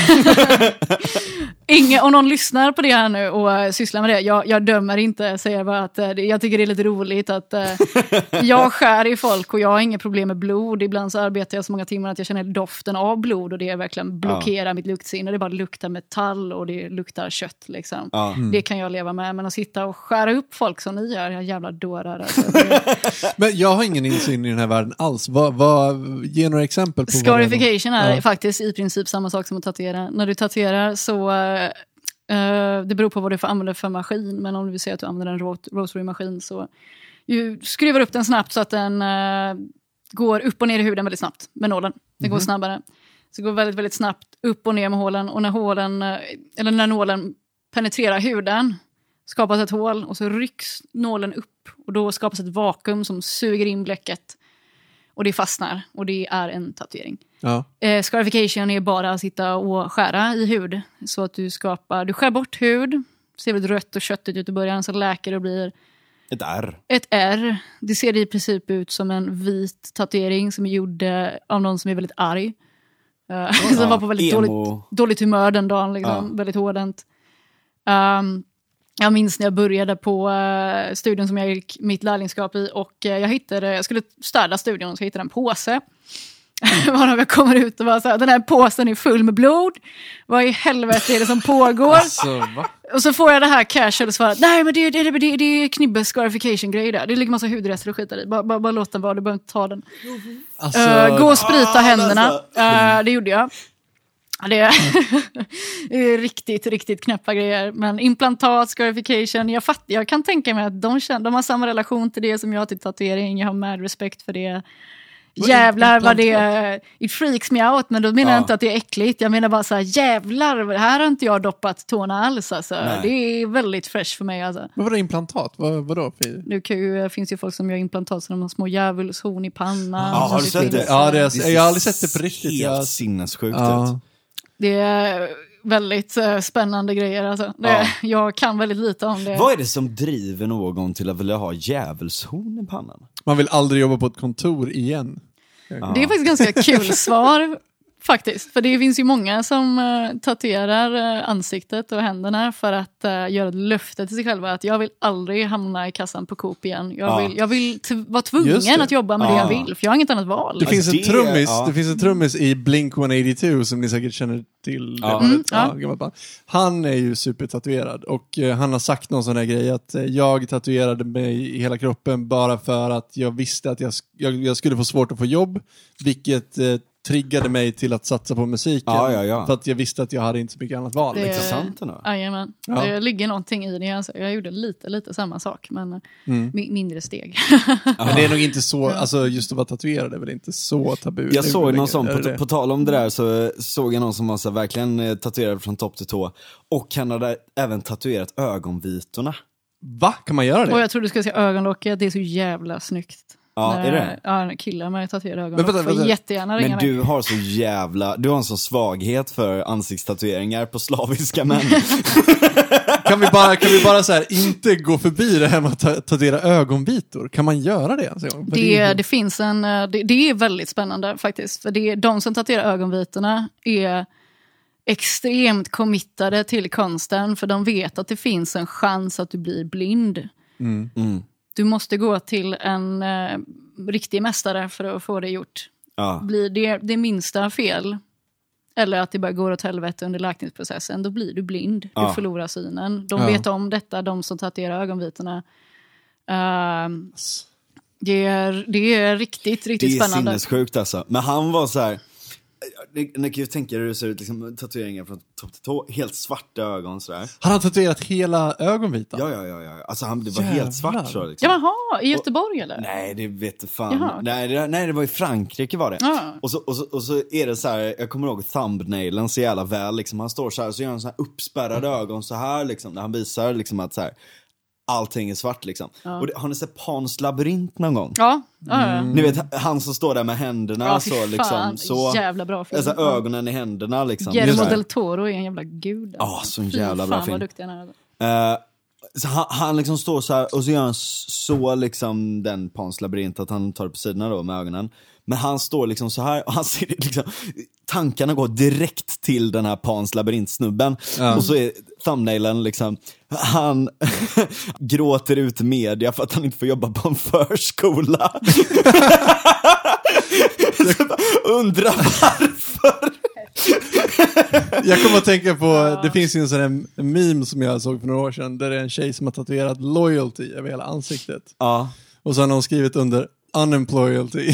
Ingen, om någon lyssnar på det här nu och uh, sysslar med det, jag, jag dömer inte, säger bara att uh, det- jag tycker det är lite roligt att uh, (laughs) jag skär i folk och jag har inga problem med blod. Ibland så arbetar jag så många timmar att jag känner doften av blod och det verkligen blockerar mitt luktsinne. Det bara luktar metall och det luktar kött liksom. Ja. Det kan jag leva med, men att sitta och skära upp folk som ni gör, jag jävla dårar. Alltså. Det- (laughs) Men jag har ingen insyn i den här världen alls. Vad, vad, ge några exempel på vad det är. Scarification är Ja. faktiskt i princip samma sak som att tatuera. När du tatuerar så, eh, det beror på vad du får använda för maskin, men om du vill säga att du använder en rot- rotary-maskin så du skruvar upp den snabbt så att den eh, går upp och ner i huden väldigt snabbt med nålen. Den går snabbare. Så det går väldigt, väldigt snabbt upp och ner med hålen och när, hålen, eh, eller när nålen penetrerar huden skapas ett hål och så rycks nålen upp och då skapas ett vakuum som suger in bläcket och det fastnar och det är en tatuering. Ja. Eh, scarification är bara att sitta och skära i hud. Så att du skapar, du skär bort hud, ser väldigt rött och köttigt ut i början, så läker och blir Ett R. ett R. Det ser i princip ut som en vit tatuering som är gjord eh, av någon som är väldigt arg. Uh, (laughs) som var på väldigt dåligt, dåligt humör den dagen, liksom, Ja. väldigt hårdhänt. Um, jag minns när jag började på uh, studion som jag gick mitt lärlingskap i och eh, jag hittade, jag skulle städa studion så jag hittade en påse. (laughs) Varav jag kommer ut och bara så här, den här påsen är full med blod. Vad i helvete är det som pågår? Så, va? Och så får jag det här casual svaret, nej men det, det, det, det, det är Knibbes scarification grej där. Det ligger massa hudrester och skit där i. Bara, bara, bara låt den vara, du behöver inte ta den. Alltså, Eh, gå och sprita Ah, händerna. alltså. Det gjorde jag. Det är, (laughs) det är riktigt, riktigt knäppa grejer. Men implantat, scarification, jag, fatt, jag kan tänka mig att de, känner, de har samma relation till det som jag till tatuering. Jag har med respekt för det. Vad Jävlar vad det? It freaks me out, men då menar Ja. jag inte att det är äckligt. Jag menar bara så här, jävlar, här har inte jag doppat tårna alls. Alltså. Nej. Det är väldigt fresh för mig. Alltså. Men vadå implantat? Vad, vadå? För? Nu kan ju, det finns ju folk som gör implantat så de har små djävulshorn i pannan. Ja, har du sett det? Ja, det är, jag har aldrig sett det på riktigt. Helt Jag, sinnessjukt ja. Det är väldigt eh, spännande grejer. Alltså. Det, Ja. (laughs) Jag kan väldigt lite om det. Vad är det som driver någon till att vilja ha djävulshorn i pannan? Man vill aldrig jobba på ett kontor igen. Det är faktiskt ganska kul (laughs) svar. Faktiskt. För det finns ju många som uh, tatuerar uh, ansiktet och händerna för att uh, göra ett löfte till sig själva att jag vill aldrig hamna i kassan på Coop igen. Jag Ja. vill, jag vill vara tvungen det. att jobba med det Ja. jag vill, för jag har inget annat val. Det finns, en det- trummis, ja. det finns en trummis i Blink 182 som ni säkert känner till. Det. Mm. Han är ju supertatuerad och eh, han har sagt någon sån här grej att eh, jag tatuerade mig i hela kroppen bara för att jag visste att jag, jag, jag skulle få svårt att få jobb, vilket eh, triggade mig till att satsa på musiken. Ja, ja, ja. För att jag visste att jag hade inte så mycket annat val. Det- Liksom. Intressant ändå. Jajamän. Ja. Det ligger någonting i det. Alltså, jag gjorde lite, lite samma sak, men eh, Mm. mi- mindre steg. (laughs) Men det är nog inte så, alltså just att vara tatuerad är väl inte så tabu. Jag såg någon sån, på, på tal om det där så såg jag någon som var så här, verkligen eh, tatuerad från topp till tå. Och han hade även tatuerat ögonvitorna. Va? Kan man göra det? Och jag trodde du skulle säga ögonlocket, det är så jävla snyggt. Ja, är det? Ja, killar med tatuerade ögonlock vänta, får vänta. jättegärna ringa Men du har så jävla, du har en sån svaghet för ansiktstatueringar på slaviska män. (laughs) Kan vi bara, kan vi bara så här, inte gå förbi det här med att ta- tatuera ögonvitor? Kan man göra det? Det, är- det finns en, eh, det, det är väldigt spännande faktiskt. För det, de som tatuerar ögonvitorna är extremt committade till konsten för de vet att det finns en chans att du blir blind. Mm. Du måste gå till en eh, riktig mästare för att få det gjort. Ja. Blir det det minsta fel eller att det bara går åt helvete under läkningsprocessen, då blir du blind. Du Ja. förlorar synen. De Ja. vet om detta, de som tatuerar ögonvitorna. Ehm, det, är, det är riktigt, Det riktigt är spännande. sinnessjukt alltså. Men han var så här. Ni ni kan ju tänka er hur det ser ut, liksom, tatueringar från topp till tå, helt svarta ögon sådär. Har han tatuerat hela ögonvitan? Ja, ja, ja, ja. Alltså han, det var Jävlar. helt svart så liksom. Ja, jaha, i Göteborg eller? Nej, det vet du fan. Jaha, nej, det, nej, det var i Frankrike var det. Ja. Och, så, och, så, och så är det så här, jag kommer ihåg thumbnailen så jävla väl. Liksom. Han står så här, så gör han så här uppspärrade ögon så här liksom. Där han visar liksom att så här, allting är svart liksom. Och det, har ni sett Pans labyrint någon gång? Ja, ja, ja. Ni vet han som står där med händerna Ja, så liksom. Så, jävla bra film. alltså Ja. ögonen i händerna liksom. Guillermo Så del Toro är en jävla gud. Ja, sån Fy jävla bra fan film. vad duktig han är. Eh, så han, han liksom står så här och så gör han så liksom den Pans labyrint att han tar det på sidorna då med ögonen. Men han står liksom så här och han ser det liksom, tankarna går direkt till den här Pans labyrintsnubben. Och så är thumbnailen liksom, han (laughs) gråter ut media för att han inte får jobba på en förskola. (laughs) Undrar varför. (laughs) Jag kommer att tänka på, det finns ju en sån här meme som jag såg för några år sedan, där det är en tjej som har tatuerat loyalty över hela ansiktet. Ja. Och så har någon skrivit under unemployalty.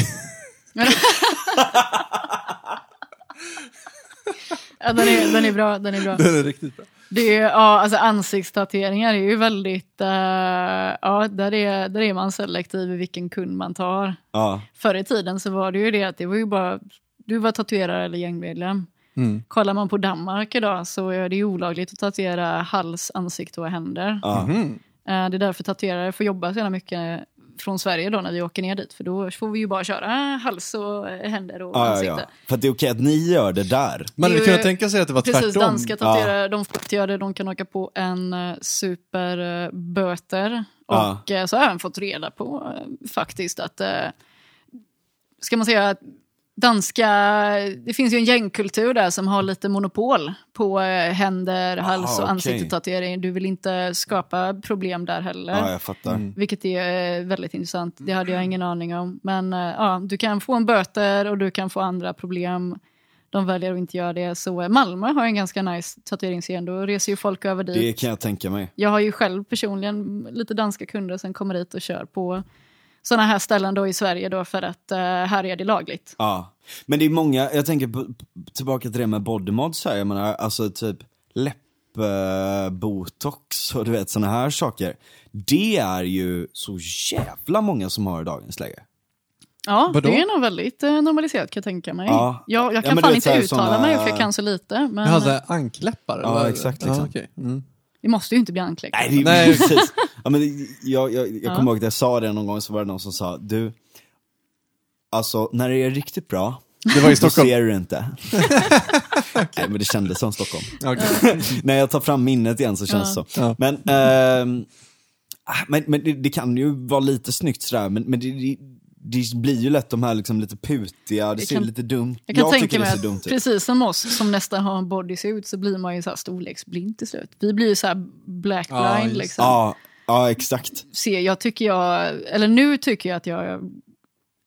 Ja, den, är, den är bra. Den är bra. Den är riktigt bra. Det är, ja, alltså ansiktstatueringar är ju väldigt... eh, ja, där är, där är man selektiv i vilken kund man tar. Ja. Förr i tiden så var det ju det att det var ju bara... Du var tatuerare eller gängmedlem. Mm. Kollar man på Danmark idag så är det olagligt att tatuera hals, ansikte och händer. Eh, Det är därför tatuerare får jobba så mycket från Sverige då när vi åker ner dit. För då får vi ju bara köra hals och eh, händer och Ja, ja, ansikte. ja. För att det är okej att ni gör det där. Man hade kunnat tänka sig att det var Precis, tvärtom. danska tatuerare, de gör det, de kan åka på en uh, superböter. Ja. Och eh, så har jag även fått reda på eh, faktiskt att, ska man säga, att danska, det finns ju en gängkultur där som har lite monopol på eh, händer, hals och okej. ansiktestatuering. Du vill inte skapa problem där heller. Ja, jag fattar. Vilket är eh, väldigt intressant. Det hade jag ingen aning om. Men eh, ja, du kan få en böter och du kan få andra problem. De väljer att inte göra det. Så Malmö har en ganska nice tatueringsscen. Då reser ju folk över dit. Det kan jag tänka mig. Jag har ju själv personligen lite danska kunder som kommer hit och kör på sådana här ställen då i Sverige då för att eh, här är det lagligt. Ja. Men det är många, jag tänker på, tillbaka till det med bodymods här, jag menar alltså typ läppbotox och du vet sådana här saker. Det är ju så jävla många som har i dagens läge. Ja, Vadå? det är nog väldigt eh, normaliserat kan jag tänka mig. Ja. Jag, jag Ja, kan du fan inte uttala såna- mig för jag kan så lite. Men Jaha, ankläppar? Ja, eller? exakt, liksom. Ja, okej. mm. vi måste ju inte bli ankläckta. Nej, det Nej. precis. (laughs) Ja, men jag jag, jag Ja. kommer ihåg att jag sa det någon gång, så var det någon som sa, du, alltså när det är riktigt bra, Det var i då Stockholm. ser du inte. (laughs) (laughs) Nej men det kändes som Stockholm. Okej. (laughs) När jag tar fram minnet igen så känns det så. Ja. Men, ehm, ah, men, men det, det kan ju vara lite snyggt sådär, men, men det, det, det blir ju lätt de här liksom lite putiga, det Jag ser kan- lite dumt. Jag kan Jag, tänka tycker det mig att dumt ut. precis som oss som nästan har en bodysuit så blir man ju så här storleksblind till slut. Vi blir ju så här black blind det. liksom. Ja, ja, exakt. Se, jag tycker jag, eller nu tycker jag att jag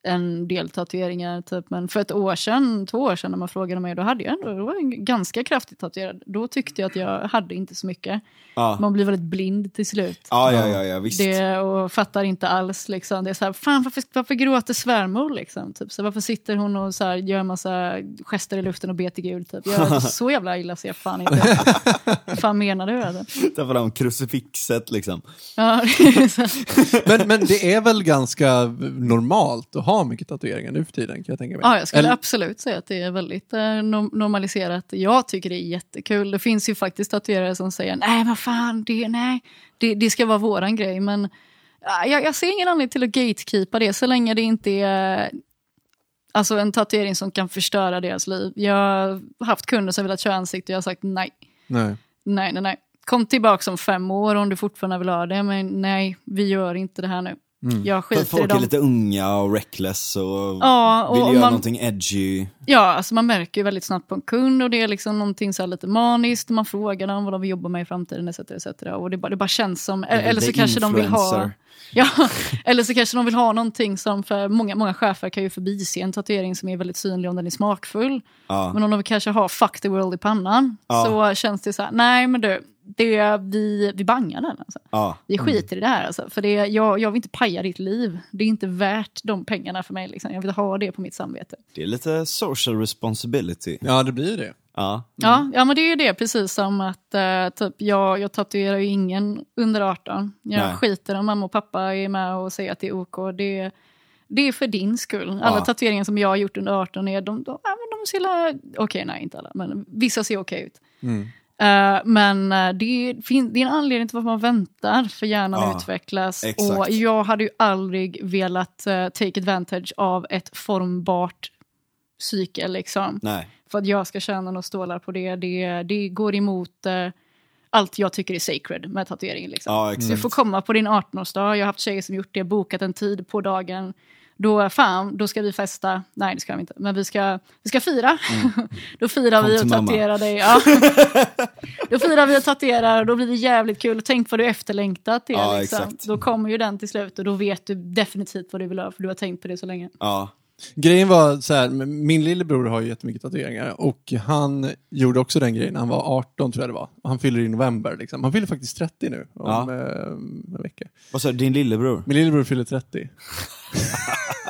en del tatueringar typ, men för ett år sedan, två år sedan när man frågade mig, då hade jag ändå, då var jag ganska kraftigt tatuerad. Då tyckte jag att jag hade inte så mycket. Ja, Man blir väldigt blind till slut. ja, ja, ja, ja visst. Det, och fattar inte alls. Liksom. Det är så här, fan varför, varför gråter svärmor? Liksom? Typ. Så varför sitter hon och så här, gör en massa gester i luften och ber till Gud? Typ. Jag, så jävla illa ser jag fan inte. Vad fan menar du? Alltså? Ta fram krucifixet liksom. Ja. (laughs) Men, men det är väl ganska normalt att ha mycket tatueringar nu för tiden kan jag tänka mig. ja, jag skulle Eller- absolut säga att det är väldigt eh, norm- normaliserat. Jag tycker det är jättekul. Det finns ju faktiskt tatuerare som säger nej vad fan, det, nej, det, det ska vara våran grej. Men ja, jag, jag ser ingen anledning till att gatekeepa det så länge det inte är alltså en tatuering som kan förstöra deras liv. Jag har haft kunder som velat köra ansikte och jag har sagt nej. Nej. Nej, nej, nej. Kom tillbaka om fem år om du fortfarande vill ha det. Men nej, vi gör inte det här nu. Jag För att skiter i folk är dem. lite unga och reckless och Ja, och vill göra man- någonting edgy. Ja, alltså man märker ju väldigt snabbt på en kund och det är liksom någonting så lite maniskt. Man frågar dem vad de vill jobba med i framtiden etc. etc. Och det bara, det bara känns som, eller så the kanske de vill ha... influencer. (laughs) Ja, eller så kanske de vill ha någonting som, för många, många chefer kan ju förbise en tatuering som är väldigt synlig om den är smakfull. Ja. Men om de kanske har fuck the world i pannan Ja. så känns det så här, nej men du, det, vi, vi bangar den alltså. Ja. Vi skiter i det här alltså. För det, jag, jag vill inte paja ditt liv. Det är inte värt de pengarna för mig. Liksom. Jag vill ha det på mitt samvete. Det är lite social responsibility. Ja, det blir det. Ja. Ja, ja, men det är ju det, precis som att eh, typ, jag, jag tatuerar ju ingen under 18. Jag Nej. skiter om mamma och pappa är med och säger att det är OK. Det, det är för din skull. Alla Ja. tatueringar som jag har gjort under 18 är, de, de, ja, men de ser okej, nej inte alla, men vissa ser okej ut. Mm. Eh, men eh, det, fin- det är en anledning till varför man väntar, för hjärnan Ja, utvecklas. exakt. Och jag hade ju aldrig velat eh, take advantage av ett formbart psyke. Liksom. Nej. För att jag ska tjäna några stålar på det, det, det går emot eh, allt jag tycker är sacred med tatuering. Liksom. Ja, Du får komma på din 18-årsdag, jag har haft tjejer som gjort det, bokat en tid på dagen. Då, fan, då ska vi festa. Nej, det ska vi inte. Men vi ska, vi ska fira. (laughs) då firar Mm. Kom vi och tatuerar dig. Ja. (laughs) då firar vi och tatuerar och då blir det jävligt kul. Tänk vad du efterlängtat det. Ja, liksom. Då kommer ju den till slut och då vet du definitivt vad du vill ha för du har tänkt på det så länge. Ja. Grejen var så här, min lillebror har ju jättemycket tatueringar och han gjorde också den grejen han var 18 tror jag det var. Han fyller i november liksom. Han fyller faktiskt 30 nu om Ja. eh, en vecka. Vad sa du, din lillebror? Min lillebror fyller 30. (laughs)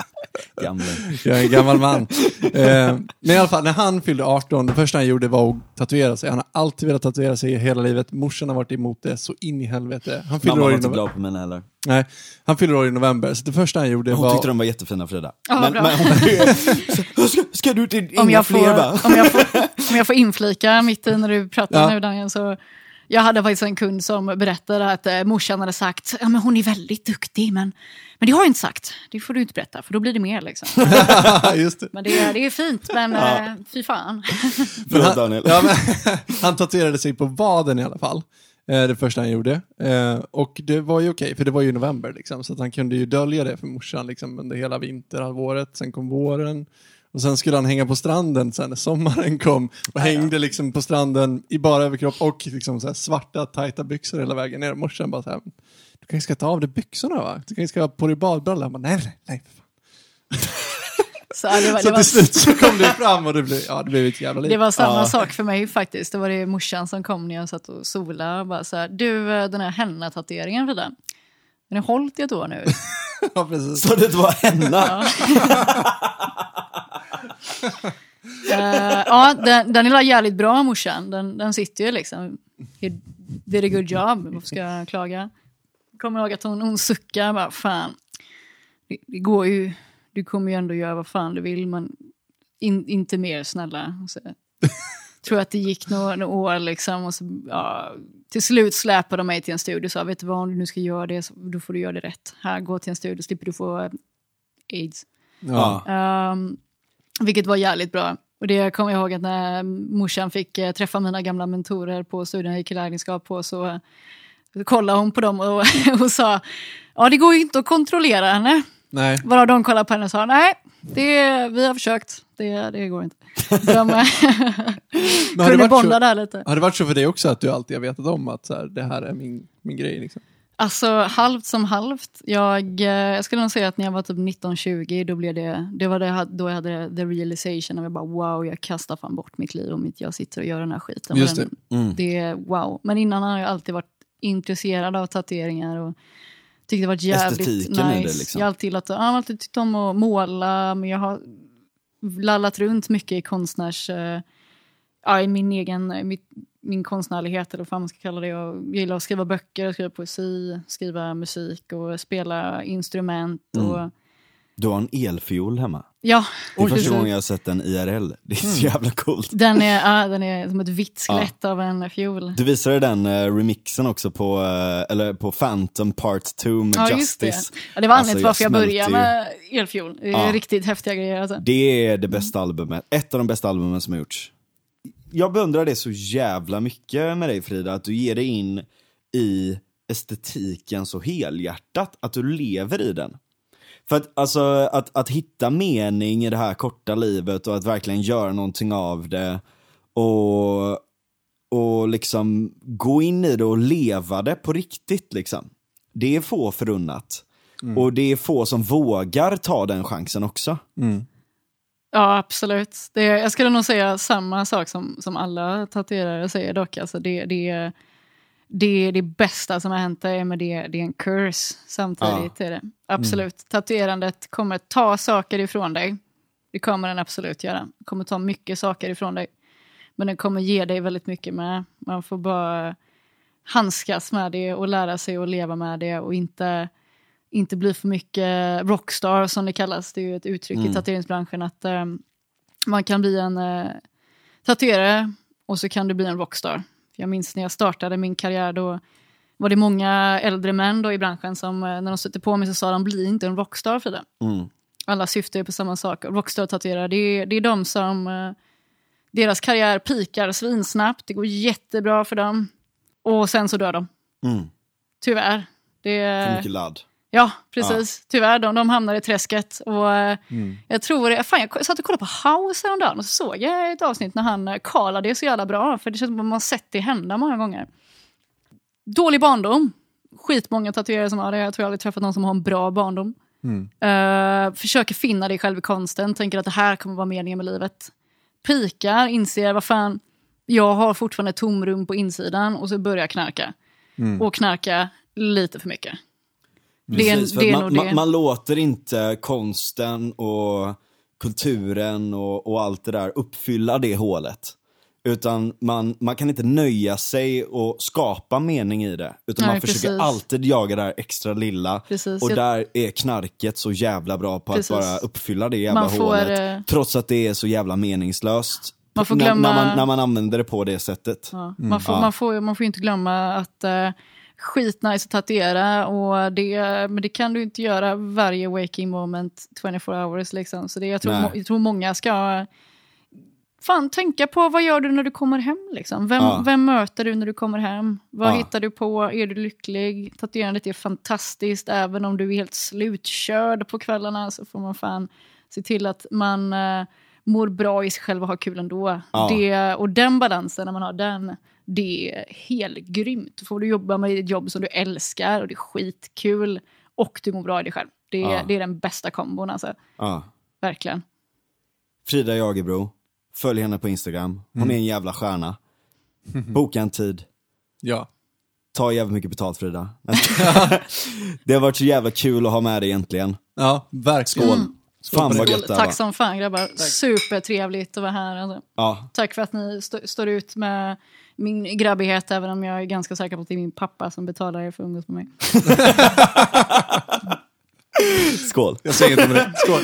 Gamle. (laughs) Jag är en gammal man. eh, men i alla fall, när han fyllde 18, det första han gjorde var att tatuera sig. Han har alltid velat tatuera sig hela livet. Morsan har varit emot det så in i helvete. Han fyller, Mamma år var i, inte glad på mina heller. Nej, han fyller år i november. Så det första han gjorde Hon var... tyckte de var jättefina Frida. Ja, men, bra. men (laughs) hon ska, ska du till inga om jag, fler får, va? om, jag får, om jag får inflika mitt i när du pratar Ja. nu Daniel, så jag hade faktiskt en kund som berättade att eh, morsan hade sagt ja, men hon är väldigt duktig men, men det har jag inte sagt. Det får du inte berätta för då blir det mer. Liksom. (laughs) Just det. Men det, är- det är fint men eh, fy fan. (laughs) Förlåt han, Daniel. ja, men, (laughs) han tatuerade sig på vaden i alla fall. Eh, det första han gjorde. Eh, och det var ju okej, för det var ju i november liksom. Så att han kunde ju dölja det för morsan liksom, under hela vinterhalvåret. Sen kom våren. Och sen skulle han hänga på stranden sen när sommaren kom. Och hängde liksom på stranden i bara överkropp och liksom så här svarta tajta byxor hela vägen ner. Morsan bara så här, du kanske ska ta av dig byxorna va? Du kanske ska ha på dig badbrallor. Han bara, nej, nej, nej. för fan." (laughs) Så det var, Så det var, till slut så kom det fram och det blev, ja, det blev ett jävla liv. det var samma Ja. sak för mig faktiskt. Det var det morsan som kom när jag satt och solade. och Bara så här, du eh, den här henna-tatueringen Frida. Den har hållit i ett år nu. (laughs) Ja, precis. Så det var henna? Eh, ja, den, den är jävligt bra morsan. Den, den sitter ju liksom. He did a good job. Varför ska jag klaga? Kommer ihåg att hon, hon suckar bara, fan. Det, det går ju, du kommer ju ändå göra vad fan du vill men in, inte mer snälla. Så, (laughs) tror att det gick några, några år liksom och så, ja, till slut släpade de mig till en studio och sa, vet du vad, om du nu ska göra det så då får du göra det rätt. Här, gå till en studio, slipper du få eh, aids. Ja. Um, vilket var jävligt bra. Och det kommer jag ihåg att när morsan fick eh, träffa mina gamla mentorer på studien jag gick i lärlingskap på så eh, kollade hon på dem och, (laughs) och sa ja det går ju inte att kontrollera henne. Nej. Varav de kollade på henne och sa nej, det, vi har försökt. Det, det går inte. De (laughs) det, kunde varit bonda så, där lite. har det varit så för dig också att du alltid har vetat om att så här, det här är min, min grej? Liksom? Alltså halvt som halvt. Jag, eh, jag skulle nog säga att när jag var typ 19-20 då blev det, det var det, då jag hade the realization och jag bara wow, jag kastar fan bort mitt liv om inte jag sitter och gör den här skiten. Just det. Mm. det är wow. Men innan har jag alltid varit intresserad av tatueringar och tyckte det varit jävligt Estetiken nice. det, liksom. Jag har alltid, gillat, jag har alltid tyckt om att måla, men jag har lallat runt mycket i konstnärs... eh, Ja, i min egen mitt, min konstnärlighet, eller vad fan man ska kalla det. Jag gillar att skriva böcker, skriva poesi, skriva musik och spela instrument. Och, Mm. Du har en elfiol hemma. Ja, Det är första gången jag har sett den IRL. Det är så jävla coolt. Den är, ja, den är som ett vitt skelett av en fiol. Du visade den eh, remixen också på, eh, eller på Phantom Part 2 med Ja, just det. Justice. Ja, det var Alltså, anledningen till jag varför jag började med elfiol. Det är Ja. riktigt häftiga grejer. Alltså. Det är det bästa albumet, ett av de bästa albumen som har gjorts. Jag beundrar det så jävla mycket med dig Frida, att du ger dig in i estetiken så helhjärtat, att du lever i den. För att, alltså, att, att hitta mening i det här korta livet och att verkligen göra någonting av det och, och liksom gå in i det och leva det på riktigt liksom. Det är få förunnat. Och det är få som vågar ta den chansen också. Ja, absolut. Det, jag skulle nog säga samma sak som, som alla tatuerare säger dock. Alltså det, det, det, det bästa som har hänt dig, men det, det är en curse samtidigt. Är det. Absolut. Tatuerandet kommer ta saker ifrån dig. Det kommer den absolut göra. Det kommer ta mycket saker ifrån dig. Men den kommer ge dig väldigt mycket med. Man får bara handskas med det och lära sig att leva med det och inte, inte bli för mycket rockstar som det kallas. Det är ju ett uttryck i tatueringsbranschen att eh, man kan bli en eh, tatuerare och så kan du bli en rockstar. Jag minns när jag startade min karriär då var det många äldre män då i branschen som eh, när de stötte på mig så sa de bli inte en rockstar Frida. Mm. Alla syftar ju på samma sak. Rockstar-tatuerare, det är, det är de som... eh, deras karriär pikar svinsnabbt, det går jättebra för dem. Och sen så dör de. Mm. Tyvärr. Det, För mycket ladd. Ja, precis. Tyvärr, de, de hamnar i träsket. Och, eh, Jag tror fan, jag satt och kollade på House häromdagen och så såg jag ett avsnitt när han eh, Karla, det är så jävla bra. För det känns som att man har sett det hända många gånger. Dålig barndom. Skitmånga tatuerare som har det. Jag tror jag aldrig träffat någon som har en bra barndom. Eh, försöker finna dig själv i konsten, tänker att det här kommer vara meningen med livet. Pikar, inser vad fan, jag har fortfarande tomrum på insidan och så börjar jag knarka. Och knarka lite för mycket. Det Precis, det nog man, det. man, man låter inte konsten och kulturen och, och allt det där uppfylla det hålet. Utan man, man kan inte nöja sig och skapa mening i det. Utan Nej, man försöker precis. alltid jaga det här extra lilla. Precis. Och Jag- där är knarket så jävla bra på Precis. att bara uppfylla det jävla får, hålet. eh, Trots att det är så jävla meningslöst. Man får När- glömma- När, man, när man använder det på det sättet. Ja. Man, får, Ja. man, får, man får inte glömma att uh, skitnice att tatuera, och det, men det kan du inte göra varje waking moment 24 hours. Liksom. Så det, jag, tror, må- jag tror många ska fan tänka på vad gör du när du kommer hem. Liksom? Vem, Ja. vem möter du när du kommer hem? Vad Ja. hittar du på? Är du lycklig? Tatuerandet är fantastiskt, även om du är helt slutkörd på kvällarna så får man fan se till att man eh, mår bra i sig själv och har kul ändå. Ja. Det, och den balansen, när man har den, det är helt grymt. Då får du jobba med ett jobb som du älskar och det är skitkul och du mår bra i dig själv. Det, är- Ja. det är den bästa kombon alltså. Ja. Verkligen. Frida Jagerbro. Följ henne på Instagram. Hon är en jävla stjärna. Boka en tid. Ja. Ta jävligt mycket betalt Frida. (laughs) det har varit så jävla kul att ha med dig egentligen. Ja, verkligen. Skål. Fan vad gött det Tack var. som fan grabbar. Supertrevligt att vara här. Alltså. Ja, Tack för att ni st- står ut med min grabbighet, även om jag är ganska säker på att det är min pappa som betalar er för att umgås med mig. (laughs) skål. Jag säger inte med det. Skål.